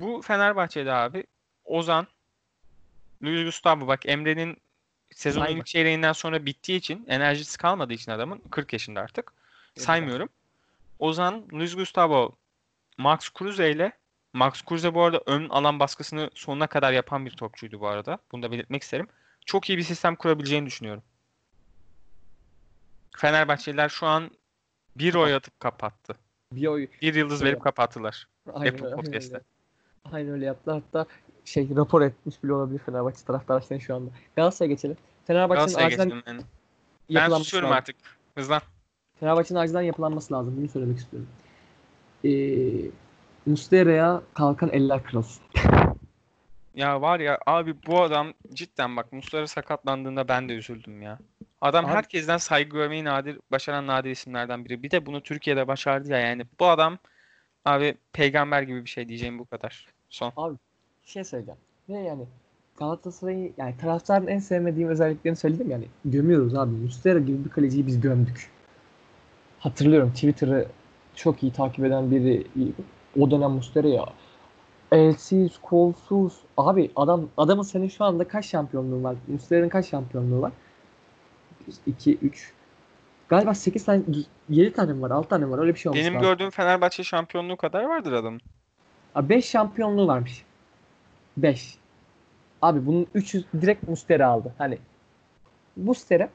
[SPEAKER 1] bu Fenerbahçe'de abi Ozan Luis Gustavo bak Emre'nin sezonun
[SPEAKER 2] Sayma.
[SPEAKER 1] ilk çeyreğinden sonra bittiği için enerjisi kalmadığı için adamın 40 yaşında artık. Saymıyorum. Ozan, Luis Gustavo, Max Kruse ile Max Kruse bu arada ön alan baskısını sonuna kadar yapan bir topçuydu bu arada. Bunu da belirtmek isterim. Çok iyi bir sistem kurabileceğini düşünüyorum. Fenerbahçeliler şu an bir oy atıp kapattı.
[SPEAKER 2] Bir oy
[SPEAKER 1] Bir yıldız
[SPEAKER 2] Evet.
[SPEAKER 1] verip kapattılar.
[SPEAKER 2] aynen,
[SPEAKER 1] Apple
[SPEAKER 2] aynen
[SPEAKER 1] Podcast'te.
[SPEAKER 2] öyle. Aynen öyle yaptılar. Hatta şey rapor etmiş bile olabilir Fenerbahçe taraftarı senin şu anda. Galatasaray'a geçelim. Fenerbahçe'nin acilen
[SPEAKER 1] yani. Ben susuyorum
[SPEAKER 2] lazım.
[SPEAKER 1] artık. Hızlan.
[SPEAKER 2] Fenerbahçe'nin acilen yapılanması lazım. Bunu söylemek istiyorum. Ee, Muslera'ya kalkan eller kırılsın. [LAUGHS]
[SPEAKER 1] Ya var ya abi bu adam cidden bak Muslera sakatlandığında ben de üzüldüm ya. Adam
[SPEAKER 2] Abi-
[SPEAKER 1] herkesten saygı görmeyi nadir başaran nadir isimlerden biri. Bir de bunu Türkiye'de başardı ya yani. Bu adam abi peygamber gibi bir şey diyeceğim bu kadar. Son.
[SPEAKER 2] Bir şey söyleyeceğim. Ne yani Galatasaray'ı yani taraftarın en sevmediğim özelliklerini söyledim yani. Gömüyoruz abi. Muslera gibi bir kaleciyi biz gömdük. Hatırlıyorum Twitter'ı çok iyi takip eden biri o dönem Muslera ya elsiz, kolsuz. Abi adam adamın senin şu anda kaç şampiyonluğu var? Muslera'nın kaç şampiyonluğu var? 2 3 Galiba 8 tane 7 tane mi var? 6 tane mi var? Öyle bir şey olmuş.
[SPEAKER 1] Benim gördüğüm Fenerbahçe şampiyonluğu kadar vardır adamın.
[SPEAKER 2] Abi 5 şampiyonluğu varmış. 5. Abi bunun 300 direkt Mustera aldı. Hani Mustera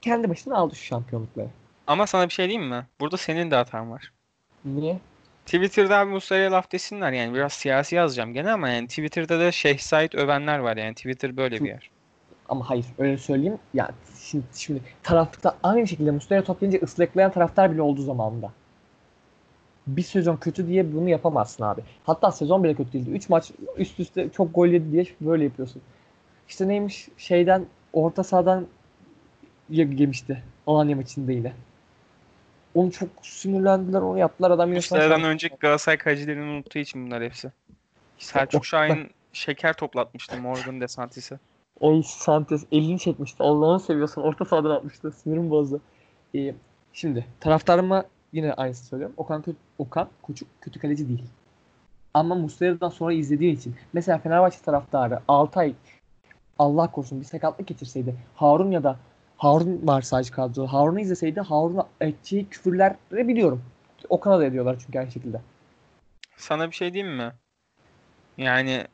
[SPEAKER 2] kendi başına aldı şu şampiyonlukları.
[SPEAKER 1] Ama sana bir şey diyeyim mi? Burada senin de hatan var.
[SPEAKER 2] Niye?
[SPEAKER 1] Twitter'da abi Muslera'ya laf desinler yani biraz siyasi yazacağım gene ama yani Twitter'da da Şeyh Said övenler var yani Twitter böyle bir yer.
[SPEAKER 2] Ama hayır öyle söyleyeyim. Ya şimdi, şimdi tarafta aynı şekilde Mustera toplayınca ıslaklayan taraftar bile olduğu zamanında. Bir sezon kötü diye bunu yapamazsın abi. Hatta sezon bile kötü değildi. 3 maç üst üste çok gol yedi diye böyle yapıyorsun. İşte neymiş şeyden orta sahadan ye- yemişti. Alanya maçında yine. Onu çok sinirlendiler onu yaptılar adam yine
[SPEAKER 1] Muslera'dan önceki Galatasaray kalecilerini unuttuğu için bunlar hepsi. Selçuk
[SPEAKER 2] o-
[SPEAKER 1] Şahin şeker toplatmıştı Morgan Desantis'e.
[SPEAKER 2] Oy Santos elini çekmişti. Allah'ını seviyorsan orta sahadan atmıştı. Sinirim bozdu. Ee, şimdi taraftarıma yine aynısını söylüyorum. Okan, kötü, Okan Koçuk kötü kaleci değil. Ama Muslera'dan sonra izlediğin için. Mesela Fenerbahçe taraftarı Altay Allah korusun bir sakatlık getirseydi. Harun ya da Harun var sadece kadroda. Harun'u izleseydi Harun'a edeceği küfürleri biliyorum. Okan'a da ediyorlar çünkü aynı şekilde.
[SPEAKER 1] Sana bir şey diyeyim mi? Yani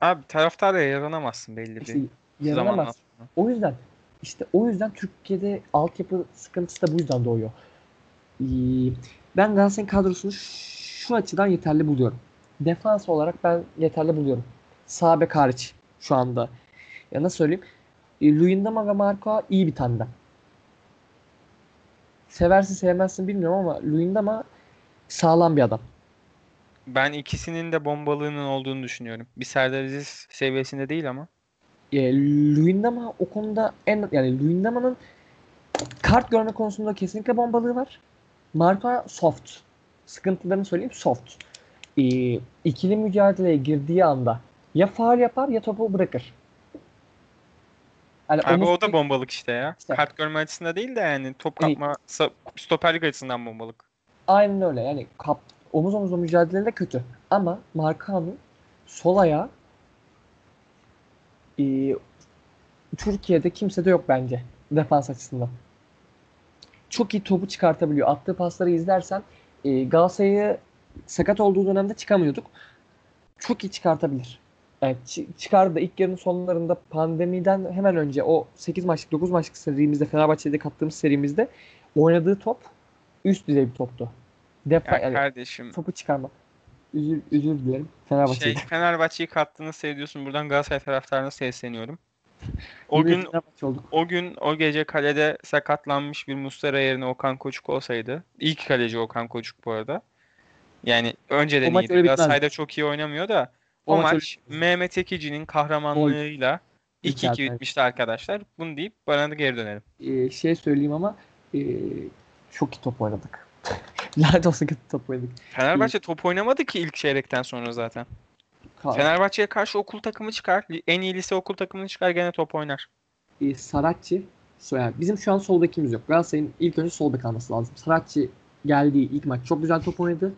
[SPEAKER 1] abi taraftarla yaranamazsın belli
[SPEAKER 2] İşte
[SPEAKER 1] bir
[SPEAKER 2] yaranamaz. O yüzden işte o yüzden Türkiye'de altyapı sıkıntısı da bu yüzden doğuyor. Ee, Ben Galatasaray'ın kadrosunu şu açıdan yeterli buluyorum. Defans olarak ben yeterli buluyorum. Sağ bek hariç şu anda. Ya nasıl söyleyeyim? E, Luyendama ve Marco iyi bir tandem. Seversin sevmezsin bilmiyorum ama Luyendama sağlam bir adam.
[SPEAKER 1] Ben ikisinin de bombalığının olduğunu düşünüyorum. Bir Serdar Aziz seviyesinde değil ama.
[SPEAKER 2] E, Luyendama o konuda en yani Luyendama'nın kart görme konusunda kesinlikle bombalığı var. Marco soft. Sıkıntılarını söyleyeyim soft. E, ikili mücadeleye girdiği anda ya faal yapar ya topu bırakır. Yani
[SPEAKER 1] Abi o da bombalık işte ya.
[SPEAKER 2] İşte.
[SPEAKER 1] Kart görme açısından değil de yani top kapma, sa- stoperlik açısından bombalık.
[SPEAKER 2] Aynen öyle. Yani kap, omuz omuzla mücadelede kötü. Ama Markan'ın sol ayağı e, Türkiye'de kimsede yok bence defans açısından. Çok iyi topu çıkartabiliyor. Attığı pasları izlersen e, Galatasaray'ı sakat olduğu dönemde çıkamıyorduk. Çok iyi çıkartabilir. Yani çı- çıkardı da ilk yarının sonlarında pandemiden hemen önce o 8 maçlık 9 maçlık serimizde Fenerbahçe'de kattığımız serimizde oynadığı top üst düzey bir toptu. Defa
[SPEAKER 1] Ya
[SPEAKER 2] yani
[SPEAKER 1] kardeşim
[SPEAKER 2] topu çıkarma. Üzür, özür dilerim Fenerbahçe'de.
[SPEAKER 1] şey Fenerbahçe'yi kattığını seviyorsun. Buradan Galatasaray taraftarına sesleniyorum. O gün o gün o gece kalede sakatlanmış bir Muslera yerine Okan Koçuk olsaydı. İlk kaleci Okan Koçuk bu arada. Yani önceden
[SPEAKER 2] O
[SPEAKER 1] iyiydi. Galatasaray'da çok iyi oynamıyor da O,
[SPEAKER 2] O maç
[SPEAKER 1] maç Mehmet Ekici'nin kahramanlığıyla
[SPEAKER 2] İlk
[SPEAKER 1] 2-2
[SPEAKER 2] yarıda.
[SPEAKER 1] bitmişti arkadaşlar. Bunu deyip bana da geri dönelim.
[SPEAKER 2] Ee, şey söyleyeyim ama e, çok iyi top oynadık. [LAUGHS] Lanet olsun kötü top oynadık.
[SPEAKER 1] Fenerbahçe top oynamadı ki ilk çeyrekten sonra zaten.
[SPEAKER 2] Ka-
[SPEAKER 1] Fenerbahçe'ye karşı okul takımı çıkar. En iyi lise okul takımını çıkar gene top oynar.
[SPEAKER 2] e, Saratçı yani bizim şu an sol bekimiz yok. Galatasaray'ın ilk önce sol bek alması lazım. Saratçı geldiği ilk maç çok güzel top oynadı.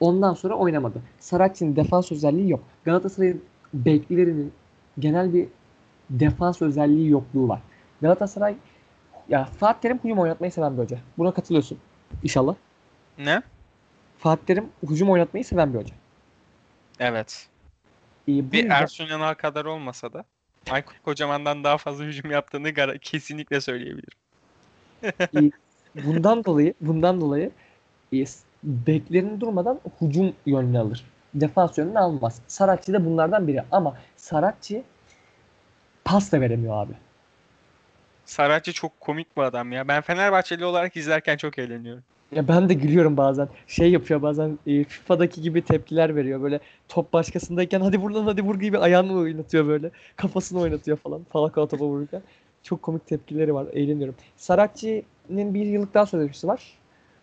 [SPEAKER 2] Ondan sonra oynamadı. Saratçı'nın defans özelliği yok. Galatasaray'ın beklilerinin genel bir defans özelliği yokluğu var. Galatasaray ya Fatih Terim hücum oynatmayı seven bir hoca. Buna katılıyorsun inşallah.
[SPEAKER 1] Ne?
[SPEAKER 2] Fatih Terim hücum oynatmayı seven bir hoca.
[SPEAKER 1] Evet.
[SPEAKER 2] E, bu
[SPEAKER 1] Bir
[SPEAKER 2] yüzden-
[SPEAKER 1] Ersun Yanal kadar olmasa da Aykut Kocaman'dan daha fazla hücum yaptığını kesinlikle söyleyebilirim.
[SPEAKER 2] bundan dolayı bundan dolayı e, beklerini durmadan hücum yönünü alır. Defans yönünü almaz. Saratçı da bunlardan biri ama Saratçı pas da veremiyor abi.
[SPEAKER 1] Saratçı çok komik bir adam ya. Ben Fenerbahçeli olarak izlerken çok eğleniyorum.
[SPEAKER 2] Ya ben de gülüyorum bazen. Şey yapıyor bazen e, FIFA'daki gibi tepkiler veriyor. Böyle top başkasındayken hadi vur lan hadi vur gibi ayağını oynatıyor böyle. Kafasını oynatıyor falan. Falcao topa vururken. Çok komik tepkileri var. Eğleniyorum. Saratçı'nın bir yıllık daha sözleşmesi var.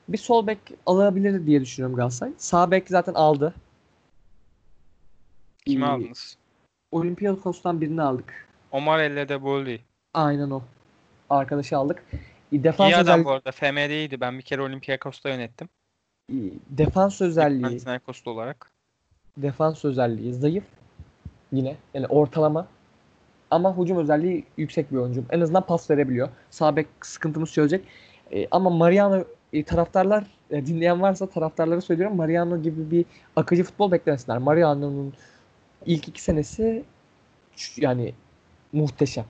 [SPEAKER 2] Bir sol bek alabilir diye düşünüyorum Galatasaray. Sağ bek zaten aldı.
[SPEAKER 1] Kimi
[SPEAKER 2] Ee,
[SPEAKER 1] aldınız?
[SPEAKER 2] Olympiakos'tan birini aldık.
[SPEAKER 1] Omar Elle de Bolli.
[SPEAKER 2] Aynen o. Arkadaşı aldık. E, Defans
[SPEAKER 1] İyi adam
[SPEAKER 2] özelliği,
[SPEAKER 1] bu arada. FM'deydi. Ben bir kere Olympiakos'ta yönettim.
[SPEAKER 2] e, defans özelliği,
[SPEAKER 1] Panathinaikos'ta olarak.
[SPEAKER 2] defans özelliği zayıf. Yine yani ortalama. Ama hücum özelliği yüksek bir oyuncu. En azından pas verebiliyor. Sağ bek sıkıntımız çözecek. E, ama Mariano e, taraftarlar e, dinleyen varsa taraftarlara söylüyorum. Mariano gibi bir akıcı futbol beklemesinler. Mariano'nun ilk iki senesi yani muhteşem.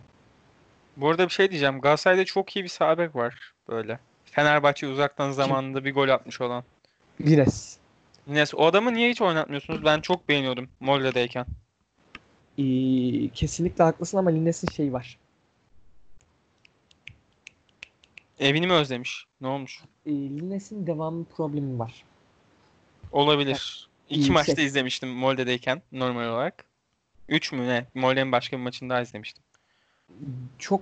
[SPEAKER 1] Bu arada bir şey diyeceğim. Galatasaray'da çok iyi bir sağ bek var böyle. Fenerbahçe uzaktan zamanında bir gol atmış olan.
[SPEAKER 2] Lines.
[SPEAKER 1] Neyse o adamı niye hiç oynatmıyorsunuz? Ben çok beğeniyordum Molde'deyken.
[SPEAKER 2] E, kesinlikle haklısın ama Lines'in şeyi var.
[SPEAKER 1] Evini mi özlemiş? Ne olmuş?
[SPEAKER 2] E, Lines'in devamı problemi var.
[SPEAKER 1] Olabilir. İki
[SPEAKER 2] İyi,
[SPEAKER 1] maçta
[SPEAKER 2] şey-
[SPEAKER 1] izlemiştim Molde'deyken normal olarak. Üç mü ne? Molde'nin başka bir maçını daha izlemiştim.
[SPEAKER 2] Çok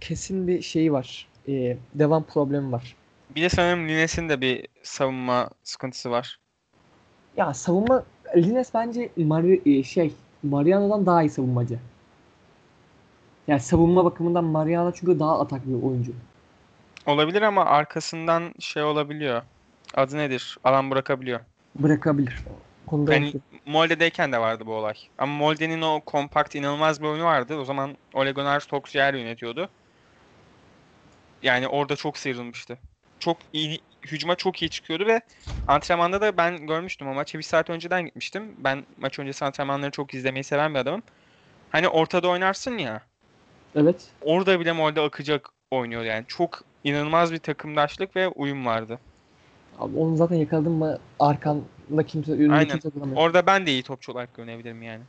[SPEAKER 2] kesin bir şeyi var. E, devam problemi var.
[SPEAKER 1] Bir de sanırım Lines'in de bir savunma sıkıntısı var.
[SPEAKER 2] Ya savunma Lines bence Mari, e, şey Mariano'dan daha iyi savunmacı. Yani savunma bakımından Mariano çünkü daha atak bir oyuncu.
[SPEAKER 1] Olabilir ama arkasından şey olabiliyor. Adı nedir? Alan bırakabiliyor.
[SPEAKER 2] Bırakabilir. Konuda
[SPEAKER 1] Yani. Molde'deyken de vardı bu olay. Ama Molde'nin o kompakt inanılmaz bir oyunu vardı. O zaman Ole Gunnar Solskjaer yönetiyordu. Yani orada çok sıyrılmıştı. Çok iyi, hücuma çok iyi çıkıyordu ve antrenmanda da ben görmüştüm o maçı. Bir saat önceden gitmiştim. Ben maç öncesi antrenmanları çok izlemeyi seven bir adamım. Hani ortada oynarsın ya.
[SPEAKER 2] Evet.
[SPEAKER 1] Orada bile Molde akacak oynuyor yani. Çok inanılmaz bir takımdaşlık ve uyum vardı.
[SPEAKER 2] Abi onu zaten yakaladın mı arkanda kimse önünde
[SPEAKER 1] Aynen.
[SPEAKER 2] kimse duramıyor.
[SPEAKER 1] Orada ben de iyi topçu olarak görünebilirim yani.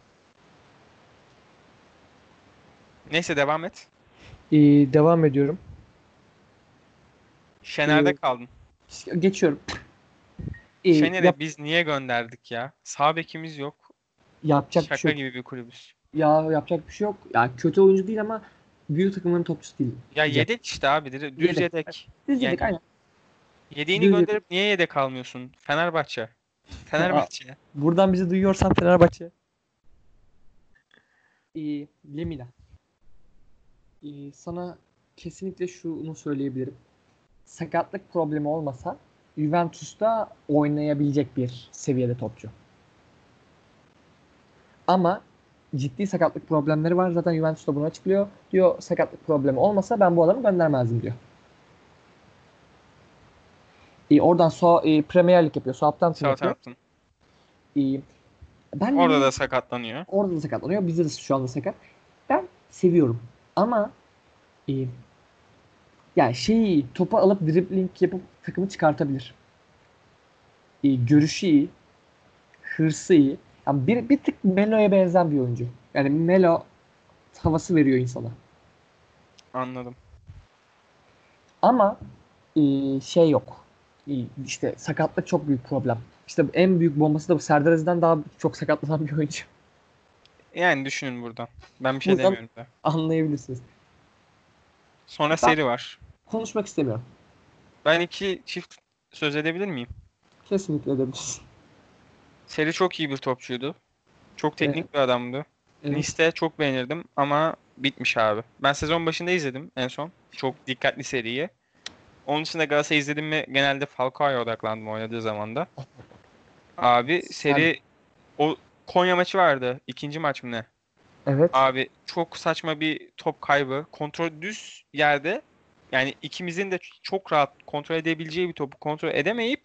[SPEAKER 1] Neyse devam et.
[SPEAKER 2] Ee, devam ediyorum.
[SPEAKER 1] Şener'de
[SPEAKER 2] Ee,
[SPEAKER 1] kaldın.
[SPEAKER 2] Geçiyorum. Ee,
[SPEAKER 1] Şener'i
[SPEAKER 2] yap-
[SPEAKER 1] biz niye gönderdik ya? Sağ bekimiz yok.
[SPEAKER 2] yapacak
[SPEAKER 1] Şaka
[SPEAKER 2] bir şey yok.
[SPEAKER 1] gibi bir kulübüz.
[SPEAKER 2] Ya yapacak bir şey yok. Ya kötü oyuncu değil ama büyük takımların topçusu değil.
[SPEAKER 1] Ya yedek işte abi. Düz
[SPEAKER 2] Yedek.
[SPEAKER 1] yedek.
[SPEAKER 2] Biz
[SPEAKER 1] Yani-
[SPEAKER 2] dedik aynen.
[SPEAKER 1] Yedeğini
[SPEAKER 2] Düz yedek.
[SPEAKER 1] gönderip niye yedek kalmıyorsun? Fenerbahçe. Fenerbahçe.
[SPEAKER 2] Buradan bizi duyuyorsan Fenerbahçe. Ee, Lemina. Ee, sana kesinlikle şunu söyleyebilirim. Sakatlık problemi olmasa Juventus'ta oynayabilecek bir seviyede topçu. Ama ciddi sakatlık problemleri var. Zaten Juventus da bunu açıklıyor. Diyor sakatlık problemi olmasa ben bu adamı göndermezdim diyor. Ee, oradan so e, Premier Lig yapıyor. Southampton yapıyor.
[SPEAKER 1] Southampton.
[SPEAKER 2] Ee, ben
[SPEAKER 1] Orada da sakatlanıyor.
[SPEAKER 2] Orada da sakatlanıyor. Bizde de şu anda sakat. Ben seviyorum. Ama e, yani şeyi topu alıp dribbling yapıp takımı çıkartabilir. E, görüşü iyi. Hırsı iyi. Yani bir, bir tık Melo'ya benzer bir oyuncu. Yani Melo havası veriyor insana.
[SPEAKER 1] Anladım.
[SPEAKER 2] Ama e, şey yok. İyi, işte sakatlık çok büyük problem. İşte en büyük bombası da bu. Serdar Aziz'den daha çok sakatlanan bir oyuncu.
[SPEAKER 1] Yani düşünün buradan. Ben bir şey
[SPEAKER 2] Buradan-
[SPEAKER 1] demiyorum da.
[SPEAKER 2] Anlayabilirsiniz.
[SPEAKER 1] Sonra
[SPEAKER 2] Ben-
[SPEAKER 1] seri var.
[SPEAKER 2] Konuşmak istemiyorum.
[SPEAKER 1] Ben iki çift söz edebilir miyim?
[SPEAKER 2] Kesinlikle edebilirsin.
[SPEAKER 1] Seri çok iyi bir topçuydu. Çok teknik bir adamdı.
[SPEAKER 2] Evet.
[SPEAKER 1] Nice'de çok beğenirdim ama bitmiş abi. Ben sezon başında izledim en son. Çok dikkatli seriyi. Onun dışında Galatasaray izledim mi genelde Falcao'ya odaklandım oynadığı zamanda. [LAUGHS] Abi seri o Konya maçı vardı. ikinci maç mı ne?
[SPEAKER 2] Evet.
[SPEAKER 1] Abi çok saçma bir top kaybı. Kontrol düz yerde yani ikimizin de çok rahat kontrol edebileceği bir topu kontrol edemeyip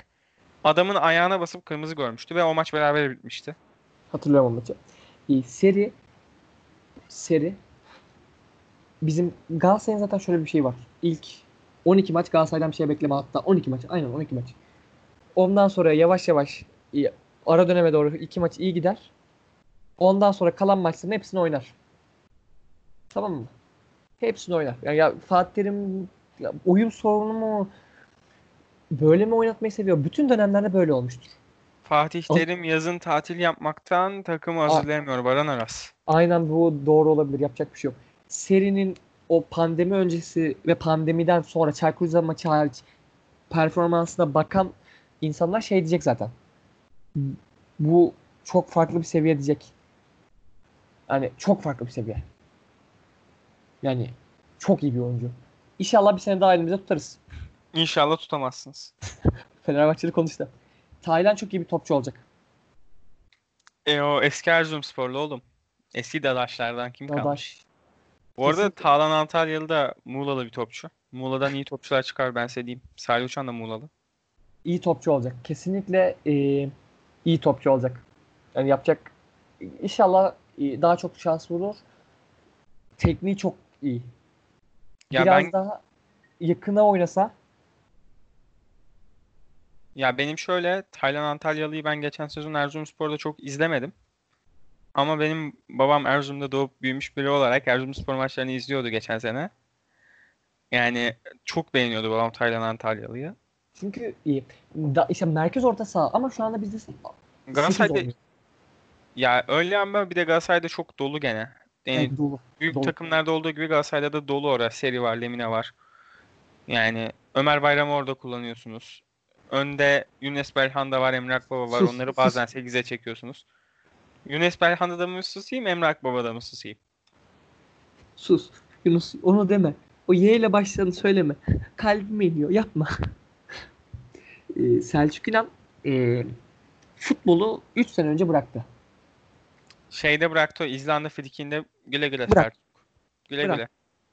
[SPEAKER 1] adamın ayağına basıp kırmızı görmüştü ve o maç beraber bitmişti.
[SPEAKER 2] Hatırlıyorum o maçı. İyi, seri seri bizim Galatasaray'ın zaten şöyle bir şey var. İlk 12 maç Galatasaray'dan bir şey bekleme hatta 12 maç. Aynen 12 maç. Ondan sonra yavaş yavaş iyi, ara döneme doğru iki maç iyi gider. Ondan sonra kalan maçların hepsini oynar. Tamam mı? Hepsini oynar. Yani ya Fatih Terim ya oyun sorunu mu böyle mi oynatmayı seviyor? Bütün dönemlerde böyle olmuştur.
[SPEAKER 1] Fatih
[SPEAKER 2] O-
[SPEAKER 1] Terim yazın tatil yapmaktan takımı hazırlayamıyor Baran Aras.
[SPEAKER 2] Aynen bu doğru olabilir. Yapacak bir şey yok. Serinin o pandemi öncesi ve pandemiden sonra Çaykur maçı hariç performansına bakan insanlar şey diyecek zaten. Bu çok farklı bir seviye diyecek. Yani çok farklı bir seviye. Yani çok iyi bir oyuncu. İnşallah bir sene daha elimizde tutarız.
[SPEAKER 1] İnşallah tutamazsınız. [LAUGHS]
[SPEAKER 2] Fenerbahçeli konuştu. Taylan çok iyi bir topçu olacak.
[SPEAKER 1] E o eski Erzurumsporlu oğlum. Eski Dadaşlardan kim kalmış?
[SPEAKER 2] Dadaş.
[SPEAKER 1] Bu arada
[SPEAKER 2] Kesinlikle.
[SPEAKER 1] Tağlan Antalyalı da Muğlalı bir topçu. Muğla'dan iyi topçular çıkar ben size diyeyim. Salih Uçan da Muğlalı.
[SPEAKER 2] iyi topçu olacak. Kesinlikle e, iyi topçu olacak. Yani yapacak inşallah e, daha çok şans bulur. Tekniği çok iyi.
[SPEAKER 1] Ya
[SPEAKER 2] Biraz
[SPEAKER 1] ben
[SPEAKER 2] daha yakına oynasa
[SPEAKER 1] ya benim şöyle Taylan Antalyalı'yı ben geçen sezon Erzurumspor'da çok izlemedim. Ama benim babam Erzurum'da doğup büyümüş biri olarak Erzurumspor maçlarını izliyordu geçen sene. Yani çok beğeniyordu babam Taylan Antalyalı'yı.
[SPEAKER 2] çünkü iyi. Da, işte merkez orta saha ama şu anda bizde
[SPEAKER 1] Galatasaray'da ya öyle ama bir de Galatasaray'da çok dolu gene. Yani
[SPEAKER 2] Evet, dolu.
[SPEAKER 1] Büyük
[SPEAKER 2] Dolu.
[SPEAKER 1] takımlarda olduğu gibi Galatasaray'da da dolu orası. Seri var, Lemine var. Yani Ömer Bayram'ı orada kullanıyorsunuz. Önde Yunus Belhanda var, Emre Akbaba var.
[SPEAKER 2] Sus,
[SPEAKER 1] Onları bazen 8'e çekiyorsunuz. Yunus Belhanda'da mı susayım, Emre Akbaba'da mı susayım?
[SPEAKER 2] Sus. Yunus onu deme. O Y ile başlayanı söyleme. Kalbime iniyor. Yapma. [LAUGHS] Ee, Selçuk İnan e, futbolu 3 sene önce bıraktı.
[SPEAKER 1] Şeyde bıraktı İzlanda frikinde güle güle
[SPEAKER 2] Bırak.
[SPEAKER 1] Selçuk. Güle
[SPEAKER 2] Bırak.
[SPEAKER 1] güle.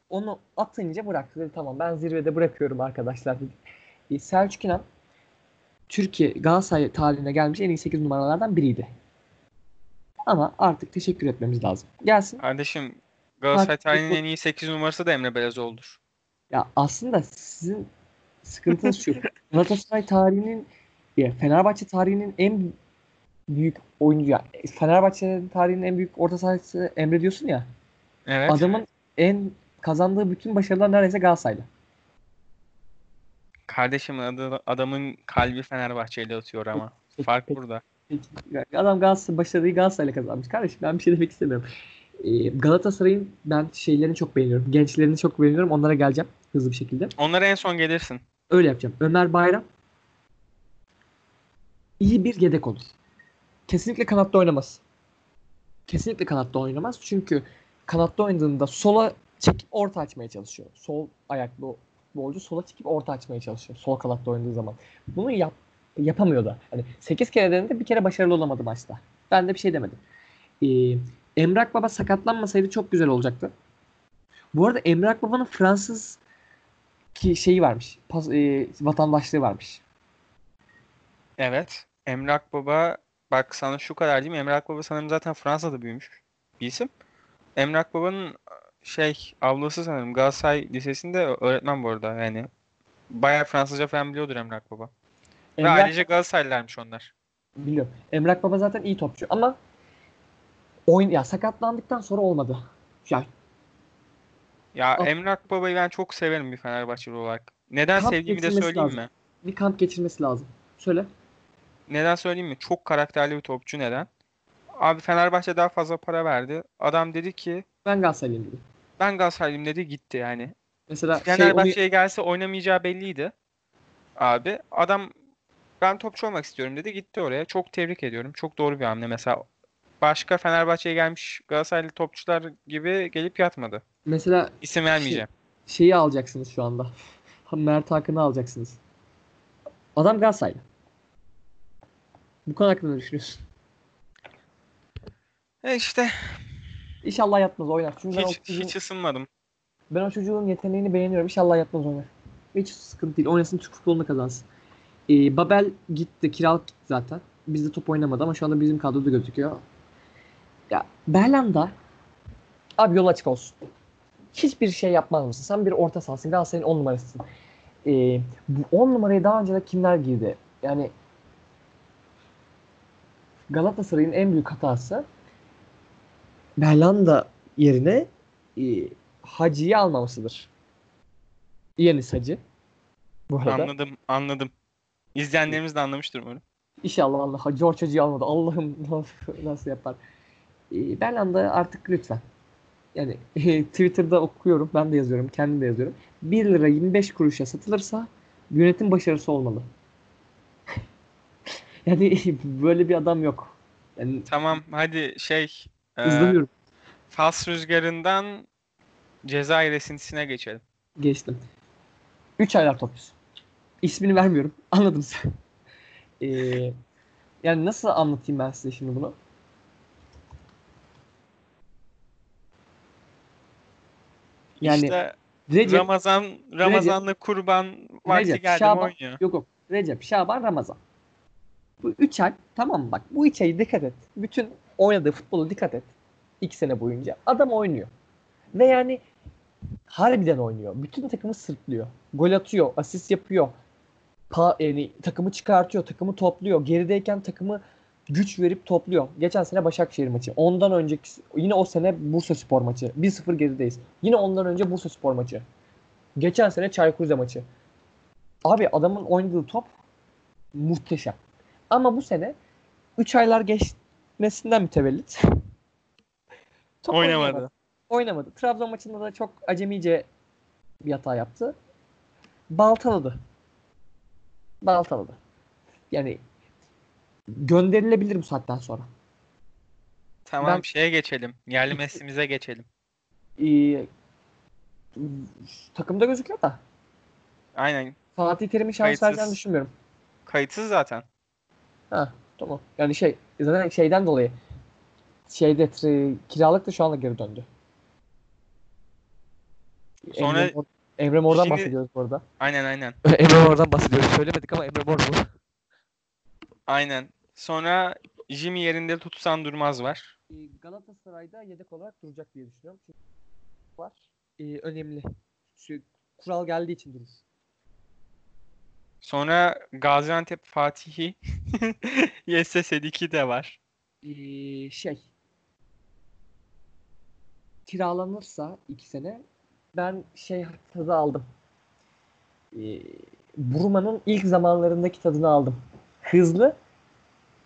[SPEAKER 2] onu atınca bıraktı dedi tamam ben zirvede bırakıyorum arkadaşlar dedi. E, Selçuk İnan Türkiye Galatasaray tarihine gelmiş en iyi 8 numaralardan biriydi. Ama artık teşekkür etmemiz lazım. Gelsin.
[SPEAKER 1] Kardeşim Galatasaray tarihinin en iyi 8 numarası da Emre Belezoğlu'dur.
[SPEAKER 2] Ya aslında sizin sıkıntınız şu. [LAUGHS] Galatasaray tarihinin ya Fenerbahçe tarihinin en büyük oyuncu ya Fenerbahçe tarihinin en büyük orta sahası Emre diyorsun ya.
[SPEAKER 1] Evet.
[SPEAKER 2] Adamın en kazandığı bütün başarılar neredeyse Galatasaray'la.
[SPEAKER 1] Kardeşim adı, adamın kalbi Fenerbahçe'yle atıyor ama. Fark burada.
[SPEAKER 2] Adam Galatasaray başarıyı Galatasaray'la kazanmış. Kardeşim ben bir şey demek istemiyorum. Ee, Galatasaray'ın ben şeylerini çok beğeniyorum. Gençlerini çok beğeniyorum. Onlara geleceğim hızlı bir şekilde.
[SPEAKER 1] Onlara en son gelirsin.
[SPEAKER 2] Öyle yapacağım. Ömer Bayram iyi bir yedek olur. Kesinlikle kanatta oynamaz. Kesinlikle kanatta oynamaz. Çünkü kanatta oynadığında sola çekip orta açmaya çalışıyor. Sol ayaklı futbolcu sola çekip orta açmaya çalışıyor. Sol kanatta oynadığı zaman. Bunu yap, yapamıyor da. Hani 8 kere denedi bir kere başarılı olamadı maçta. Ben de bir şey demedim. Ee, Emrak Baba sakatlanmasaydı çok güzel olacaktı. Bu arada Emrak Baba'nın Fransız ki şeyi varmış. Pas, e, vatandaşlığı varmış.
[SPEAKER 1] Evet. Emre Akbaba bak sana şu kadar diyeyim. Emre Akbaba sanırım zaten Fransa'da büyümüş bir isim. Emre Akbaba'nın şey ablası sanırım Galatasaray Lisesi'nde öğretmen bu arada yani. Bayağı Fransızca falan biliyordur Emre Akbaba. Ve
[SPEAKER 2] Emrak,
[SPEAKER 1] ayrıca Galatasaraylılarmış onlar.
[SPEAKER 2] biliyorum. Emrak Baba zaten iyi topçu ama oyun ya sakatlandıktan sonra olmadı. Ya
[SPEAKER 1] Ya
[SPEAKER 2] Al.
[SPEAKER 1] Emre Akbaba'yı ben çok severim bir Fenerbahçeli olarak. Neden
[SPEAKER 2] Kap
[SPEAKER 1] sevdiğimi de söyleyeyim
[SPEAKER 2] lazım.
[SPEAKER 1] mi?
[SPEAKER 2] bir kamp geçirmesi lazım. Söyle.
[SPEAKER 1] Neden söyleyeyim mi? Çok karakterli bir topçu neden? Abi Fenerbahçe daha fazla para verdi. Adam dedi ki
[SPEAKER 2] Ben Galatasaraylıyım dedi.
[SPEAKER 1] ben Galatasaraylıyım dedi gitti yani.
[SPEAKER 2] Mesela şey, onu-
[SPEAKER 1] Fenerbahçe'ye gelse oynamayacağı belliydi. Abi adam ben topçu olmak istiyorum dedi gitti oraya. Çok tebrik ediyorum. Çok doğru bir hamle. Mesela başka Fenerbahçe'ye gelmiş Galatasaraylı topçular gibi gelip yatmadı.
[SPEAKER 2] mesela
[SPEAKER 1] İsim vermeyeceğim.
[SPEAKER 2] şeyi alacaksınız şu anda. [LAUGHS] Mert Hakan'ı alacaksınız. Adam Galatasaraylı. Bu konu hakkında ne düşünüyorsun?
[SPEAKER 1] E işte
[SPEAKER 2] İnşallah yatmaz oynar. Çünkü ben o,
[SPEAKER 1] hiç,
[SPEAKER 2] çocuğun,
[SPEAKER 1] hiç ısınmadım.
[SPEAKER 2] ben o çocuğun yeteneğini beğeniyorum. İnşallah yatmaz oynar. Hiç sıkıntı değil. Oynasın Türk futbolunu kazansın. Ee, Babel gitti. Kiralık gitti zaten. Bizde top oynamadı ama şu anda bizim kadroda gözüküyor. Ya Berlanda abi yol açık olsun. Hiçbir şey yapmaz mısın? Sen bir orta sahasın. Galatasaray'ın 10 numarasısın. Ee, bu 10 numarayı daha önce de kimler girdi? Yani Galatasaray'ın en büyük hatası Berlanda yerine e, Hacı'yı almamasıdır. Yanis Hacı. Bu arada.
[SPEAKER 1] Anladım, anladım. İzleyenlerimiz de anlamıştır umarım.
[SPEAKER 2] İnşallah Allah George Hacı'yı almadı. Allah'ım [LAUGHS] nasıl yapar. E, Berlanda artık lütfen. Yani e, Twitter'da okuyorum. Ben de yazıyorum. Kendim de yazıyorum. 1 lira 25 kuruşa satılırsa yönetim başarısı olmalı. [LAUGHS] yani [LAUGHS] böyle bir adam yok. Yani
[SPEAKER 1] Tamam hadi şey e,
[SPEAKER 2] izlemiyorum.
[SPEAKER 1] Fas rüzgarından Cezayir esintisine geçelim.
[SPEAKER 2] Geçtim. 3 aylar topçusu. İsmini vermiyorum. [LAUGHS] Anladın sen. Ee, yani nasıl anlatayım ben size şimdi bunu? Yani
[SPEAKER 1] işte
[SPEAKER 2] Recep,
[SPEAKER 1] Ramazan Ramazanlı kurban vakti
[SPEAKER 2] Recep,
[SPEAKER 1] geldi
[SPEAKER 2] Şaban,
[SPEAKER 1] oynuyor.
[SPEAKER 2] yok yok. Recep, Şaban, Ramazan. Bu 3 ay tamam bak bu 3 ayı dikkat et. Bütün oynadığı futbolu dikkat et. 2 sene boyunca. Adam oynuyor. Ve yani harbiden oynuyor. Bütün takımı sırtlıyor. Gol atıyor, asist yapıyor. Pa, yani takımı çıkartıyor, takımı topluyor. Gerideyken takımı güç verip topluyor. Geçen sene Başakşehir maçı. Ondan önceki yine o sene Bursa Spor maçı. 1-0 gerideyiz. Yine ondan önce Bursa Spor maçı. Geçen sene Çaykur Rize maçı. Abi adamın oynadığı top muhteşem. Ama bu sene 3 aylar geçmesinden mütevellit. [LAUGHS] top
[SPEAKER 1] Oynamadı.
[SPEAKER 2] Oynamadı. Trabzon maçında da çok acemice bir hata yaptı. Baltaladı. Baltaladı. Yani gönderilebilir bu saatten sonra.
[SPEAKER 1] Tamam
[SPEAKER 2] Ben-
[SPEAKER 1] şeye geçelim. Yerli Messi'mize geçelim.
[SPEAKER 2] Ee, takımda gözüküyor da
[SPEAKER 1] Aynen.
[SPEAKER 2] Fatih Terim'in şans vereceğini düşünmüyorum.
[SPEAKER 1] Kayıtsız zaten.
[SPEAKER 2] Ha tamam. Yani şey zaten şeyden dolayı şeyde tri- kiralık da şu anda geri döndü.
[SPEAKER 1] Sonra
[SPEAKER 2] Emre, Emre Mor'dan
[SPEAKER 1] Şimdi-
[SPEAKER 2] bahsediyoruz bu arada.
[SPEAKER 1] Aynen aynen. [LAUGHS]
[SPEAKER 2] Emre Mor'dan bahsediyoruz. Söylemedik ama Emre Mor bu.
[SPEAKER 1] Aynen. Sonra Jimmy yerinde tutsan durmaz var.
[SPEAKER 2] Ee, Galatasaray'da yedek olarak duracak diye düşünüyorum. Çünkü var. Ee, önemli. Şu kural geldiği için durur.
[SPEAKER 1] Sonra Gaziantep Fatihi [LAUGHS] YSS2 de var.
[SPEAKER 2] Ee, şey kiralanırsa iki sene ben şey tadı aldım. Ee, Burma'nın ilk zamanlarındaki tadını aldım. Hızlı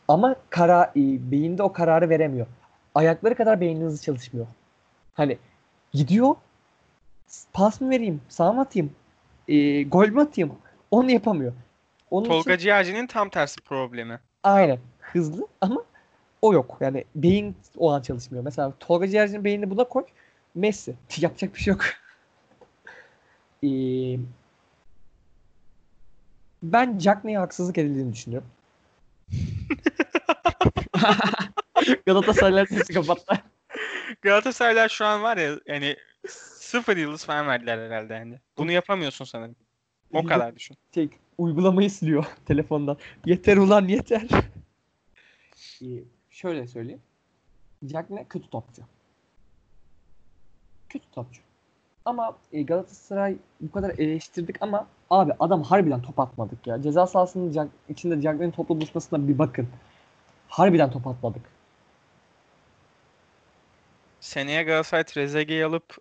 [SPEAKER 2] ama kara, e, beyinde o kararı veremiyor. Ayakları kadar beynin hızlı çalışmıyor. Hani gidiyor pas mı vereyim, sağ mı atayım, e, gol mü atayım onu yapamıyor. Onun için-
[SPEAKER 1] Tolga Ciğerci'nin tam tersi problemi.
[SPEAKER 2] Aynen. Hızlı ama o yok. Yani beyin o an çalışmıyor. Mesela Tolga Ciğerci'nin beynini buna koy. Messi. [LAUGHS] Yapacak bir şey yok. [LAUGHS] Ee, ben Cagney'e haksızlık edildiğini düşünüyorum. [LAUGHS] Galatasaraylar sesi kapattı.
[SPEAKER 1] Galatasaraylar şu an var ya yani sıfır yıldız falan verdiler herhalde yani. Bunu yapamıyorsun sanırım. O kadar düşün.
[SPEAKER 2] Şey, uygulamayı siliyor [LAUGHS] telefondan. Yeter ulan yeter. Ee, şöyle söyleyeyim. Cagney kötü topçu. Kötü topçu. Ama e, Galatasaray bu kadar eleştirdik ama abi adam harbiden top atmadık ya. Ceza sahasının Jack- içinde Cagney'in topla buluşmasına bir bakın. Harbiden top atmadık.
[SPEAKER 1] Seneye Galatasaray Trezeguet'i alıp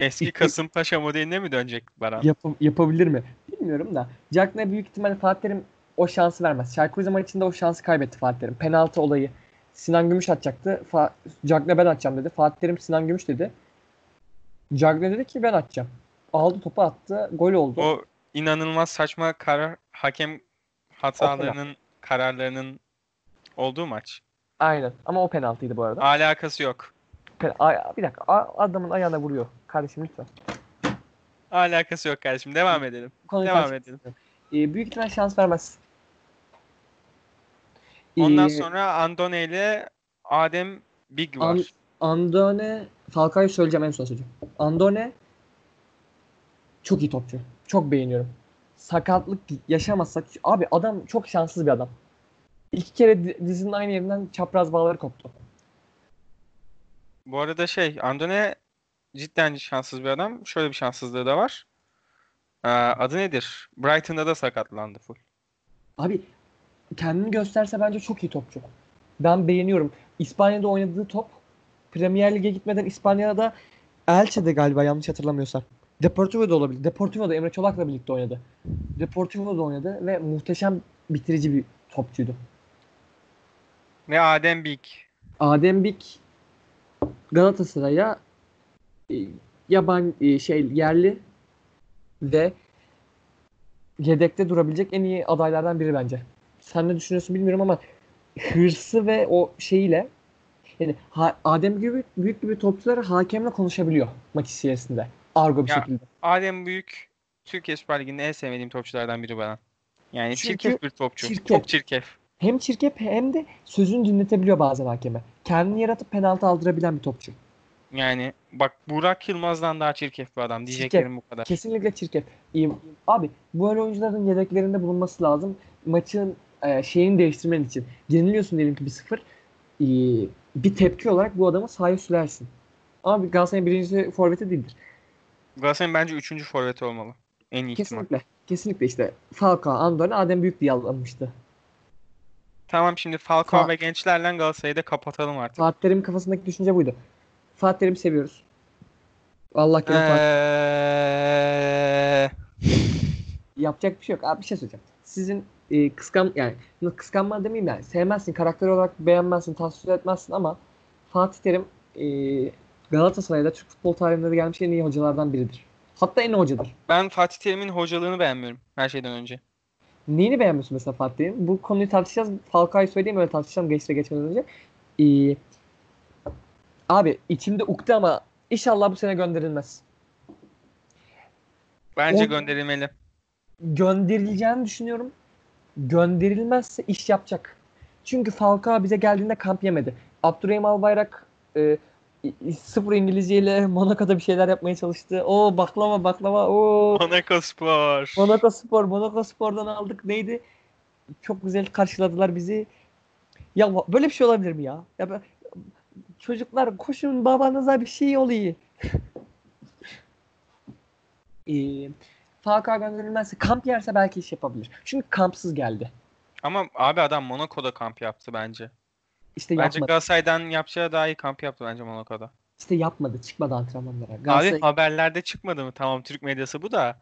[SPEAKER 1] eski Kasımpaşa modeline mi dönecek Baran?
[SPEAKER 2] Yap- yapabilir mi? bilmiyorum da Cagney'e büyük ihtimalle Fatih Terim o şansı vermez. Çaykur Rize maçında o şansı kaybetti Fatih Terim. Penaltı olayı. Sinan Gümüş atacaktı. Fa Cagney ben atacağım dedi. Fatih Terim Sinan Gümüş dedi. Cagney dedi ki ben atacağım. Aldı topu attı. Gol oldu.
[SPEAKER 1] O inanılmaz saçma karar hakem hatalarının kararlarının olduğu maç.
[SPEAKER 2] Aynen. Ama o penaltıydı bu arada.
[SPEAKER 1] Alakası yok.
[SPEAKER 2] Pen- bir dakika. Adamın ayağına vuruyor. Kardeşim lütfen.
[SPEAKER 1] Alakası yok kardeşim. Devam edelim.
[SPEAKER 2] Konuyu
[SPEAKER 1] Devam edelim.
[SPEAKER 2] Ee, büyük ihtimal şans vermez.
[SPEAKER 1] Ondan
[SPEAKER 2] Ee,
[SPEAKER 1] sonra Andone ile Adem Big var.
[SPEAKER 2] An- Andone Falcao'yu söyleyeceğim en son söyleyeceğim. Andone çok iyi topçu. Çok beğeniyorum. Sakatlık yaşamazsak abi adam çok şanssız bir adam. İki kere di- dizinin aynı yerinden çapraz bağları koptu.
[SPEAKER 1] Bu arada şey Andone cidden şanssız bir adam. Şöyle bir şanssızlığı da var. Ee, adı nedir? Brighton'da da sakatlandı full.
[SPEAKER 2] Abi kendini gösterse bence çok iyi topçu. Ben beğeniyorum. İspanya'da oynadığı top Premier Lig'e gitmeden İspanya'da Elche'de galiba yanlış hatırlamıyorsam. Deportivo'da olabilir. Deportivo'da Emre Çolak'la birlikte oynadı. Deportivo'da oynadı ve muhteşem bitirici bir topçuydu.
[SPEAKER 1] Ve Adem Big.
[SPEAKER 2] Adem Bik Galatasaray'a yaban e, şey yerli ve yedekte durabilecek en iyi adaylardan biri bence. Sen ne düşünüyorsun bilmiyorum ama hırsı ve o şeyiyle yani ha, Adem gibi büyük gibi topçuları hakemle konuşabiliyor maç içerisinde. Argo bir
[SPEAKER 1] Ya,
[SPEAKER 2] şekilde.
[SPEAKER 1] Adem Büyük Türkiye Süper Ligi'nde en sevmediğim topçulardan biri bana. Yani
[SPEAKER 2] Çünkü
[SPEAKER 1] çirkef bir topçu.
[SPEAKER 2] çirkef.
[SPEAKER 1] Çok çirkef.
[SPEAKER 2] Hem çirkef hem de sözünü dinletebiliyor bazen hakeme. Kendini yaratıp penaltı aldırabilen bir topçu.
[SPEAKER 1] Yani bak Burak Yılmaz'dan daha çirkef bir adam. Diyeceklerim bu kadar.
[SPEAKER 2] Kesinlikle çirkef. İyi. Abi böyle oyuncuların yedeklerinde bulunması lazım. Maçın e, şeyini değiştirmen için. Yeniliyorsun diyelim ki bir sıfır. E, bir tepki olarak bu adamı sahaya sürersin. Ama Galatasaray'ın birinci forveti değildir.
[SPEAKER 1] Galatasaray'ın bence üçüncü forveti olmalı. En iyi ihtimal.
[SPEAKER 2] Kesinlikle. Kesinlikle işte Falcao, Andone, Adem Büyük diye alınmıştı.
[SPEAKER 1] Tamam şimdi Falcao
[SPEAKER 2] Fa-
[SPEAKER 1] ve gençlerle Galatasaray'ı da kapatalım artık.
[SPEAKER 2] Fatih kafasındaki düşünce buydu. Fatih Terim'i seviyoruz. Allah kerim.
[SPEAKER 1] Eee,
[SPEAKER 2] Yapacak bir şey yok. Abi bir şey söyleyeceğim. Sizin e, kıskan yani kıskanma demeyeyim yani sevmezsin karakter olarak beğenmezsin tasvir etmezsin ama Fatih Terim e, Galatasaray'da Türk futbol tarihinde de gelmiş en iyi hocalardan biridir. Hatta en iyi hocadır.
[SPEAKER 1] ben Fatih Terim'in hocalığını beğenmiyorum her şeyden önce. Neyini
[SPEAKER 2] beğenmiyorsun mesela Fatih Terim? Bu konuyu tartışacağız. Falcao'yu söyleyeyim öyle tartışacağım gençlere geçmeden önce. E, abi içimde ukde ama inşallah bu sene gönderilmez.
[SPEAKER 1] Bence
[SPEAKER 2] O-
[SPEAKER 1] gönderilmeli.
[SPEAKER 2] gönderileceğini düşünüyorum. Gönderilmezse iş yapacak. Çünkü Falcao bize geldiğinde kamp yemedi. Abdurrahim Albayrak e, sıfır İngilizce ile Monaco'da bir şeyler yapmaya çalıştı. O baklava baklava o
[SPEAKER 1] Monaco Spor.
[SPEAKER 2] Monaco Spor Monaco Spor'dan aldık neydi? Çok güzel karşıladılar bizi. Ya böyle bir şey olabilir mi ya? Ya çocuklar koşun babanıza bir şey oluyor. ee, Falcao gönderilmezse kamp yerse belki iş yapabilir. Çünkü kampsız geldi.
[SPEAKER 1] Ama abi adam Monaco'da kamp yaptı bence.
[SPEAKER 2] İşte
[SPEAKER 1] Bence
[SPEAKER 2] yapmadı.
[SPEAKER 1] Galatasaray'dan yapacağı daha iyi kamp yaptı bence Monaco'da.
[SPEAKER 2] İşte yapmadı. Çıkmadı antrenmanlara.
[SPEAKER 1] Abi
[SPEAKER 2] Galatasaray
[SPEAKER 1] haberlerde çıkmadı mı? Tamam Türk medyası bu da.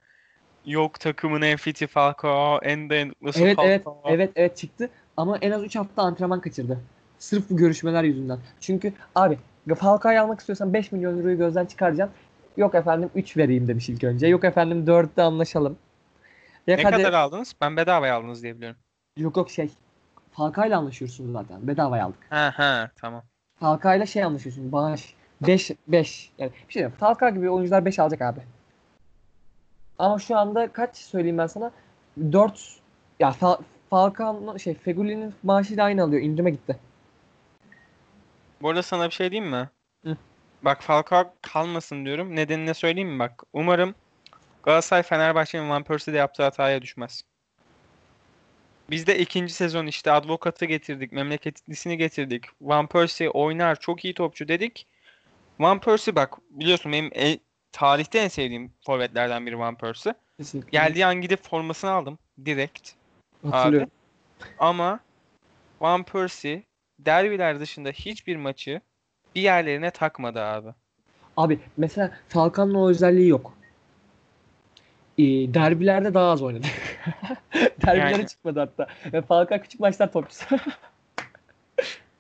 [SPEAKER 1] Yok takımın en fiti Falcao, en dayanıklısı
[SPEAKER 2] Evet evet
[SPEAKER 1] Falcao.
[SPEAKER 2] evet evet çıktı ama en az 3 hafta antrenman kaçırdı. Sırf bu görüşmeler yüzünden. Çünkü abi Falcao'yu almak istiyorsan 5 milyon euroyu gözden çıkaracaksın. Yok efendim 3 vereyim demiş ilk önce. Yok efendim 4'te anlaşalım. Ya
[SPEAKER 1] Ne
[SPEAKER 2] hadi-
[SPEAKER 1] kadar aldınız? Ben bedavaya aldınız diye biliyorum.
[SPEAKER 2] Yok yok şey. Falcao'yla anlaşıyorsun zaten. Bedavaya aldık.
[SPEAKER 1] Ha ha tamam.
[SPEAKER 2] Falcao'yla şey anlaşıyorsun. Bağış. 5 5. Yani bir şey diyeyim. Falcao gibi oyuncular 5 alacak abi. Ama şu anda kaç söyleyeyim ben sana? 4 ya Fal Falcao'nun şey Feguli'nin maaşıyla aynı alıyor. İndirime gitti.
[SPEAKER 1] Bu arada sana bir şey diyeyim mi?
[SPEAKER 2] Hı.
[SPEAKER 1] Bak Falcao kalmasın diyorum. Nedenini söyleyeyim mi bak? Umarım Galatasaray Fenerbahçe'nin Van Persie'de yaptığı hataya düşmez. Biz de ikinci sezon işte advokatı getirdik, memleketlisini getirdik. Van Persie oynar, çok iyi topçu dedik. Van Persie bak biliyorsun benim e- tarihte en sevdiğim forvetlerden biri Van Persie.
[SPEAKER 2] Kesinlikle.
[SPEAKER 1] Geldiği an gidip formasını aldım direkt.
[SPEAKER 2] Hatırlıyorum.
[SPEAKER 1] Ama Van Persie derbiler dışında hiçbir maçı bir yerlerine takmadı abi.
[SPEAKER 2] Abi mesela Falcao'nun o özelliği yok. e, derbilerde daha az oynadı. [LAUGHS] Derbilere
[SPEAKER 1] Yani.
[SPEAKER 2] çıkmadı hatta. Ve Falcao küçük maçlar topçusu. [LAUGHS]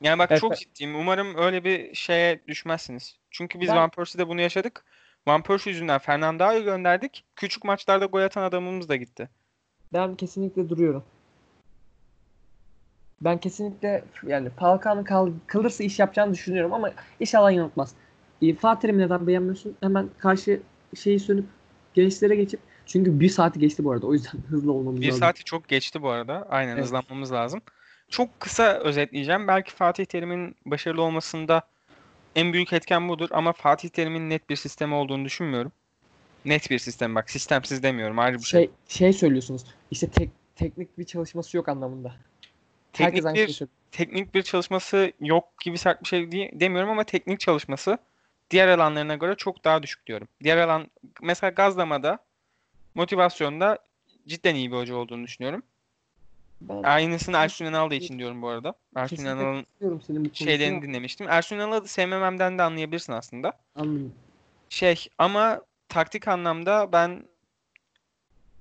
[SPEAKER 1] Yani bak
[SPEAKER 2] Evet.
[SPEAKER 1] çok ciddiyim. Umarım öyle bir şeye düşmezsiniz. Çünkü biz
[SPEAKER 2] Ben-
[SPEAKER 1] Van Persie'de bunu yaşadık. Van Persie yüzünden Fernando'yu gönderdik. Küçük maçlarda gol atan adamımız da gitti.
[SPEAKER 2] Ben kesinlikle duruyorum. Ben kesinlikle yani Falcao'nun kal kalırsa iş yapacağını düşünüyorum ama inşallah yanıltmaz. E, Fatih Terim'i neden beğenmiyorsun? Hemen karşı şeyi sönüp gençlere geçip çünkü bir saati geçti bu arada. O yüzden [LAUGHS] hızlı olmamız
[SPEAKER 1] Bir
[SPEAKER 2] lazım.
[SPEAKER 1] saati çok geçti bu arada. Aynen
[SPEAKER 2] Evet.
[SPEAKER 1] hızlanmamız lazım. Çok kısa özetleyeceğim. Belki Fatih Terim'in başarılı olmasında en büyük etken budur ama Fatih Terim'in net bir sistemi olduğunu düşünmüyorum. Net bir sistem bak. Sistemsiz demiyorum. Ayrı bir şey.
[SPEAKER 2] Şey şey söylüyorsunuz. İşte tek teknik bir çalışması yok anlamında. Herkes
[SPEAKER 1] Teknik
[SPEAKER 2] şeyi
[SPEAKER 1] bir teknik bir çalışması yok gibi sert bir şey diye- demiyorum ama teknik çalışması diğer alanlarına göre çok daha düşük diyorum. Diğer alan mesela gazlamada motivasyonda cidden iyi bir hoca olduğunu düşünüyorum.
[SPEAKER 2] Ben
[SPEAKER 1] Aynısını Ersun Yanal da için diyorum bu arada. Ersun Yanal'ın şeylerini
[SPEAKER 2] konusuna.
[SPEAKER 1] dinlemiştim. Ersun Yanal'ı sevmememden de anlayabilirsin aslında.
[SPEAKER 2] Anladım.
[SPEAKER 1] Şey ama taktik anlamda ben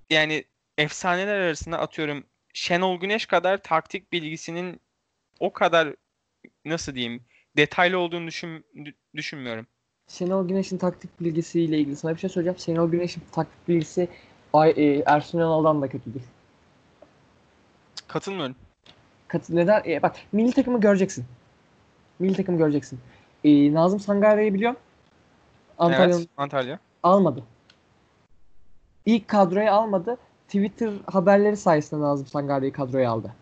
[SPEAKER 1] yani efsaneler arasında atıyorum Şenol Güneş kadar taktik bilgisinin o kadar nasıl diyeyim detaylı olduğunu düşün, dü- düşünmüyorum.
[SPEAKER 2] Şenol Güneş'in taktik bilgisiyle ilgili sana bir şey söyleyeceğim. Şenol Güneş'in taktik bilgisi e, Ersun Yanal'dan da kötüdür.
[SPEAKER 1] Katılmıyorum.
[SPEAKER 2] Kat neden? E, bak milli takımı göreceksin. Milli takımı göreceksin. E, Nazım Sangare'yi biliyorum. Antalya'nın
[SPEAKER 1] Evet, Antalya.
[SPEAKER 2] almadı. İlk kadroya almadı. Twitter haberleri sayesinde Nazım Sangare'yi kadroya aldı.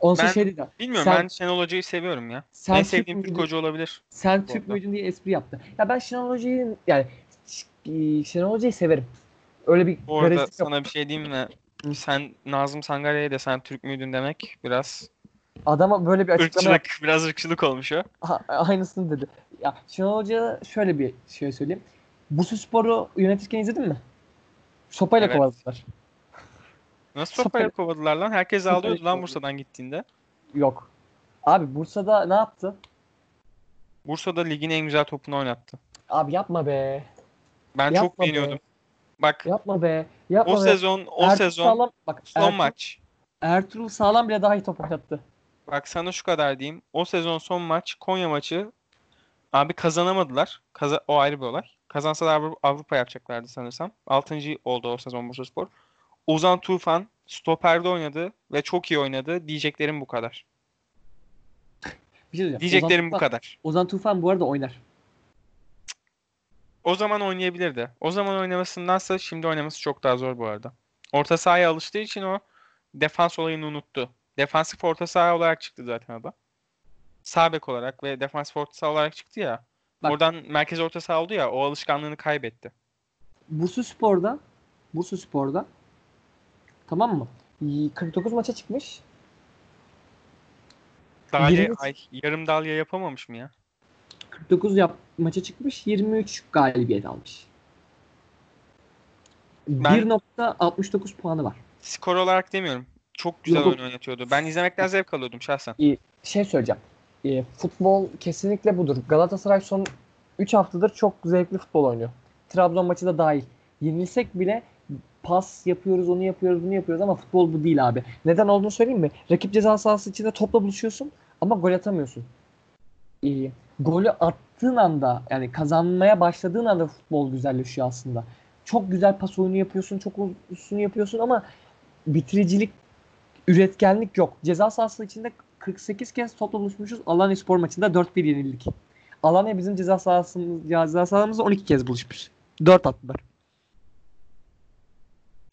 [SPEAKER 2] Onsa
[SPEAKER 1] Ben
[SPEAKER 2] şey dedi.
[SPEAKER 1] Bilmiyorum
[SPEAKER 2] Sen-
[SPEAKER 1] ben Şenol Hoca'yı seviyorum ya.
[SPEAKER 2] Sen
[SPEAKER 1] en
[SPEAKER 2] Türk
[SPEAKER 1] sevdiğim Türk
[SPEAKER 2] müydün?
[SPEAKER 1] hoca olabilir.
[SPEAKER 2] Sen Türk müydün diye espri yaptı. Ya ben Şenol Hoca'yı yani e, Şenol Hoca'yı severim. Öyle bir
[SPEAKER 1] Bu arada
[SPEAKER 2] garezlik yok.
[SPEAKER 1] sana bir şey diyeyim mi? Sen Nazım Sangare'ye de sen Türk müydün demek biraz
[SPEAKER 2] Adama böyle bir açıklama
[SPEAKER 1] ırkçılık, biraz ırkçılık olmuş o.
[SPEAKER 2] Ha, aynısını dedi. Ya Şenol Hoca şöyle bir şey söyleyeyim. Bursaspor'u yönetirken izledin mi? Sopayla
[SPEAKER 1] Evet.
[SPEAKER 2] kovaladılar.
[SPEAKER 1] Nasıl
[SPEAKER 2] Sopayla-
[SPEAKER 1] sopayla kovaladılar lan? Herkes
[SPEAKER 2] Sopayla
[SPEAKER 1] ağlıyordu lan. Bursa'dan gittiğinde.
[SPEAKER 2] Yok. Abi Bursa'da ne yaptı?
[SPEAKER 1] Bursa'da ligin en güzel topunu oynattı.
[SPEAKER 2] Abi yapma be.
[SPEAKER 1] Ben
[SPEAKER 2] Yapma
[SPEAKER 1] çok beğeniyordum. Be.
[SPEAKER 2] Yapma be. Yapma
[SPEAKER 1] o
[SPEAKER 2] be.
[SPEAKER 1] sezon o
[SPEAKER 2] Ertuğrul
[SPEAKER 1] sezon
[SPEAKER 2] Sağlam, bak,
[SPEAKER 1] son
[SPEAKER 2] Ertuğrul,
[SPEAKER 1] maç.
[SPEAKER 2] Ertuğrul Sağlam bile daha iyi top oynattı.
[SPEAKER 1] Bak sana şu kadar diyeyim. O sezon son maç Konya maçı abi kazanamadılar. Kaza o ayrı bir olay. Kazansalar Avru- Avrupa yapacaklardı sanırsam. 6. oldu o sezon Bursaspor. Ozan Tufan stoperde oynadı ve çok iyi oynadı. Diyeceklerim bu kadar.
[SPEAKER 2] Bir şey.
[SPEAKER 1] Diyeceklerim
[SPEAKER 2] Ozan
[SPEAKER 1] bu
[SPEAKER 2] Tufan,
[SPEAKER 1] kadar.
[SPEAKER 2] Ozan Tufan bu arada oynar.
[SPEAKER 1] O zaman oynayabilirdi. O zaman oynamasındansa şimdi oynaması çok daha zor bu arada. Orta sahaya alıştığı için o defans olayını unuttu. Defansif orta saha olarak çıktı zaten adam. Sağ bek olarak ve defansif orta saha olarak çıktı ya.
[SPEAKER 2] Bak.
[SPEAKER 1] Oradan merkez orta saha oldu ya o alışkanlığını kaybetti.
[SPEAKER 2] Bursaspor'da Bursaspor'da tamam mı? Y- 49 maça çıkmış.
[SPEAKER 1] Dalya,
[SPEAKER 2] Yirmi-
[SPEAKER 1] ay, yarım dalya yapamamış mı ya?
[SPEAKER 2] 49 yap maça çıkmış. 23 galibiyet almış.
[SPEAKER 1] Ben-
[SPEAKER 2] 1.69 puanı var.
[SPEAKER 1] Skor olarak demiyorum. Çok güzel
[SPEAKER 2] Yok,
[SPEAKER 1] oyun oynatıyordu. Ben izlemekten zevk alıyordum şahsen.
[SPEAKER 2] Şey söyleyeceğim. E, futbol kesinlikle budur. Galatasaray son 3 haftadır çok zevkli futbol oynuyor. Trabzon maçı da dahil. Yenilsek bile pas yapıyoruz, onu yapıyoruz, bunu yapıyoruz ama futbol bu değil abi. Neden olduğunu söyleyeyim mi? Rakip ceza sahası içinde topla buluşuyorsun ama gol atamıyorsun. E, golü attığın anda yani kazanmaya başladığın anda futbol güzelleşiyor aslında. Çok güzel pas oyunu yapıyorsun, çok uzun yapıyorsun ama bitiricilik, üretkenlik yok. Ceza sahası içinde 48 kez topla buluşmuşuz. Alanya Spor maçında 4-1 yenildik. Alanya bizim ceza sahasımız, ceza sahamızda 12 kez buluşmuş. 4 attılar.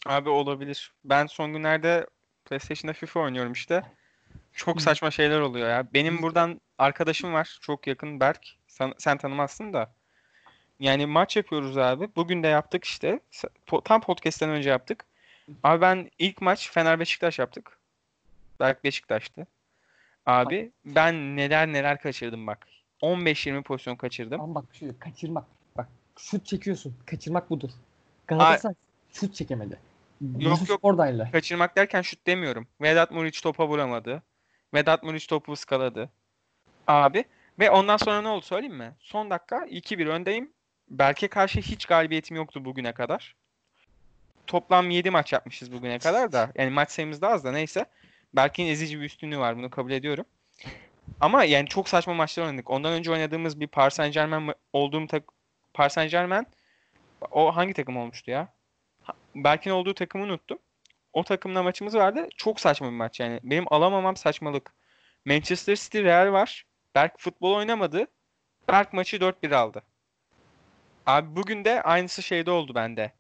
[SPEAKER 1] Abi olabilir. Ben son günlerde PlayStation'da FIFA oynuyorum işte. Çok saçma şeyler oluyor ya. Benim buradan arkadaşım var. Çok yakın Berk. Sen, sen tanımazsın da. Yani maç yapıyoruz abi. Bugün de yaptık işte. Tam podcast'ten önce yaptık. Abi ben ilk maç Fener Beşiktaş yaptık. Berk Beşiktaş'tı. Abi ben neler neler kaçırdım bak. 15-20 pozisyon kaçırdım.
[SPEAKER 2] Ama bak şu kaçırmak. Bak şut çekiyorsun. Kaçırmak budur. Galatasaray şut çekemedi.
[SPEAKER 1] yok.
[SPEAKER 2] Spor da aynı.
[SPEAKER 1] Kaçırmak derken şut demiyorum. Vedat Muriç topa vuramadı. Vedat Muriç topu ıskaladı. Abi. Ve ondan sonra ne oldu söyleyeyim mi? Son dakika 2-1 öndeyim. Berk'e karşı hiç galibiyetim yoktu bugüne kadar. Toplam 7 maç yapmışız bugüne kadar da. Yani maç sayımız da az da neyse. Berk'in ezici bir üstünlüğü var bunu kabul ediyorum. Ama yani çok saçma maçlar oynadık. Ondan önce oynadığımız bir Paris Saint Germain ma- olduğum tak Paris Saint Germain o hangi takım olmuştu ya? Berk'in olduğu takımı unuttum. O takımla maçımız vardı. Çok saçma bir maç yani. Benim alamamam saçmalık. Manchester City Real var. Berk futbol oynamadı. Berk maçı 4-1 aldı. Abi bugün de aynısı şeyde oldu bende.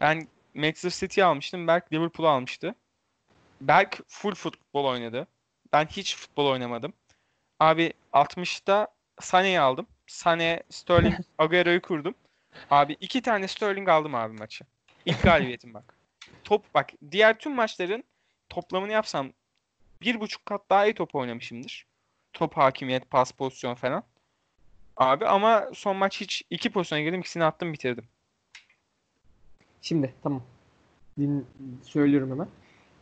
[SPEAKER 1] Ben Manchester City almıştım. Berk Liverpool almıştı. Berk full futbol oynadı. Ben hiç futbol oynamadım. Abi 60'ta Sané'yi aldım. Sané, Sterling, [LAUGHS] Agüero'yu kurdum. Abi iki tane Sterling aldım abi maçı. İlk [LAUGHS] galibiyetim bak. Top bak diğer tüm maçların toplamını yapsam bir buçuk kat daha iyi top oynamışımdır. Top hakimiyet, pas pozisyon falan. Abi ama son maç hiç iki pozisyona girdim ikisini attım bitirdim.
[SPEAKER 2] Şimdi tamam. Din, söylüyorum hemen.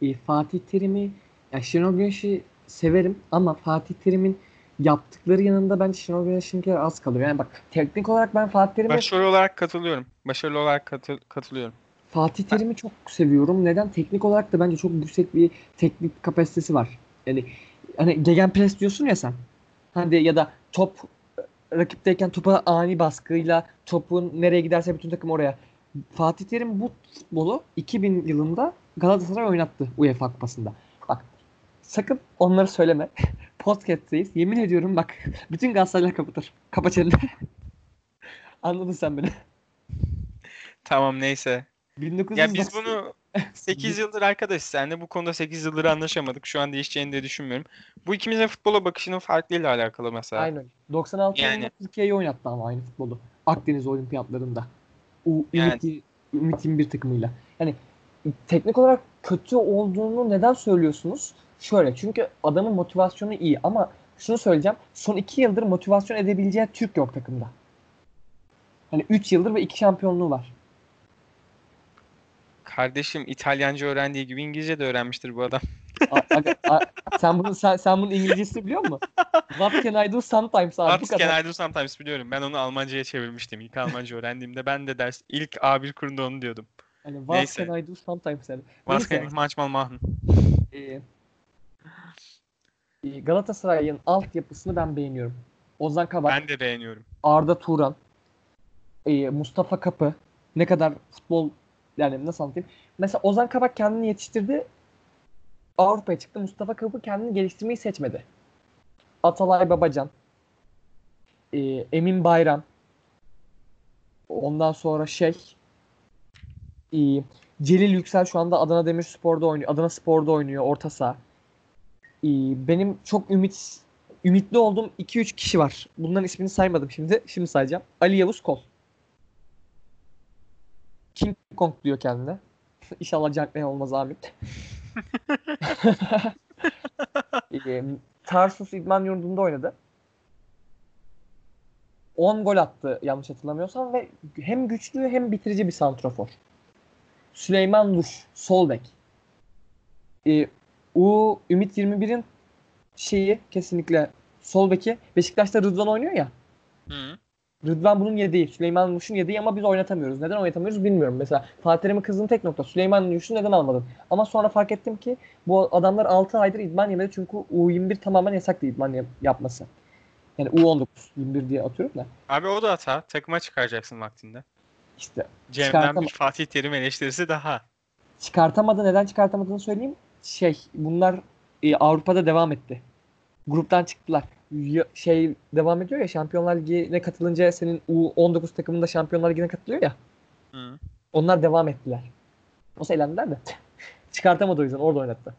[SPEAKER 2] Ee, Fatih Terim'i ya Şenol Güneş'i severim ama Fatih Terim'in yaptıkları yanında bence Şenol Güneş'inkiler az kalıyor. Yani bak teknik olarak ben Fatih Terim'e
[SPEAKER 1] Başarılı olarak katılıyorum. Başarılı olarak katı- katılıyorum.
[SPEAKER 2] Fatih Terim'i çok seviyorum. Neden? Teknik olarak da bence çok yüksek bir teknik kapasitesi var. Yani hani gegenpress diyorsun ya sen. Hani ya da top rakipteyken topa ani baskıyla topun nereye giderse bütün takım oraya. Fatih Terim bu futbolu 2000 yılında Galatasaray oynattı UEFA Kupası'nda. Bak sakın onları söyleme. [LAUGHS] Podcast'teyiz. Yemin ediyorum bak [LAUGHS] bütün Galatasaraylar kapatır. Kapa çeneni. [LAUGHS] Anladın sen beni.
[SPEAKER 1] Tamam neyse.
[SPEAKER 2] 1990
[SPEAKER 1] Ya biz bunu 8 yıldır arkadaşız. Seninle bu konuda 8 yıldır anlaşamadık. Şu an değişeceğini de düşünmüyorum. Bu ikimizin futbola bakışının farklılığıyla alakalı mesela.
[SPEAKER 2] Aynen. 96
[SPEAKER 1] Yani-
[SPEAKER 2] yılında Türkiye'yi oynattı ama aynı futbolu. Akdeniz Olimpiyatlarında. U
[SPEAKER 1] Yani-
[SPEAKER 2] Ümit, Ümit 21 takımıyla. Yani teknik olarak kötü olduğunu neden söylüyorsunuz? Şöyle çünkü adamın motivasyonu iyi ama şunu söyleyeceğim. Son 2 yıldır motivasyon edebileceği Türk yok takımda. Hani 3 yıldır ve 2 şampiyonluğu var.
[SPEAKER 1] Kardeşim İtalyanca öğrendiği gibi İngilizce de öğrenmiştir bu adam.
[SPEAKER 2] A- aga- a- sen bunu sen, sen bunun İngilizcesini biliyor musun? What can I do sometimes abi bu
[SPEAKER 1] Artık
[SPEAKER 2] kadar.
[SPEAKER 1] genelde sometimes biliyorum. Ben onu Almanca'ya çevirmiştim. İlk Almanca öğrendiğimde ben de ders ilk A1 kurunda onu diyordum.
[SPEAKER 2] Hani what
[SPEAKER 1] Neyse.
[SPEAKER 2] can I do sometimes yani.
[SPEAKER 1] Kann ich manchmal machen?
[SPEAKER 2] Ee, e, Galatasaray'ın altyapısını ben beğeniyorum. Ozan Kabak,
[SPEAKER 1] Ben de beğeniyorum.
[SPEAKER 2] Arda Turan, e, Mustafa Kapı ne kadar futbol yani nasıl anlatayım? Mesela Ozan Kabak kendini yetiştirdi. Avrupa'ya çıktı. Mustafa Kapı kendini geliştirmeyi seçmedi. Atalay Babacan, e, Emin Bayram, ondan sonra şey, e, Celil Yüksel şu anda Adana Demirspor'da oynuyor. Adana Spor'da oynuyor orta saha. Ee, benim çok ümit ümitli olduğum 2-3 kişi var. Bunların ismini saymadım şimdi. Şimdi sayacağım. Ali Yavuz Kol. King Kong diyor kendine. [LAUGHS] İnşallah Cankmen olmaz. Ee, [LAUGHS] Tarsus İdman Yurdu'nda oynadı. 10 gol attı yanlış hatırlamıyorsam ve hem güçlü hem bitirici bir santrofor. Süleyman Luş, sol bek. Ee, U Ümit 21'in şeyi kesinlikle sol beki. Beşiktaş'ta Rıdvan oynuyor ya.
[SPEAKER 1] Hı.
[SPEAKER 2] Rıdvan bunun yedeği. Süleyman Luş'un yedeği ama biz oynatamıyoruz. Neden oynatamıyoruz bilmiyorum. Mesela Fatih Terim'in kızdığım tek nokta. Süleyman Luş'u neden almadın? Ama sonra fark ettim ki bu adamlar 6 aydır idman yemedi. Çünkü U21 tamamen yasaktı idman yap- yapması. Yani U19, 21 diye atıyorum da.
[SPEAKER 1] Abi o da hata. Takıma çıkaracaksın vaktinde.
[SPEAKER 2] İşte
[SPEAKER 1] Cem'den bir Fatih Terim eleştirisi daha.
[SPEAKER 2] çıkartamadı. Neden çıkartamadığını söyleyeyim. Şey bunlar e, Avrupa'da devam etti. Gruptan çıktılar. Ya- şey devam ediyor ya Şampiyonlar Ligi'ne katılınca senin U19 takımında Şampiyonlar Ligi'ne katılıyor ya.
[SPEAKER 1] Hı.
[SPEAKER 2] Onlar devam ettiler. O eğlendiler de. [LAUGHS] Çıkartamadı o yüzden orada oynattı.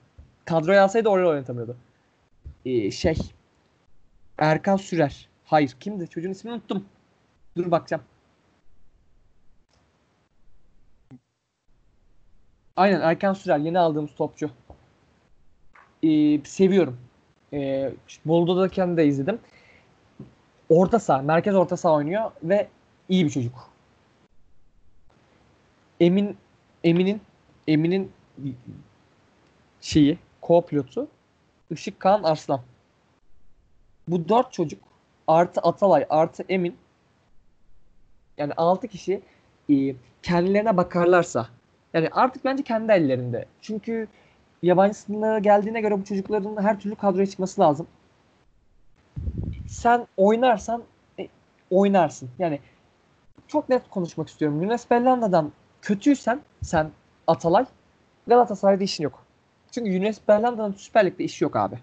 [SPEAKER 2] Kadroya alsaydı orada oynatamıyordu. Ee, şey. Erkan Sürer. Hayır kimdi? Çocuğun ismini unuttum. Dur bakacağım. Aynen Erkan Sürer yeni aldığımız topçu. Ee, seviyorum. Ee, Bolu'dayken de izledim. Orta saha, merkez orta saha oynuyor ve iyi bir çocuk. Emin Emin'in Emin'in şeyi co-pilotu Işık Kaan Arslan. Bu dört çocuk artı Atalay artı Emin yani 6 kişi e, kendilerine bakarlarsa yani artık bence kendi ellerinde. Çünkü yabancı sınırlara geldiğine göre bu çocukların her türlü kadroya çıkması lazım. Sen oynarsan e, oynarsın. Yani çok net konuşmak istiyorum. Yunus Bellanda'dan kötüysen sen Atalay Galatasaray'da işin yok. Çünkü Yunus Bellanda'nın Süper Lig'de işi yok abi.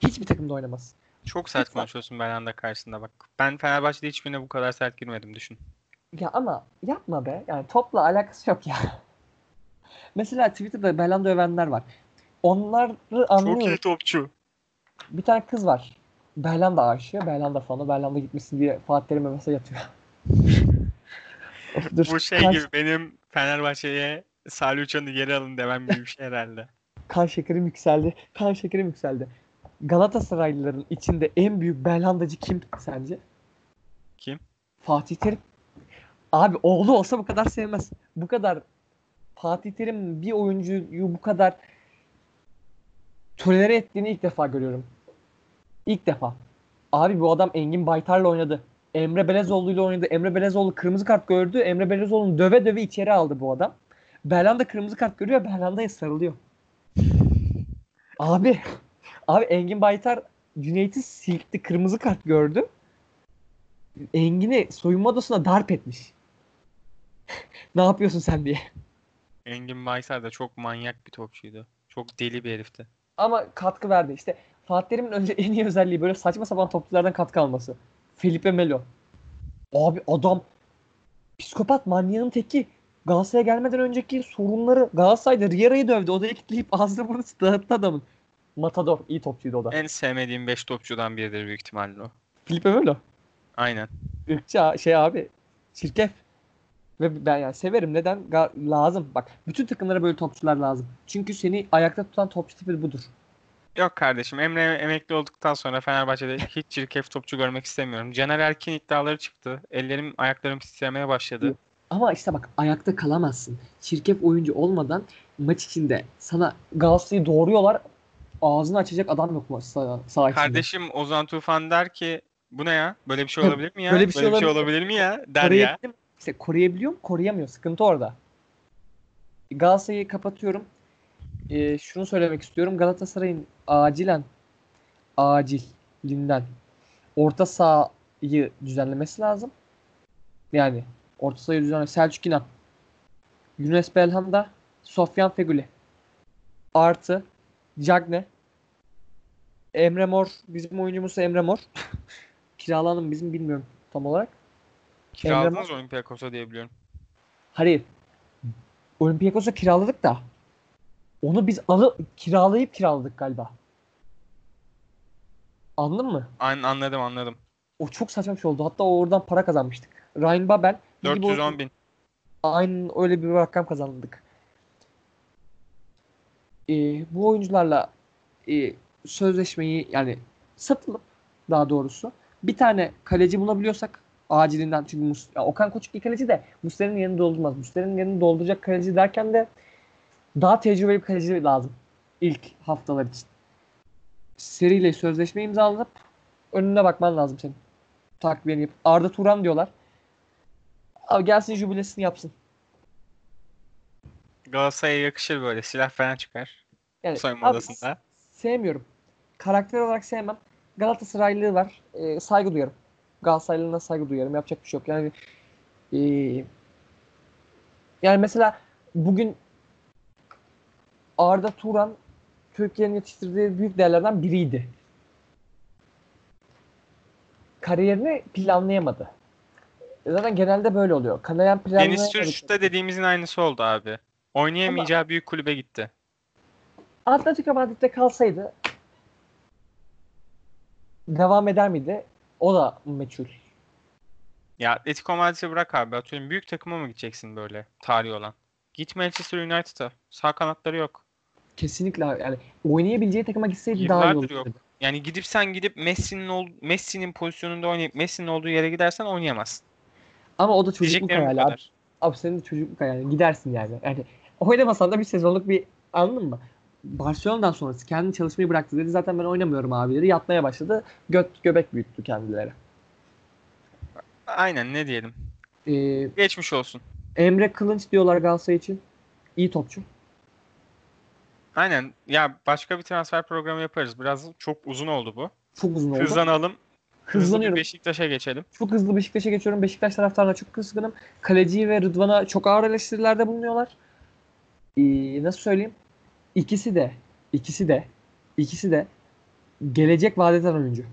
[SPEAKER 2] Hiçbir takımda oynamaz.
[SPEAKER 1] Çok sert
[SPEAKER 2] Lütfen.
[SPEAKER 1] konuşuyorsun Belhanda karşısında bak. Ben Fenerbahçe'de hiçbirine bu kadar sert girmedim düşün.
[SPEAKER 2] Ya ama yapma be. Yani topla alakası yok ya. Mesela Twitter'da Belhanda övenler var. Onları anlıyorum.
[SPEAKER 1] topçu.
[SPEAKER 2] Bir tane kız var. Belhanda aşığı. Belhanda fanı. Belhanda gitmesin diye Fatih Terim'e mesaj atıyor. [LAUGHS] Of, dur.
[SPEAKER 1] Bu şey
[SPEAKER 2] kan,
[SPEAKER 1] gibi benim Fenerbahçe'ye Salih Uçan'ı geri alın demem gibi bir şey herhalde. [LAUGHS]
[SPEAKER 2] kan şekerim yükseldi. Kan şekerim yükseldi. Galatasaraylıların içinde en büyük Belhandacı kim sence?
[SPEAKER 1] Kim?
[SPEAKER 2] Fatih Terim. Abi oğlu olsa bu kadar sevmez. Bu kadar Fatih Terim bir oyuncuyu bu kadar tolere ettiğini ilk defa görüyorum. İlk defa. Abi bu adam Engin Baytar'la oynadı. Emre Belezoğlu ile oynadı. Emre Belezoğlu kırmızı kart gördü. Emre Belezoğlu'nu döve döve içeri aldı bu adam. Belhanda kırmızı kart görüyor. Belhanda'ya sarılıyor. Abi abi Engin Baytar Cüneyt'i silkti. Kırmızı kart gördü. Engin'i soyunma odasına darp etmiş. [LAUGHS] ne yapıyorsun sen diye.
[SPEAKER 1] Engin Baysar da çok manyak bir topçuydu. Çok deli bir herifti.
[SPEAKER 2] Ama katkı verdi. İşte Fatih Terim'in önce [LAUGHS] en iyi özelliği böyle saçma sapan topçulardan katkı alması. Felipe Melo. Abi adam psikopat manyağın teki. Galatasaray'a gelmeden önceki sorunları Galatasaray'da Riera'yı dövdü. Odaya kilitleyip [LAUGHS] ağzını burnunu dağıttı adamın. Matador. iyi topçuydu o da.
[SPEAKER 1] En sevmediğim 5 topçudan biridir büyük ihtimalle o.
[SPEAKER 2] Felipe Melo.
[SPEAKER 1] Aynen.
[SPEAKER 2] Irkçı şey abi. Çirkef. Ve ben yani severim. Neden? Ga- lazım. Bak bütün takımlara böyle topçular lazım. Çünkü seni ayakta tutan topçu tipi budur.
[SPEAKER 1] Yok kardeşim Emre emekli olduktan sonra Fenerbahçe'de hiç çirkef topçu görmek istemiyorum. Caner Erkin iddiaları çıktı. Ellerim ayaklarım titremeye başladı.
[SPEAKER 2] Ama işte bak ayakta kalamazsın. Çirkef oyuncu olmadan maç içinde sana Galatasaray'ı doğruyorlar. Ağzını açacak adam yok mu sağ, sağ içinde.
[SPEAKER 1] Kardeşim Ozan Tufan der ki bu ne ya? Böyle bir şey olabilir mi ya?
[SPEAKER 2] böyle bir şey olabilir-
[SPEAKER 1] olabilir mi ya? Der ya.
[SPEAKER 2] Koruyabildim. İşte koruyabiliyor mu? Koruyamıyor. Sıkıntı orada. Galatasaray'ı kapatıyorum. Ee, şunu söylemek istiyorum. Galatasaray'ın acilen acilinden orta sahayı düzenlemesi lazım. Yani orta sahayı düzenle Selçuk İnan, Yunus Belhanda, Sofyan Feguli artı Cagne Emre Mor bizim oyuncumuz Emre Mor. [LAUGHS] Kiralandı mı bizim bilmiyorum tam olarak.
[SPEAKER 1] Kiraladınız Olympiakos'a diye biliyorum.
[SPEAKER 2] Hayır. Olympiakos'a kiraladık da onu biz alı kiralayıp kiraladık galiba. Anladın mı?
[SPEAKER 1] Aynen anladım anladım.
[SPEAKER 2] O çok saçma bir şey oldu. Hatta oradan para kazanmıştık. Ryan Babel iyi bir
[SPEAKER 1] 410
[SPEAKER 2] oyuncu-
[SPEAKER 1] bin.
[SPEAKER 2] Aynen öyle bir rakam kazandık. Ee, bu oyuncularla e, sözleşmeyi yani satılıp daha doğrusu bir tane kaleci bulabiliyorsak acilinden çünkü Mus ya Okan Koçuk bir kaleci de Muslera'nın yerini doldurmaz. Muslera'nın yerini dolduracak kaleci derken de daha tecrübeli bir kaleci lazım ilk haftalar için. Seriyle sözleşme imzalanıp önüne bakman lazım senin. Takviyeni yapıp. Arda Turan diyorlar. Abi gelsin jübilesini yapsın.
[SPEAKER 1] Galatasaray'a yakışır böyle. Silah falan çıkar.
[SPEAKER 2] Yani
[SPEAKER 1] Soyunma
[SPEAKER 2] abi
[SPEAKER 1] odasında.
[SPEAKER 2] sevmiyorum. Karakter olarak sevmem. Galatasaraylılığı var. Ee, saygı duyarım. Galatasaraylılığına saygı duyarım. Yapacak bir şey yok. Yani ee, yani mesela bugün Arda Turan Türkiye'nin yetiştirdiği büyük değerlerden biriydi. Kariyerini planlayamadı. Zaten genelde böyle oluyor. Kanayan
[SPEAKER 1] Deniz
[SPEAKER 2] planlayamadı.
[SPEAKER 1] Türk'te dediğimizin aynısı oldu abi. Oynayamayacağı büyük kulübe gitti.
[SPEAKER 2] Atletico Madrid'de kalsaydı devam eder miydi? O da meçhul.
[SPEAKER 1] Ya Atletico Madrid'i bırak abi. Atıyorum büyük takıma mı gideceksin böyle tarihi olan? Git Manchester United'a. Sağ kanatları yok.
[SPEAKER 2] Kesinlikle abi. yani oynayabileceği takıma gitseydi daha iyi olurdu.
[SPEAKER 1] yok. Yani gidip sen gidip Messi'nin ol Messi'nin pozisyonunda oynayıp Messi'nin olduğu yere gidersen oynayamazsın.
[SPEAKER 2] Ama o da çocukluk hayali abi. Abi senin de çocukluk hayali. Gidersin yani. Yani oynamasan da bir sezonluk bir anladın mı? Barcelona'dan sonrası kendi çalışmayı bıraktı dedi. Zaten ben oynamıyorum abi dedi. Yatmaya başladı. Göt göbek büyüttü kendileri.
[SPEAKER 1] Aynen ne diyelim.
[SPEAKER 2] Ee,
[SPEAKER 1] Geçmiş olsun.
[SPEAKER 2] Emre Kılınç diyorlar Galatasaray için. İyi topçu.
[SPEAKER 1] Aynen. Ya başka bir transfer programı yaparız. Biraz çok uzun oldu bu.
[SPEAKER 2] Çok uzun oldu.
[SPEAKER 1] Hızlanalım. Hızlı
[SPEAKER 2] Hızlanıyorum.
[SPEAKER 1] Beşiktaş'a geçelim.
[SPEAKER 2] Çok hızlı Beşiktaş'a geçiyorum. Beşiktaş taraftarına çok kızgınım. Kaleci ve Rıdvan'a çok ağır eleştirilerde bulunuyorlar. Ee, nasıl söyleyeyim? İkisi de, ikisi de, ikisi de gelecek vadeden oyuncu.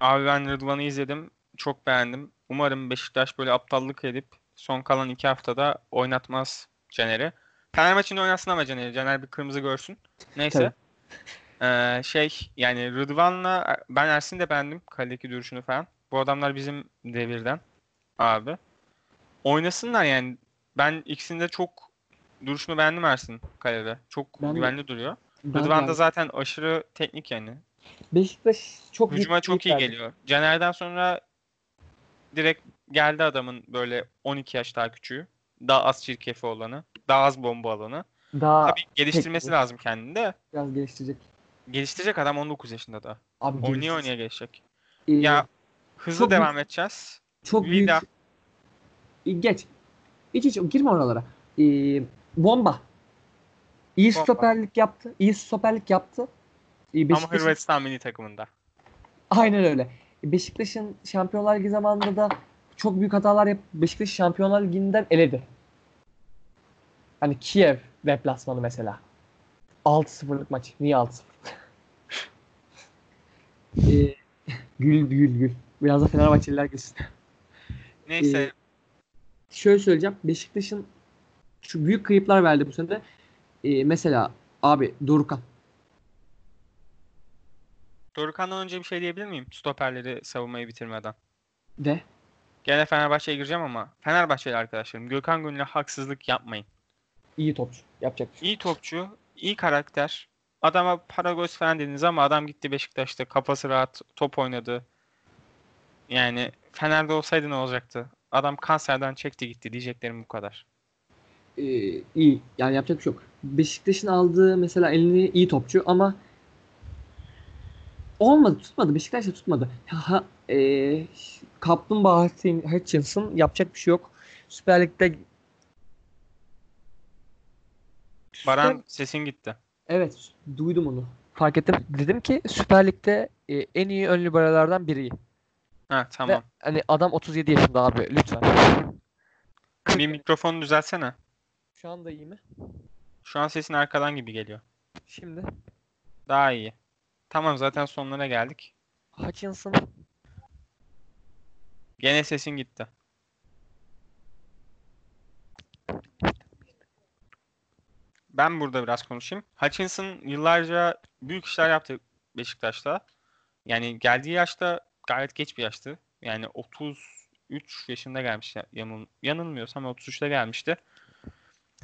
[SPEAKER 1] Abi ben Rıdvan'ı izledim. Çok beğendim. Umarım Beşiktaş böyle aptallık edip son kalan iki haftada oynatmaz Caner'i. Fener maçında oynasın ama Caner'i. Caner bir kırmızı görsün. Neyse. Ee, şey yani Rıdvan'la ben Ersin'i de beğendim. Kaledeki duruşunu falan. Bu adamlar bizim devirden abi. Oynasınlar yani. Ben ikisinde de çok duruşunu beğendim Ersin kalede. Çok
[SPEAKER 2] Ben
[SPEAKER 1] güvenli duruyor. Rıdvan da zaten aşırı teknik yani.
[SPEAKER 2] Beşiktaş çok büyük
[SPEAKER 1] Hücuma çok iyi
[SPEAKER 2] büyük verdi.
[SPEAKER 1] geliyor. Caner'den sonra direkt geldi adamın böyle 12 yaş daha küçüğü. Daha az çirkefi olanı. Daha az bomba alanı.
[SPEAKER 2] Daha
[SPEAKER 1] Tabii geliştirmesi
[SPEAKER 2] teknik.
[SPEAKER 1] lazım kendini de.
[SPEAKER 2] biraz geliştirecek.
[SPEAKER 1] Geliştirecek adam 19 yaşında da.
[SPEAKER 2] Abi
[SPEAKER 1] Oynaya
[SPEAKER 2] geliştirecek.
[SPEAKER 1] oynaya gelişecek.
[SPEAKER 2] Ee,
[SPEAKER 1] Ya hızlı
[SPEAKER 2] çok
[SPEAKER 1] devam edeceğiz.
[SPEAKER 2] çok büyük.
[SPEAKER 1] Vida.
[SPEAKER 2] Ee, Geç. Hiç hiç girme oralara. Ee, bomba. İyi
[SPEAKER 1] Bomba.
[SPEAKER 2] stoperlik yaptı. İyi stoperlik yaptı. Ee,
[SPEAKER 1] Ama
[SPEAKER 2] Beşiktaş'ın-
[SPEAKER 1] Hırvatistan milli takımında.
[SPEAKER 2] Aynen öyle. Beşiktaş'ın Şampiyonlar Ligi zamanında da çok büyük hatalar yapıp Beşiktaş Şampiyonlar Ligi'nden eledi. Hani Kiev deplasmanı mesela. 6-0'lık maç. Niye 6-0? [LAUGHS] ee, gül gül gül. Biraz da Fenerbahçeliler gülsün.
[SPEAKER 1] Neyse
[SPEAKER 2] Ee, Şöyle söyleyeceğim. Beşiktaş'ın şu büyük kayıplar verdi bu sene. Ee, mesela abi Dorukhan.
[SPEAKER 1] Dorukhan'dan önce bir şey diyebilir miyim? Stoperleri savunmayı bitirmeden.
[SPEAKER 2] De.
[SPEAKER 1] Gene Fenerbahçe'ye gireceğim ama Fenerbahçeli arkadaşlarım Gökhan Gönül'e haksızlık yapmayın.
[SPEAKER 2] iyi topçu. Yapacak bir şey.
[SPEAKER 1] İyi topçu, iyi karakter. Adama para göz falan dediniz ama adam gitti Beşiktaş'ta kafası rahat top oynadı. Yani Fener'de olsaydı ne olacaktı? Adam kanserden çekti gitti diyeceklerim bu kadar.
[SPEAKER 2] Ee, iyi. Yani yapacak bir şey yok. Beşiktaş'ın aldığı mesela elini iyi topçu ama olmadı tutmadı. Beşiktaş da tutmadı. Ha, e, Kaplumbağa Hutchinson yapacak bir şey yok. Süper Lig'de
[SPEAKER 1] Baran sesin gitti.
[SPEAKER 2] Evet duydum onu. Fark ettim. Dedim ki Süper Lig'de e, en iyi ön liberalardan biri.
[SPEAKER 1] Ha
[SPEAKER 2] Ve
[SPEAKER 1] tamam.
[SPEAKER 2] hani adam 37 yaşında abi lütfen.
[SPEAKER 1] Bir mikrofonu düzeltsene.
[SPEAKER 2] Şu anda iyi mi?
[SPEAKER 1] Şu an sesin arkadan gibi geliyor.
[SPEAKER 2] Şimdi
[SPEAKER 1] Daha iyi. Tamam zaten sonlara geldik.
[SPEAKER 2] Hutchinson
[SPEAKER 1] Gene sesin gitti. Ben burada biraz konuşayım. Hutchinson yıllarca büyük işler yaptı Beşiktaş'ta. Yani geldiği yaşta gayet geç bir yaştı. Yani 33 yaşında gelmiş. Yanıl, yanılmıyorsam 33'te gelmişti.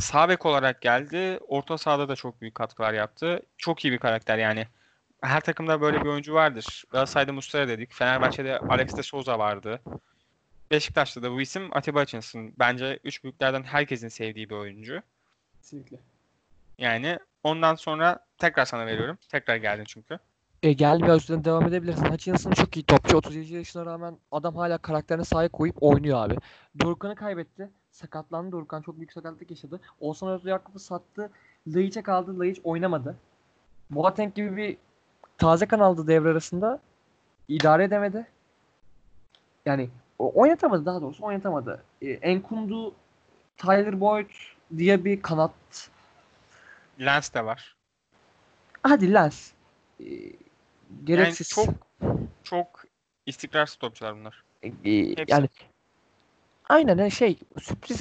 [SPEAKER 1] Sağ bek olarak geldi. Orta sahada da çok büyük katkılar yaptı. Çok iyi bir karakter yani. Her takımda böyle bir oyuncu vardır. Galatasaray'da Muslera dedik. Fenerbahçe'de Alex de Souza vardı. Beşiktaş'ta da bu isim Atiba Hutchinson. Bence üç büyüklerden herkesin sevdiği bir oyuncu.
[SPEAKER 2] kesinlikle.
[SPEAKER 1] Yani ondan sonra tekrar sana veriyorum. Tekrar geldin çünkü.
[SPEAKER 3] E, gel ve üstüne devam edebilirsin. Hutchinson çok iyi topçu. 37 yaşına rağmen adam hala karakterine sahip koyup oynuyor abi.
[SPEAKER 2] Dorukhan'ı kaybetti. Sakatlandı Dorukhan. Çok büyük sakatlık yaşadı. Oğuzhan Özyakup'u sattı. Laiç'e kaldı. Laiç oynamadı. Boateng gibi bir taze kan aldı devre arasında. İdare edemedi. Yani oynatamadı daha doğrusu oynatamadı. Ee, Enkundu, Tyler Boyd diye bir kanat.
[SPEAKER 1] Lens de var.
[SPEAKER 2] Hadi Lens.
[SPEAKER 1] Yani
[SPEAKER 2] gereksiz.
[SPEAKER 1] çok çok istikrarsız topçular bunlar.
[SPEAKER 3] E,
[SPEAKER 1] Hepsi.
[SPEAKER 3] yani aynen şey sürpriz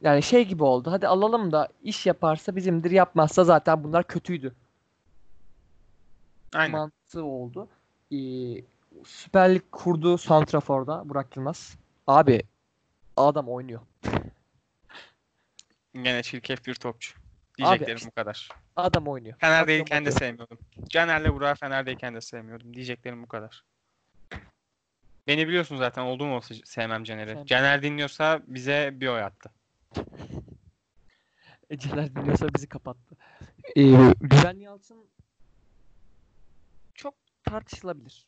[SPEAKER 3] yani şey gibi oldu. Hadi alalım da iş yaparsa bizimdir yapmazsa zaten bunlar kötüydü.
[SPEAKER 1] Aynen.
[SPEAKER 2] mantığı oldu. Ee, Süper Lig kurdu Santrafor'da Burak Yılmaz.
[SPEAKER 3] Abi adam oynuyor. [LAUGHS]
[SPEAKER 1] Gene çirkef bir topçu. Diyeceklerim bu kadar.
[SPEAKER 3] Adam oynuyor.
[SPEAKER 1] Fener'deyken de sevmiyordum. Caner'le Burak'ı Fener'deyken de sevmiyordum. Diyeceklerim bu kadar. Beni biliyorsun zaten olduğum olsa sevmem Caner'i.
[SPEAKER 3] Sen-
[SPEAKER 1] Caner dinliyorsa bize bir oy attı.
[SPEAKER 3] Eceler dinliyorsa bizi kapattı.
[SPEAKER 2] Ee,
[SPEAKER 3] Güven Yalçın çok tartışılabilir.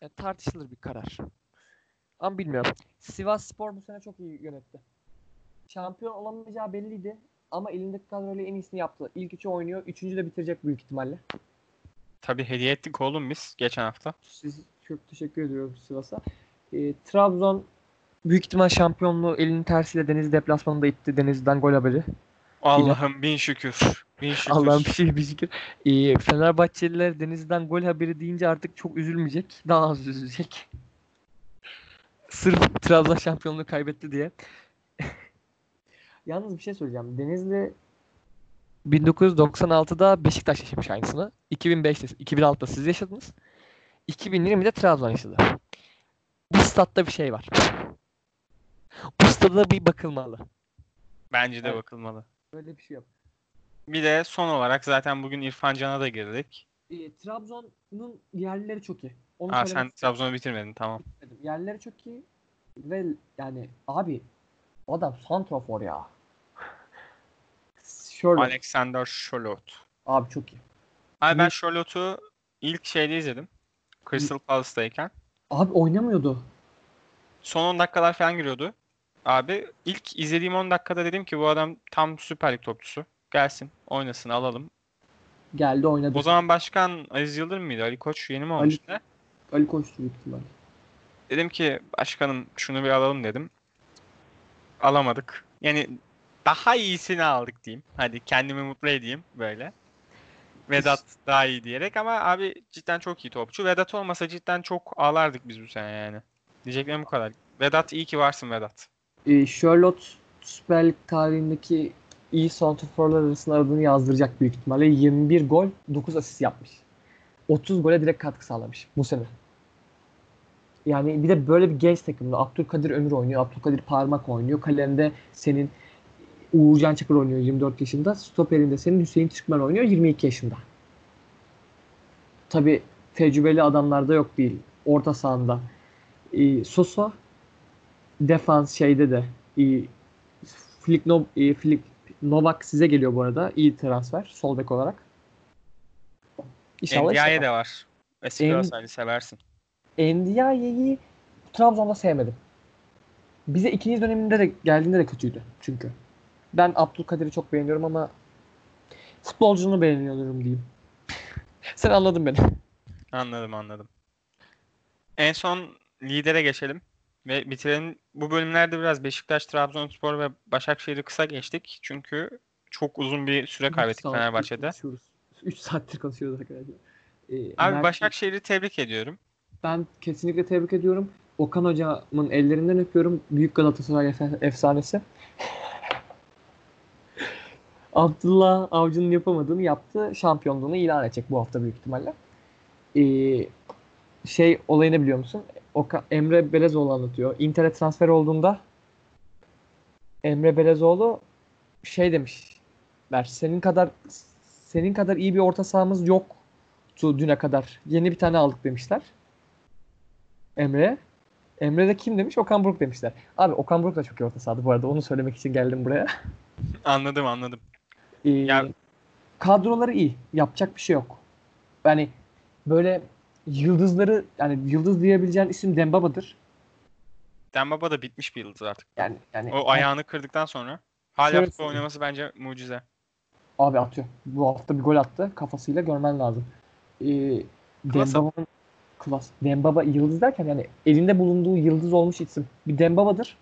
[SPEAKER 3] Yani tartışılır bir karar. Ama bilmiyorum. Sivas Spor bu sene çok iyi yönetti. Şampiyon olamayacağı belliydi. Ama elindeki kadroyla en iyisini yaptı. İlk üçü oynuyor. Üçüncü de bitirecek büyük ihtimalle.
[SPEAKER 1] Tabii hediye ettik oğlum biz geçen hafta.
[SPEAKER 2] Siz çok teşekkür ediyorum Sivas'a. Ee,
[SPEAKER 3] Trabzon büyük ihtimal şampiyonluğu elinin tersiyle Deniz deplasmanında itti. Deniz'den gol haberi.
[SPEAKER 1] Allah'ım bin şükür. Bin şükür.
[SPEAKER 3] Allah'ım bir şey bir şükür. Ee, Fenerbahçeliler Deniz'den gol haberi deyince artık çok üzülmeyecek. Daha az üzülecek. Sırf Trabzon şampiyonluğu kaybetti diye.
[SPEAKER 2] Yalnız bir şey söyleyeceğim. Denizli
[SPEAKER 3] 1996'da Beşiktaş yaşamış aynısını. 2005'te, 2006'da siz yaşadınız. 2020'de Trabzon yaşadı. Bu statta bir şey var. Bu stada bir bakılmalı.
[SPEAKER 1] Bence de
[SPEAKER 2] Evet.
[SPEAKER 1] bakılmalı.
[SPEAKER 2] böyle bir şey yok.
[SPEAKER 1] Bir de son olarak zaten bugün İrfan Can'a da girdik.
[SPEAKER 2] Ee, Trabzon'un yerlileri çok iyi. Onu
[SPEAKER 1] Aa, sen Trabzon'u bitirmedin tamam.
[SPEAKER 2] istedim. Yerlileri çok iyi. Ve yani abi adam santrafor ya. Şöyle.
[SPEAKER 1] Alexander Charlotte.
[SPEAKER 2] Abi çok iyi.
[SPEAKER 1] Abi ben. Charlotte'u ilk şeyde izledim. Crystal Palace'dayken.
[SPEAKER 2] Abi oynamıyordu.
[SPEAKER 1] Son 10 dakikalar falan giriyordu. Abi ilk izlediğim 10 dakikada dedim ki bu adam tam Süper Lig topçusu. Gelsin, oynasın, alalım.
[SPEAKER 2] Geldi oynadı.
[SPEAKER 1] O zaman başkan Aziz Yıldırım mıydı? Ali Koç yeni mi
[SPEAKER 2] Ali-
[SPEAKER 1] olmuştu?
[SPEAKER 2] Ali Koç'tu büyük ihtimalle.
[SPEAKER 1] Dedim ki başkanım şunu bir alalım dedim. Alamadık. Yani daha iyisini aldık diyeyim. Hadi kendimi mutlu edeyim böyle. Vedat daha iyi diyerek ama abi cidden çok iyi topçu. Vedat olmasa cidden çok ağlardık biz bu sene yani. Diyeceklerim bu kadar. Vedat iyi ki varsın Vedat.
[SPEAKER 2] Ee, Charlotte Süper Lig tarihindeki iyi santraforlar arasında adını yazdıracak büyük ihtimalle. 21 gol, 9 asist yapmış. 30 gole direkt katkı sağlamış bu sene. Yani bir de böyle bir genç takımda Abdülkadir Ömür oynuyor, Abdülkadir Parmak oynuyor. Kalemde senin Uğurcan Çakır oynuyor 24 yaşında. Stoperinde senin Hüseyin Türkmen oynuyor 22 yaşında. Tabi tecrübeli adamlarda yok değil. Orta sahanda. Ee, Sosa defans şeyde de iyi. Flick, no, e, Flick Novak size geliyor bu arada. İyi transfer. Sol bek olarak. İnşallah işte.
[SPEAKER 1] de var. Eski
[SPEAKER 2] En-
[SPEAKER 1] seversin.
[SPEAKER 2] Ndiaye'yi Trabzon'da sevmedim. Bize ikinci döneminde de geldiğinde de kötüydü çünkü. Ben Abdülkadir'i çok beğeniyorum ama futbolcunu beğeniyorum diyeyim. [LAUGHS] Sen anladın beni.
[SPEAKER 1] Anladım anladım. En son lidere geçelim ve bitirelim. Bu bölümlerde biraz Beşiktaş, Trabzonspor ve Başakşehir'i kısa geçtik. Çünkü çok uzun bir süre kaybettik
[SPEAKER 2] saattir
[SPEAKER 1] Fenerbahçe'de.
[SPEAKER 2] konuşuyoruz. 3 saattir konuşuyoruz arkadaşlar. Ee,
[SPEAKER 1] Abi
[SPEAKER 2] Mert-
[SPEAKER 1] Başakşehir'i tebrik ediyorum.
[SPEAKER 2] Ben kesinlikle tebrik ediyorum. Okan hocamın ellerinden öpüyorum. Büyük Galatasaray efsanesi. [LAUGHS] Abdullah Avcı'nın yapamadığını yaptı. Şampiyonluğunu ilan edecek bu hafta büyük ihtimalle. Ee, şey olayını biliyor musun? Oka, Emre Belezoğlu anlatıyor. Inter'e transfer olduğunda Emre Belezoğlu şey demişler. Senin kadar senin kadar iyi bir orta sahamız yoktu düne kadar. Yeni bir tane aldık demişler. Emre. Emre de kim demiş? Okan Buruk demişler. Abi Okan Buruk da çok iyi orta sahada bu arada. Onu söylemek için geldim buraya.
[SPEAKER 1] Anladım anladım.
[SPEAKER 2] Ee,
[SPEAKER 1] Ya-
[SPEAKER 2] kadroları iyi. Yapacak bir şey yok. Yani böyle yıldızları yani yıldız diyebileceğin isim Dembaba'dır.
[SPEAKER 1] Dembaba da bitmiş bir yıldız artık.
[SPEAKER 2] Yani yani
[SPEAKER 1] O ayağını kırdıktan sonra hala futbol oynaması bence mucize.
[SPEAKER 2] abi atıyor. Bu hafta bir gol attı. Kafasıyla görmen lazım. Ee, Dembaba'nın klas. Dembaba yıldız derken yani elinde bulunduğu yıldız olmuş isim. Bir Dembaba'dır.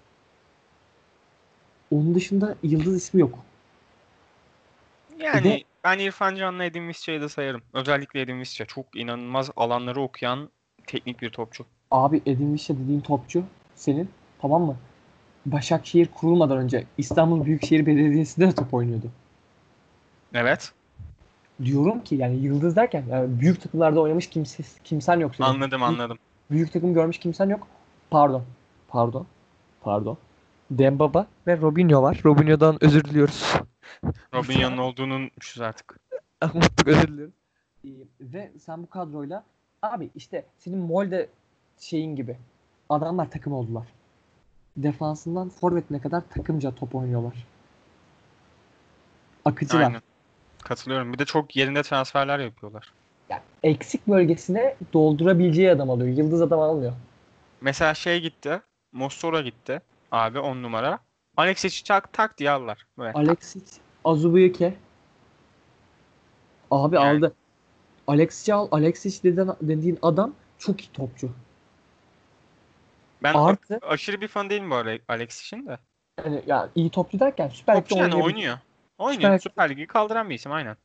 [SPEAKER 2] Onun dışında yıldız ismi yok.
[SPEAKER 1] Yani
[SPEAKER 2] de-
[SPEAKER 1] ben İrfan Can'la Edin Visca'yı da sayarım. Özellikle Edin Visca çok inanılmaz alanları okuyan teknik bir topçu.
[SPEAKER 2] Abi Edin Visca dediğin topçu senin tamam mı? Başakşehir kurulmadan önce İstanbul Büyükşehir Belediyesi'nde de top oynuyordu.
[SPEAKER 1] Evet.
[SPEAKER 2] Diyorum ki yani yıldız derken yani büyük takımlarda oynamış kimse, kimsen yok senin.
[SPEAKER 1] Anladım anladım.
[SPEAKER 2] Büyük takım görmüş kimsen yok. Pardon. Pardon. Pardon.
[SPEAKER 3] Dembaba ve Robinho var. Robinho'dan özür diliyoruz.
[SPEAKER 1] Robinho'nun olduğunu unutmuşuz artık.
[SPEAKER 3] Unuttuk özür diliyoruz.
[SPEAKER 2] Ee, ve sen bu kadroyla abi işte senin Molde şeyin gibi adamlar takım oldular. Defansından forvetine kadar takımca top oynuyorlar. Akıcılar.
[SPEAKER 1] Aynen. Katılıyorum. Bir de çok yerinde transferler yapıyorlar.
[SPEAKER 2] Yani eksik bölgesine doldurabileceği adam alıyor. Yıldız adam almıyor.
[SPEAKER 1] Mesela şey gitti. Mossora gitti. Abi 10 numara. Alexis'i çak tak diye aldılar. Böyle.
[SPEAKER 2] Alexis Azubuyuke abi
[SPEAKER 1] Yani-
[SPEAKER 2] aldı. Alexis'i al. Alexis dediğin, dediğin adam çok iyi topçu.
[SPEAKER 1] Ben
[SPEAKER 2] Artı
[SPEAKER 1] aşırı bir fan değilim bu arada Alexis'in de.
[SPEAKER 2] yani, yani iyi topçu derken Süper Lig'de
[SPEAKER 1] yani oynuyor. Oynuyor.
[SPEAKER 2] Süper-
[SPEAKER 1] Süper Lig'i kaldıran bir isim aynen.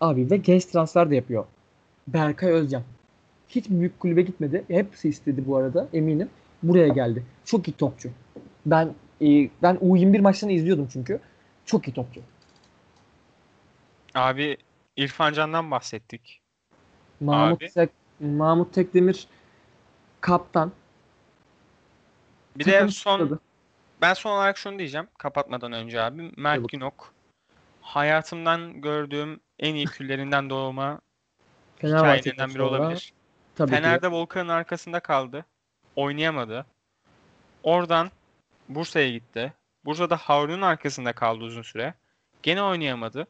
[SPEAKER 2] Abi ve genç transfer de yapıyor. Berkay Özcan. Hiç büyük kulübe gitmedi. Hepsi istedi bu arada eminim. Buraya geldi. Çok iyi topçu. Ben e, ben U21 maçlarını izliyordum çünkü. Çok iyi topçu.
[SPEAKER 1] Abi İrfan Can'dan bahsettik.
[SPEAKER 2] Mahmut
[SPEAKER 1] Abi.
[SPEAKER 2] Tek, Mahmut Tekdemir kaptan.
[SPEAKER 1] Bir de
[SPEAKER 2] Takımı
[SPEAKER 1] son
[SPEAKER 2] tutmadı.
[SPEAKER 1] ben son olarak şunu diyeceğim kapatmadan önce abi. Mert. Günok hayatımdan gördüğüm en iyi küllerinden doğma hikayelerinden biri
[SPEAKER 2] sonra
[SPEAKER 1] olabilir.
[SPEAKER 2] Tabii ki.
[SPEAKER 1] Fener'de Volkan'ın arkasında kaldı. Oynayamadı. Oradan Bursa'ya gitti. Bursa'da Harun'un arkasında kaldı uzun süre. Gene oynayamadı.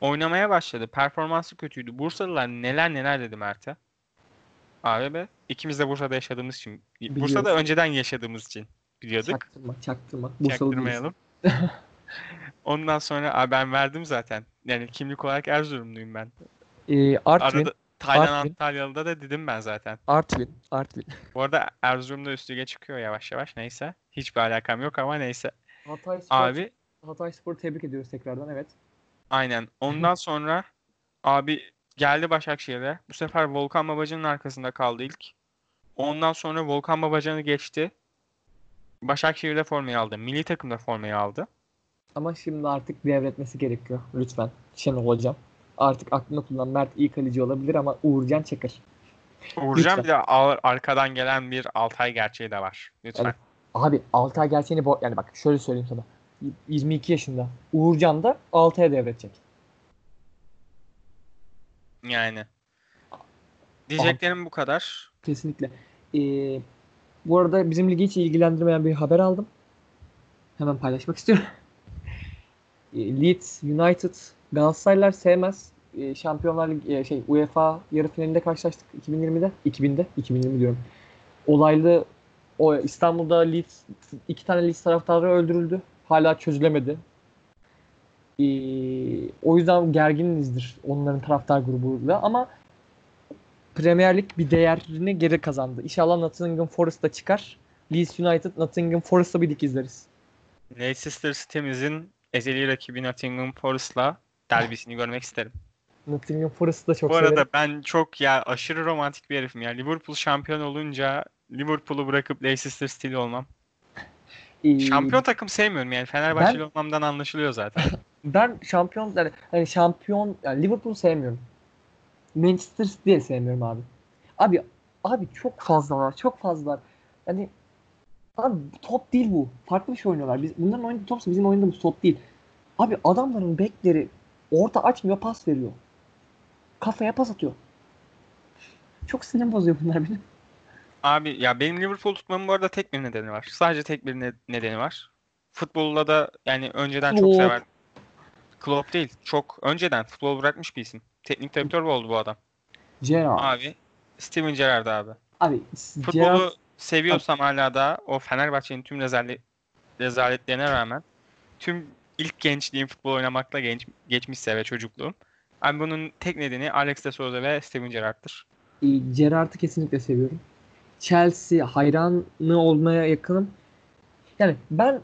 [SPEAKER 1] Oynamaya başladı. Performansı kötüydü. Bursalılar neler neler dedi Mert'e. Abi be ikimiz de Bursa'da yaşadığımız için.
[SPEAKER 2] Biliyoruz.
[SPEAKER 1] Bursa'da önceden yaşadığımız için biliyorduk.
[SPEAKER 2] Çaktırma, çaktırma. Bursalı
[SPEAKER 1] Çaktırmayalım. [LAUGHS] Ondan sonra abi ben verdim zaten. Yani kimlik olarak Erzurumluyum ben.
[SPEAKER 2] Ee, Artvin,
[SPEAKER 1] Arada Taylan
[SPEAKER 2] Artvin.
[SPEAKER 1] Antalyalı'da da dedim ben zaten.
[SPEAKER 3] Artvin. Artvin.
[SPEAKER 1] Bu arada Erzurum'da üstüge çıkıyor yavaş yavaş neyse. Hiçbir alakam yok ama neyse.
[SPEAKER 2] Hatay Spor,
[SPEAKER 1] Abi
[SPEAKER 2] Hatay Spor'u tebrik ediyoruz tekrardan evet.
[SPEAKER 1] aynen. Ondan sonra abi geldi Başakşehir'e. Bu sefer Volkan Babacan'ın arkasında kaldı ilk. Ondan sonra Volkan Babacan'ı geçti. Başakşehir'de formayı aldı. Milli takımda formayı aldı.
[SPEAKER 2] Ama şimdi artık devretmesi gerekiyor. Lütfen. Şenol Hocam. Artık aklına kullan. Mert iyi kaleci olabilir ama Uğurcan Çakır.
[SPEAKER 1] Uğurcan
[SPEAKER 2] Lütfen.
[SPEAKER 1] bir de ar- arkadan gelen bir Altay gerçeği de var. Lütfen.
[SPEAKER 2] Evet. Abi Altay gerçeğini bo- yani bak şöyle söyleyeyim sana. Y- 22 yaşında. Uğurcan da Altay'a devredecek.
[SPEAKER 1] Yani. Diyeceklerim bu kadar.
[SPEAKER 2] Kesinlikle. Ee, bu arada bizim ligi hiç ilgilendirmeyen bir haber aldım. Hemen paylaşmak istiyorum. [LAUGHS] Ee, Leeds United Galatasaraylar sevmez. Ee, Şampiyonlar Ligi e, şey UEFA yarı finalinde karşılaştık 2020'de. 2000'de 2020 diyorum. Olaylı o İstanbul'da Leeds iki tane Leeds taraftarı öldürüldü. Hala çözülemedi. Ee, o yüzden gerginizdir onların taraftar grubuyla ama Premier Lig bir değerini geri kazandı. İnşallah Nottingham Forest'ta çıkar. Leeds United Nottingham Forest'ta bir lig izleriz.
[SPEAKER 1] Leicester City'mizin ezeli rakibi Nottingham Forest'la derbisini görmek isterim.
[SPEAKER 2] Nottingham Forest'ı da çok
[SPEAKER 1] Bu arada
[SPEAKER 2] severim.
[SPEAKER 1] ben çok ya aşırı romantik bir herifim ya. Liverpool şampiyon olunca Liverpool'u bırakıp Leicester City olmam. Şampiyon takım sevmiyorum yani. Fenerbahçeli olmamdan anlaşılıyor zaten. [LAUGHS]
[SPEAKER 2] Ben şampiyon yani, hani şampiyon yani Liverpool'u sevmiyorum. Manchester City'yi sevmiyorum abi. Abi abi çok fazla var. Çok fazla var. Yani abi top değil bu. Farklı bir şey oynuyorlar. Biz bunların oynadığı topsa bizim oynadığımız top değil. Abi adamların bekleri orta açmıyor pas veriyor. Kafaya pas atıyor. Çok sinir bozuyor bunlar benim.
[SPEAKER 1] Abi ya benim Liverpool tutmamın bu arada tek bir nedeni var. Sadece tek bir ne- nedeni var. Futbolla da yani önceden çok sever. Klopp değil. Çok önceden futbol bırakmış bir isim. Teknik direktör oldu bu adam.
[SPEAKER 2] Gerrard.
[SPEAKER 1] Abi Steven Gerrard abi.
[SPEAKER 2] Abi
[SPEAKER 1] Futbolu
[SPEAKER 2] Gerrard
[SPEAKER 1] seviyorsam hala da o Fenerbahçe'nin tüm rezalet, rezaletlerine rağmen tüm ilk gençliğim futbol oynamakla genç, geçmişse ve çocukluğum. Abi bunun tek nedeni Alex de Souza ve Steven Gerrard'tır.
[SPEAKER 2] E, Gerrard'ı kesinlikle seviyorum. Chelsea hayranı olmaya yakınım. Yani ben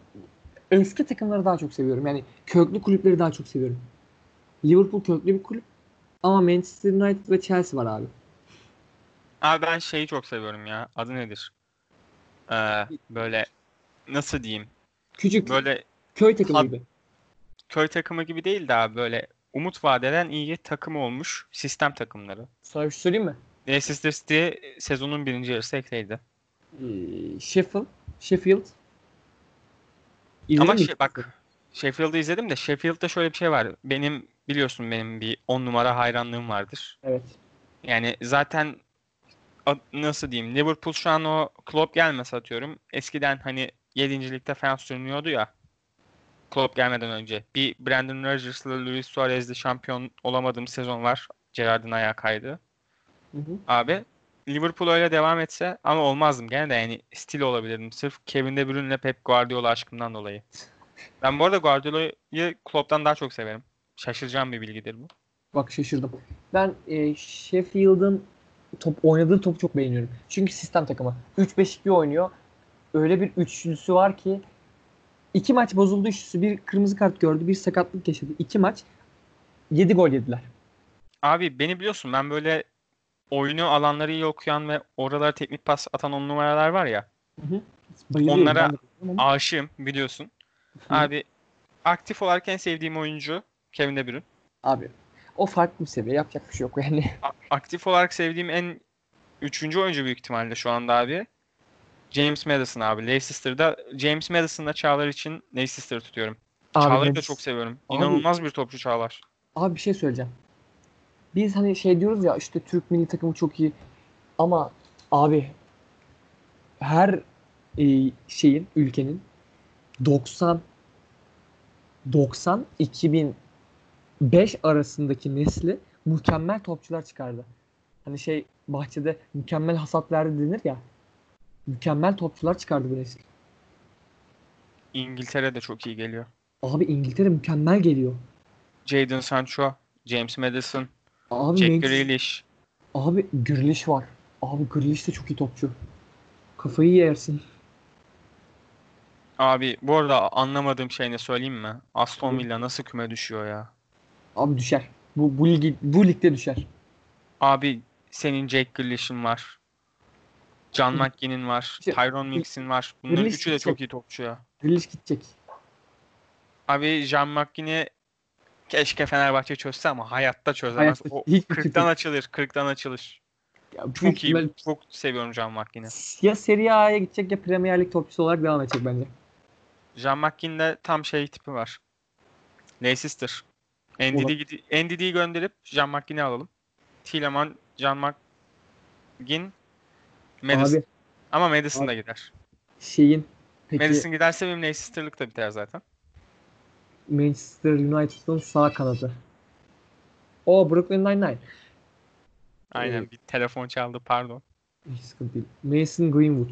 [SPEAKER 2] eski takımları daha çok seviyorum. Yani köklü kulüpleri daha çok seviyorum. Liverpool köklü bir kulüp ama Manchester United ve Chelsea var abi.
[SPEAKER 1] Abi ben şeyi çok seviyorum ya. Adı nedir? Ee, böyle nasıl diyeyim?
[SPEAKER 2] Küçük
[SPEAKER 1] Böyle
[SPEAKER 2] köy takımı gibi.
[SPEAKER 1] köy takımı gibi değil de abi böyle umut vadeden iyi takım olmuş sistem takımları.
[SPEAKER 2] Sana bir şey söyleyeyim mi?
[SPEAKER 1] Leicester City sezonun birinci yarısı ekleydi.
[SPEAKER 2] Ee, Sheffield, Sheffield. İzledin
[SPEAKER 1] Ama
[SPEAKER 2] mi?
[SPEAKER 1] şey, bak Sheffield'ı izledim de Sheffield'da şöyle bir şey var. Benim biliyorsun benim bir 10 numara hayranlığım vardır.
[SPEAKER 2] Evet.
[SPEAKER 1] Yani zaten nasıl diyeyim Liverpool şu an o Klopp gelmese atıyorum. Eskiden hani 7. ligde falan sürünüyordu ya. Klopp gelmeden önce. Bir Brandon Rodgers'la Luis Suarez'le şampiyon olamadığım sezon var. Gerrard'ın ayağı kaydı.
[SPEAKER 2] Hı hı.
[SPEAKER 1] Abi Liverpool öyle devam etse ama olmazdım gene de yani stil olabilirdim. Sırf Kevin De Bruyne'le Pep Guardiola aşkımdan dolayı. Ben bu arada Guardiola'yı Klopp'tan daha çok severim. Şaşıracağım bir bilgidir bu.
[SPEAKER 2] Bak şaşırdım. Ben e, Sheffield'ın top oynadığı topu çok beğeniyorum. Çünkü sistem takımı. 3-5-2 oynuyor. Öyle bir üçlüsü var ki iki maç bozuldu üçlüsü. Bir kırmızı kart gördü. Bir sakatlık yaşadı. İki maç 7 gol yediler.
[SPEAKER 1] Abi beni biliyorsun ben böyle oyunu alanları iyi okuyan ve oralara teknik pas atan on numaralar var ya. Onlara-
[SPEAKER 2] de bayılıyorum ama-
[SPEAKER 1] Aşığım biliyorsun. Abi aktif olarak en sevdiğim oyuncu Kevin De Bruyne.
[SPEAKER 2] Abi o farklı bir seviye. Yapacak bir şey yok yani. [LAUGHS]
[SPEAKER 1] A- aktif olarak sevdiğim en üçüncü oyuncu büyük ihtimalle şu anda abi. James Madison abi. Leicester'da James Madison'la Çağlar için Leicester'ı tutuyorum. Çağlar'ı da çok seviyorum.
[SPEAKER 2] Abi-
[SPEAKER 1] İnanılmaz bir topçu Çağlar.
[SPEAKER 2] Abi bir şey söyleyeceğim. Biz hani şey diyoruz ya işte Türk milli takımı çok iyi. Ama abi her e, şeyin ülkenin 90 90 2005 arasındaki nesli mükemmel topçular çıkardı. Hani şey bahçede mükemmel hasat verdi denir ya. Mükemmel topçular çıkardı bu nesil.
[SPEAKER 1] İngiltere de çok iyi geliyor.
[SPEAKER 2] Abi İngiltere mükemmel geliyor.
[SPEAKER 1] Jadon Sancho, James Madison,
[SPEAKER 2] Abi
[SPEAKER 1] Jack Grealish.
[SPEAKER 2] Abi Grealish var. Abi Grealish de çok iyi topçu. Kafayı yersin.
[SPEAKER 1] Abi bu arada anlamadığım şey ne söyleyeyim mi? Aston. Villa nasıl küme düşüyor ya?
[SPEAKER 2] Abi düşer. Bu bu ligi bu ligde düşer.
[SPEAKER 1] Abi senin Jack Grealish'in var.
[SPEAKER 2] Hı.
[SPEAKER 1] McGinn'in var.
[SPEAKER 2] İşte-
[SPEAKER 1] Tyron Mings'in var. Bunların
[SPEAKER 2] Grealish
[SPEAKER 1] üçü de çok
[SPEAKER 2] gidecek.
[SPEAKER 1] iyi topçu ya.
[SPEAKER 2] Grealish gidecek.
[SPEAKER 1] Abi John McGinn'i keşke Fenerbahçe çözse ama hayatta çözemez.
[SPEAKER 2] Hayatta
[SPEAKER 1] O
[SPEAKER 2] hiçbir
[SPEAKER 1] 40'tan
[SPEAKER 2] fikrim-
[SPEAKER 1] açılır. 40'tan açılır.
[SPEAKER 2] Ya
[SPEAKER 1] Çok iyi.
[SPEAKER 2] ihtimal
[SPEAKER 1] Çok seviyorum John McGinn'i.
[SPEAKER 2] Ya Serie A'ya gidecek ya Premier Lig topçusu olarak devam edecek bence.
[SPEAKER 1] John McGinn'de tam şey tipi var. Leicester. Gidi- Ndidi'yi gönderip John McGinn'i alalım. Tielemans, John McGinn, Madison.
[SPEAKER 2] Abi
[SPEAKER 1] Ama Madison
[SPEAKER 2] Abi-
[SPEAKER 1] da gider.
[SPEAKER 2] şeyin peki
[SPEAKER 1] Madison giderse benim Leicester'lık da biter zaten.
[SPEAKER 2] Manchester United'ın sağ kanadı. O Brooklyn Nine-Nine.
[SPEAKER 1] Aynen
[SPEAKER 2] Evet.
[SPEAKER 1] bir telefon çaldı pardon.
[SPEAKER 2] Hiç sıkıntı değil. Mason Greenwood.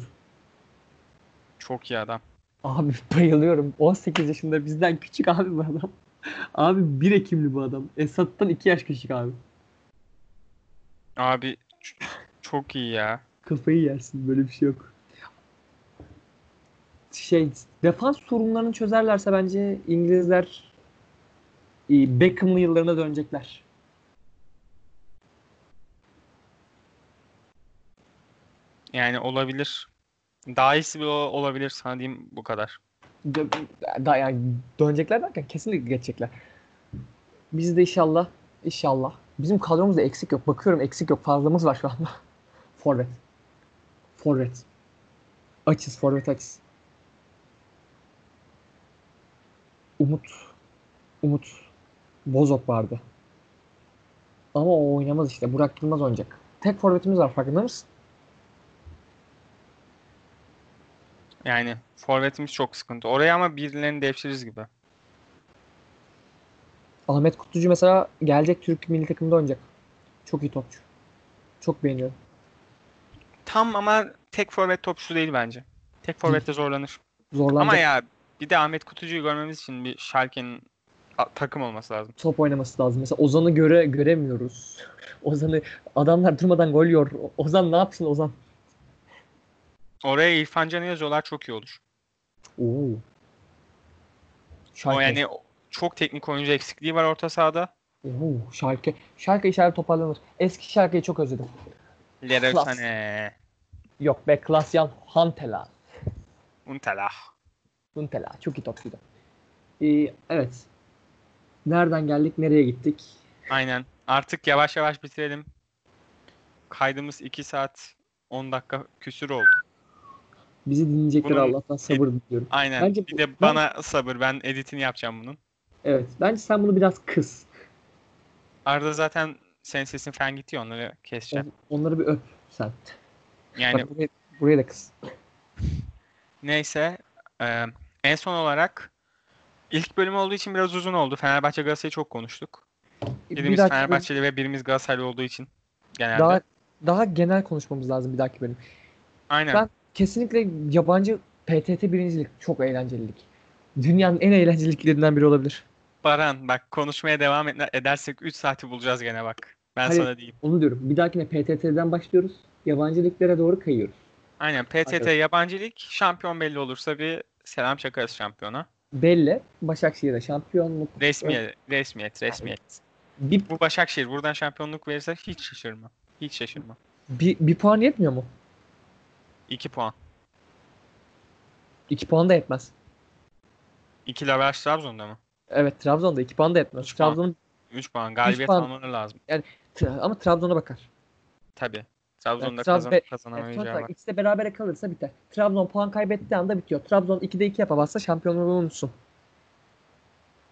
[SPEAKER 1] Çok iyi adam.
[SPEAKER 2] Abi [LAUGHS] bayılıyorum. 18 yaşında bizden küçük abi bu adam. Abi 1 Ekimli bu adam. Esat'tan 2 yaş küçük abi.
[SPEAKER 1] Abi çok iyi ya.
[SPEAKER 2] Kafayı yersin. Böyle bir şey yok. Şey, defans sorunlarını çözerlerse bence İngilizler e, Beckham'lı yıllarına dönecekler.
[SPEAKER 1] Yani olabilir. Daha iyisi ol- olabilir sana diyeyim bu kadar.
[SPEAKER 2] Dö- da, yani dönecekler derken kesinlikle geçecekler. Biz de inşallah inşallah. Bizim kadromuzda eksik yok. Bakıyorum eksik yok. Fazlamız var şu anda. [LAUGHS] Forvet. Forvet. Açız. Forvet açız. Umut. Umut. Bozok vardı. Ama o oynamaz işte. Burak Yılmaz oynayacak. Tek forvetimiz var farkında mısın?
[SPEAKER 1] Yani forvetimiz çok sıkıntı. Oraya ama birilerini devşiririz gibi.
[SPEAKER 2] Ahmet Kutlucu mesela gelecek Türk milli takımda oynayacak. Çok iyi topçu. Çok beğeniyorum.
[SPEAKER 1] Tam ama tek forvet topçusu değil bence. Tek forvette zorlanır.
[SPEAKER 2] Zorlanacak.
[SPEAKER 1] Ama ya bir de Ahmet Kutucu'yu görmemiz için bir Schalke'nin takım olması lazım.
[SPEAKER 2] top oynaması lazım. Mesela Ozan'ı göre göremiyoruz. [LAUGHS] Ozan'ı adamlar durmadan gol yiyor. O- Ozan ne yapsın Ozan?
[SPEAKER 1] Oraya İrfan Can'ı yazıyorlar çok iyi olur.
[SPEAKER 2] Oo.
[SPEAKER 1] O
[SPEAKER 2] Schalke.
[SPEAKER 1] yani o- çok teknik oyuncu eksikliği var orta sahada.
[SPEAKER 2] Oo, Schalke. Schalke inşallah toparlanır. Eski Schalke'yi çok özledim.
[SPEAKER 1] Leroy
[SPEAKER 2] Yok be Klasyan Huntela.
[SPEAKER 1] Untelah.
[SPEAKER 2] Huntela. Çok iyi topçuydu. Ee, evet. Nereden geldik? Nereye gittik?
[SPEAKER 1] Aynen. Artık yavaş yavaş bitirelim. Kaydımız 2 saat 10 dakika küsür oldu.
[SPEAKER 2] Bizi dinleyecekler
[SPEAKER 1] Bunun-
[SPEAKER 2] Allah'tan sabır diliyorum.
[SPEAKER 1] Aynen.
[SPEAKER 2] Bence
[SPEAKER 1] bir
[SPEAKER 2] bu-
[SPEAKER 1] de
[SPEAKER 2] ben-
[SPEAKER 1] bana sabır. Ben editini yapacağım bunun.
[SPEAKER 2] Evet. Bence sen bunu biraz kıs.
[SPEAKER 1] Arada zaten senin sesin falan gidiyor onları keseceğim.
[SPEAKER 2] On- Onları bir öp sen.
[SPEAKER 1] Yani
[SPEAKER 2] Bak, buraya, buraya da kıs. [LAUGHS]
[SPEAKER 1] neyse e, en son olarak ilk bölüm olduğu için biraz uzun oldu. Fenerbahçe Galatasaray'ı çok konuştuk. Birimiz
[SPEAKER 2] dahaki-
[SPEAKER 1] Fenerbahçeli ve birimiz Galatasaraylı olduğu için genelde.
[SPEAKER 2] Daha daha genel konuşmamız lazım bir dahaki bölüm.
[SPEAKER 1] Aynen.
[SPEAKER 2] Ben- Kesinlikle yabancı PTT birincilik çok eğlencelilik. Dünyanın en eğlenceli liglerinden biri olabilir.
[SPEAKER 1] Baran bak konuşmaya devam edersek 3 saati bulacağız gene bak. Ben
[SPEAKER 2] Hayır.
[SPEAKER 1] sana diyeyim.
[SPEAKER 2] Onu diyorum. Bir dahakine PTT'den başlıyoruz. Yabancı liglere doğru kayıyoruz.
[SPEAKER 1] Aynen PTT
[SPEAKER 2] Hadi.
[SPEAKER 1] yabancı lig şampiyon belli olursa bir selam çakarız şampiyona.
[SPEAKER 2] Belli. Başakşehir'e şampiyonluk.
[SPEAKER 1] Resmiyet, resmiyet, resmiyet.
[SPEAKER 2] Bir,
[SPEAKER 1] Bu Başakşehir buradan şampiyonluk verirse hiç şaşırma. Hiç şaşırma.
[SPEAKER 2] bir, bir puan yetmiyor mu?
[SPEAKER 1] 2 puan.
[SPEAKER 2] İki puan da yetmez.
[SPEAKER 1] 2 Laverş Trabzon'da mı?
[SPEAKER 2] Evet Trabzon'da iki puan da yetmez.
[SPEAKER 1] Üç puan.
[SPEAKER 2] Trabzon'un
[SPEAKER 1] 3 puan. Galibiyet almaları lazım.
[SPEAKER 2] Tra- ama Trabzon'a bakar.
[SPEAKER 1] Tabii. Trabzon'da kazan
[SPEAKER 2] Trabzon- Evet,
[SPEAKER 1] kazanamayacağı var.
[SPEAKER 2] ikisi de berabere kalırsa biter. Trabzon puan kaybettiği anda bitiyor. Trabzon 2'de 2 yapamazsa şampiyonluğu unutsun.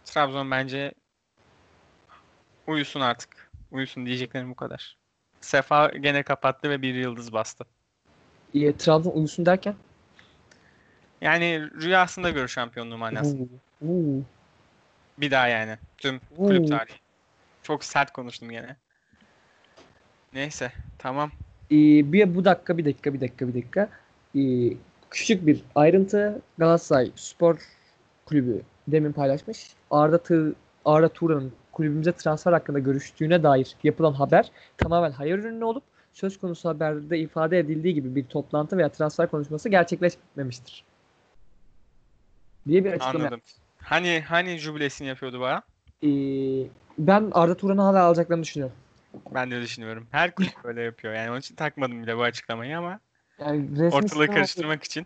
[SPEAKER 1] Trabzon bence uyusun artık. Uyusun diyeceklerim bu kadar. Sefa gene kapattı ve bir yıldız bastı.
[SPEAKER 2] E, Trabzon uyusun derken.
[SPEAKER 1] Yani rüyasında görür şampiyonluğu manası.
[SPEAKER 2] Oo, oo.
[SPEAKER 1] Bir daha yani. Tüm kulüp tarihi. Çok sert konuştum gene. Neyse. Tamam.
[SPEAKER 2] Ee, bir bu dakika bir dakika bir dakika bir dakika. Ee, küçük bir ayrıntı Galatasaray Spor Kulübü demin paylaşmış. Arda Tı Arda Turan'ın kulübümüze transfer hakkında görüştüğüne dair yapılan haber tamamen hayal ürünü olup söz konusu haberde ifade edildiği gibi bir toplantı veya transfer konuşması gerçekleşmemiştir. Diye bir açıklama
[SPEAKER 1] Anladım. Hani hani jübilesini yapıyordu bana?
[SPEAKER 2] Ee, ben Arda Turan'ı hala alacaklarını düşünüyorum.
[SPEAKER 1] Ben de düşünüyorum. Her kulüp [LAUGHS] böyle yapıyor. Yani onun için takmadım bile bu açıklamayı ama
[SPEAKER 2] Yani
[SPEAKER 1] ortalığı karıştırmak için.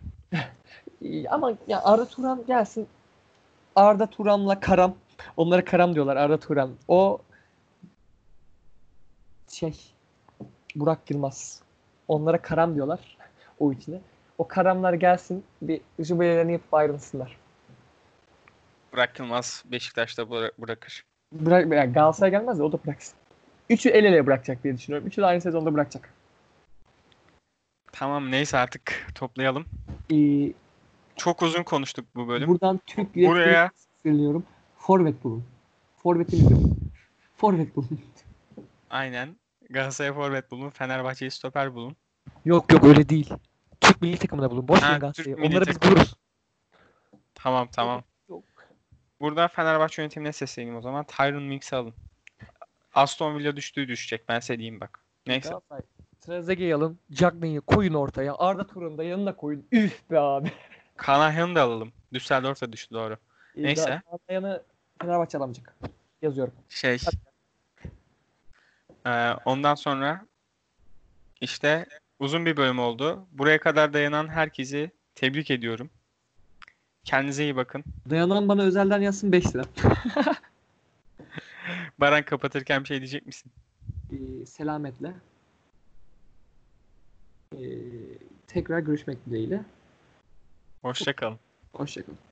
[SPEAKER 2] Ee, [LAUGHS] Ama ya Arda Turan gelsin. Arda Turan'la Karam. Onlara Karam diyorlar Arda Turan. O şey Burak Yılmaz. Onlara Karam diyorlar [LAUGHS] o içine. O Karamlar gelsin bir jübilelerini yapıp ayrılsınlar.
[SPEAKER 1] Burak Yılmaz Beşiktaş'ta bıra- bırakır.
[SPEAKER 2] Bırak, yani Galatasaray gelmez de o da bıraksın. Üçü el ele bırakacak diye düşünüyorum. Üçü de aynı sezonda bırakacak.
[SPEAKER 1] Tamam neyse artık toplayalım.
[SPEAKER 2] Ee,
[SPEAKER 1] Çok uzun konuştuk bu bölüm.
[SPEAKER 2] buradan Türk
[SPEAKER 1] Buraya
[SPEAKER 2] söylüyorum. Forvet bulun. Forvetimiz yok. Forvet bulun.
[SPEAKER 1] aynen Galatasaray forvet bulun, Fenerbahçe'yi stoper bulun.
[SPEAKER 3] Yok yok öyle değil. Türk milli takımına bulun. Boş verin Galatasaray'ı.
[SPEAKER 1] Türk milli
[SPEAKER 3] Onları biz buluruz.
[SPEAKER 1] Tamam tamam.
[SPEAKER 2] Yok.
[SPEAKER 1] Burada Fenerbahçe yönetimine sesleneyim o zaman. Tyron Minks'i alın. Aston Villa düştüğü düşecek ben size diyeyim bak. Neyse.
[SPEAKER 2] Galatasaray. Trezeguet'i alın. Cagney'i koyun ortaya. Arda Turan'ı da yanına koyun. Üf be abi. [LAUGHS]
[SPEAKER 1] Kanahyan'ı da alalım. Düsseldorf'a düştü doğru. Neyse.
[SPEAKER 2] Yanı Fenerbahçe alamayacak. Yazıyorum.
[SPEAKER 1] Şey. Ee, ondan sonra işte uzun bir bölüm oldu. Buraya kadar dayanan herkesi tebrik ediyorum. Kendinize iyi bakın.
[SPEAKER 2] Dayanan bana özelden yazsın 5 lira. [LAUGHS]
[SPEAKER 1] Baran kapatırken bir şey diyecek misin?
[SPEAKER 2] Ee, selametle. Ee, tekrar görüşmek dileğiyle.
[SPEAKER 1] Hoşça kalın.
[SPEAKER 2] Hoşçakalın.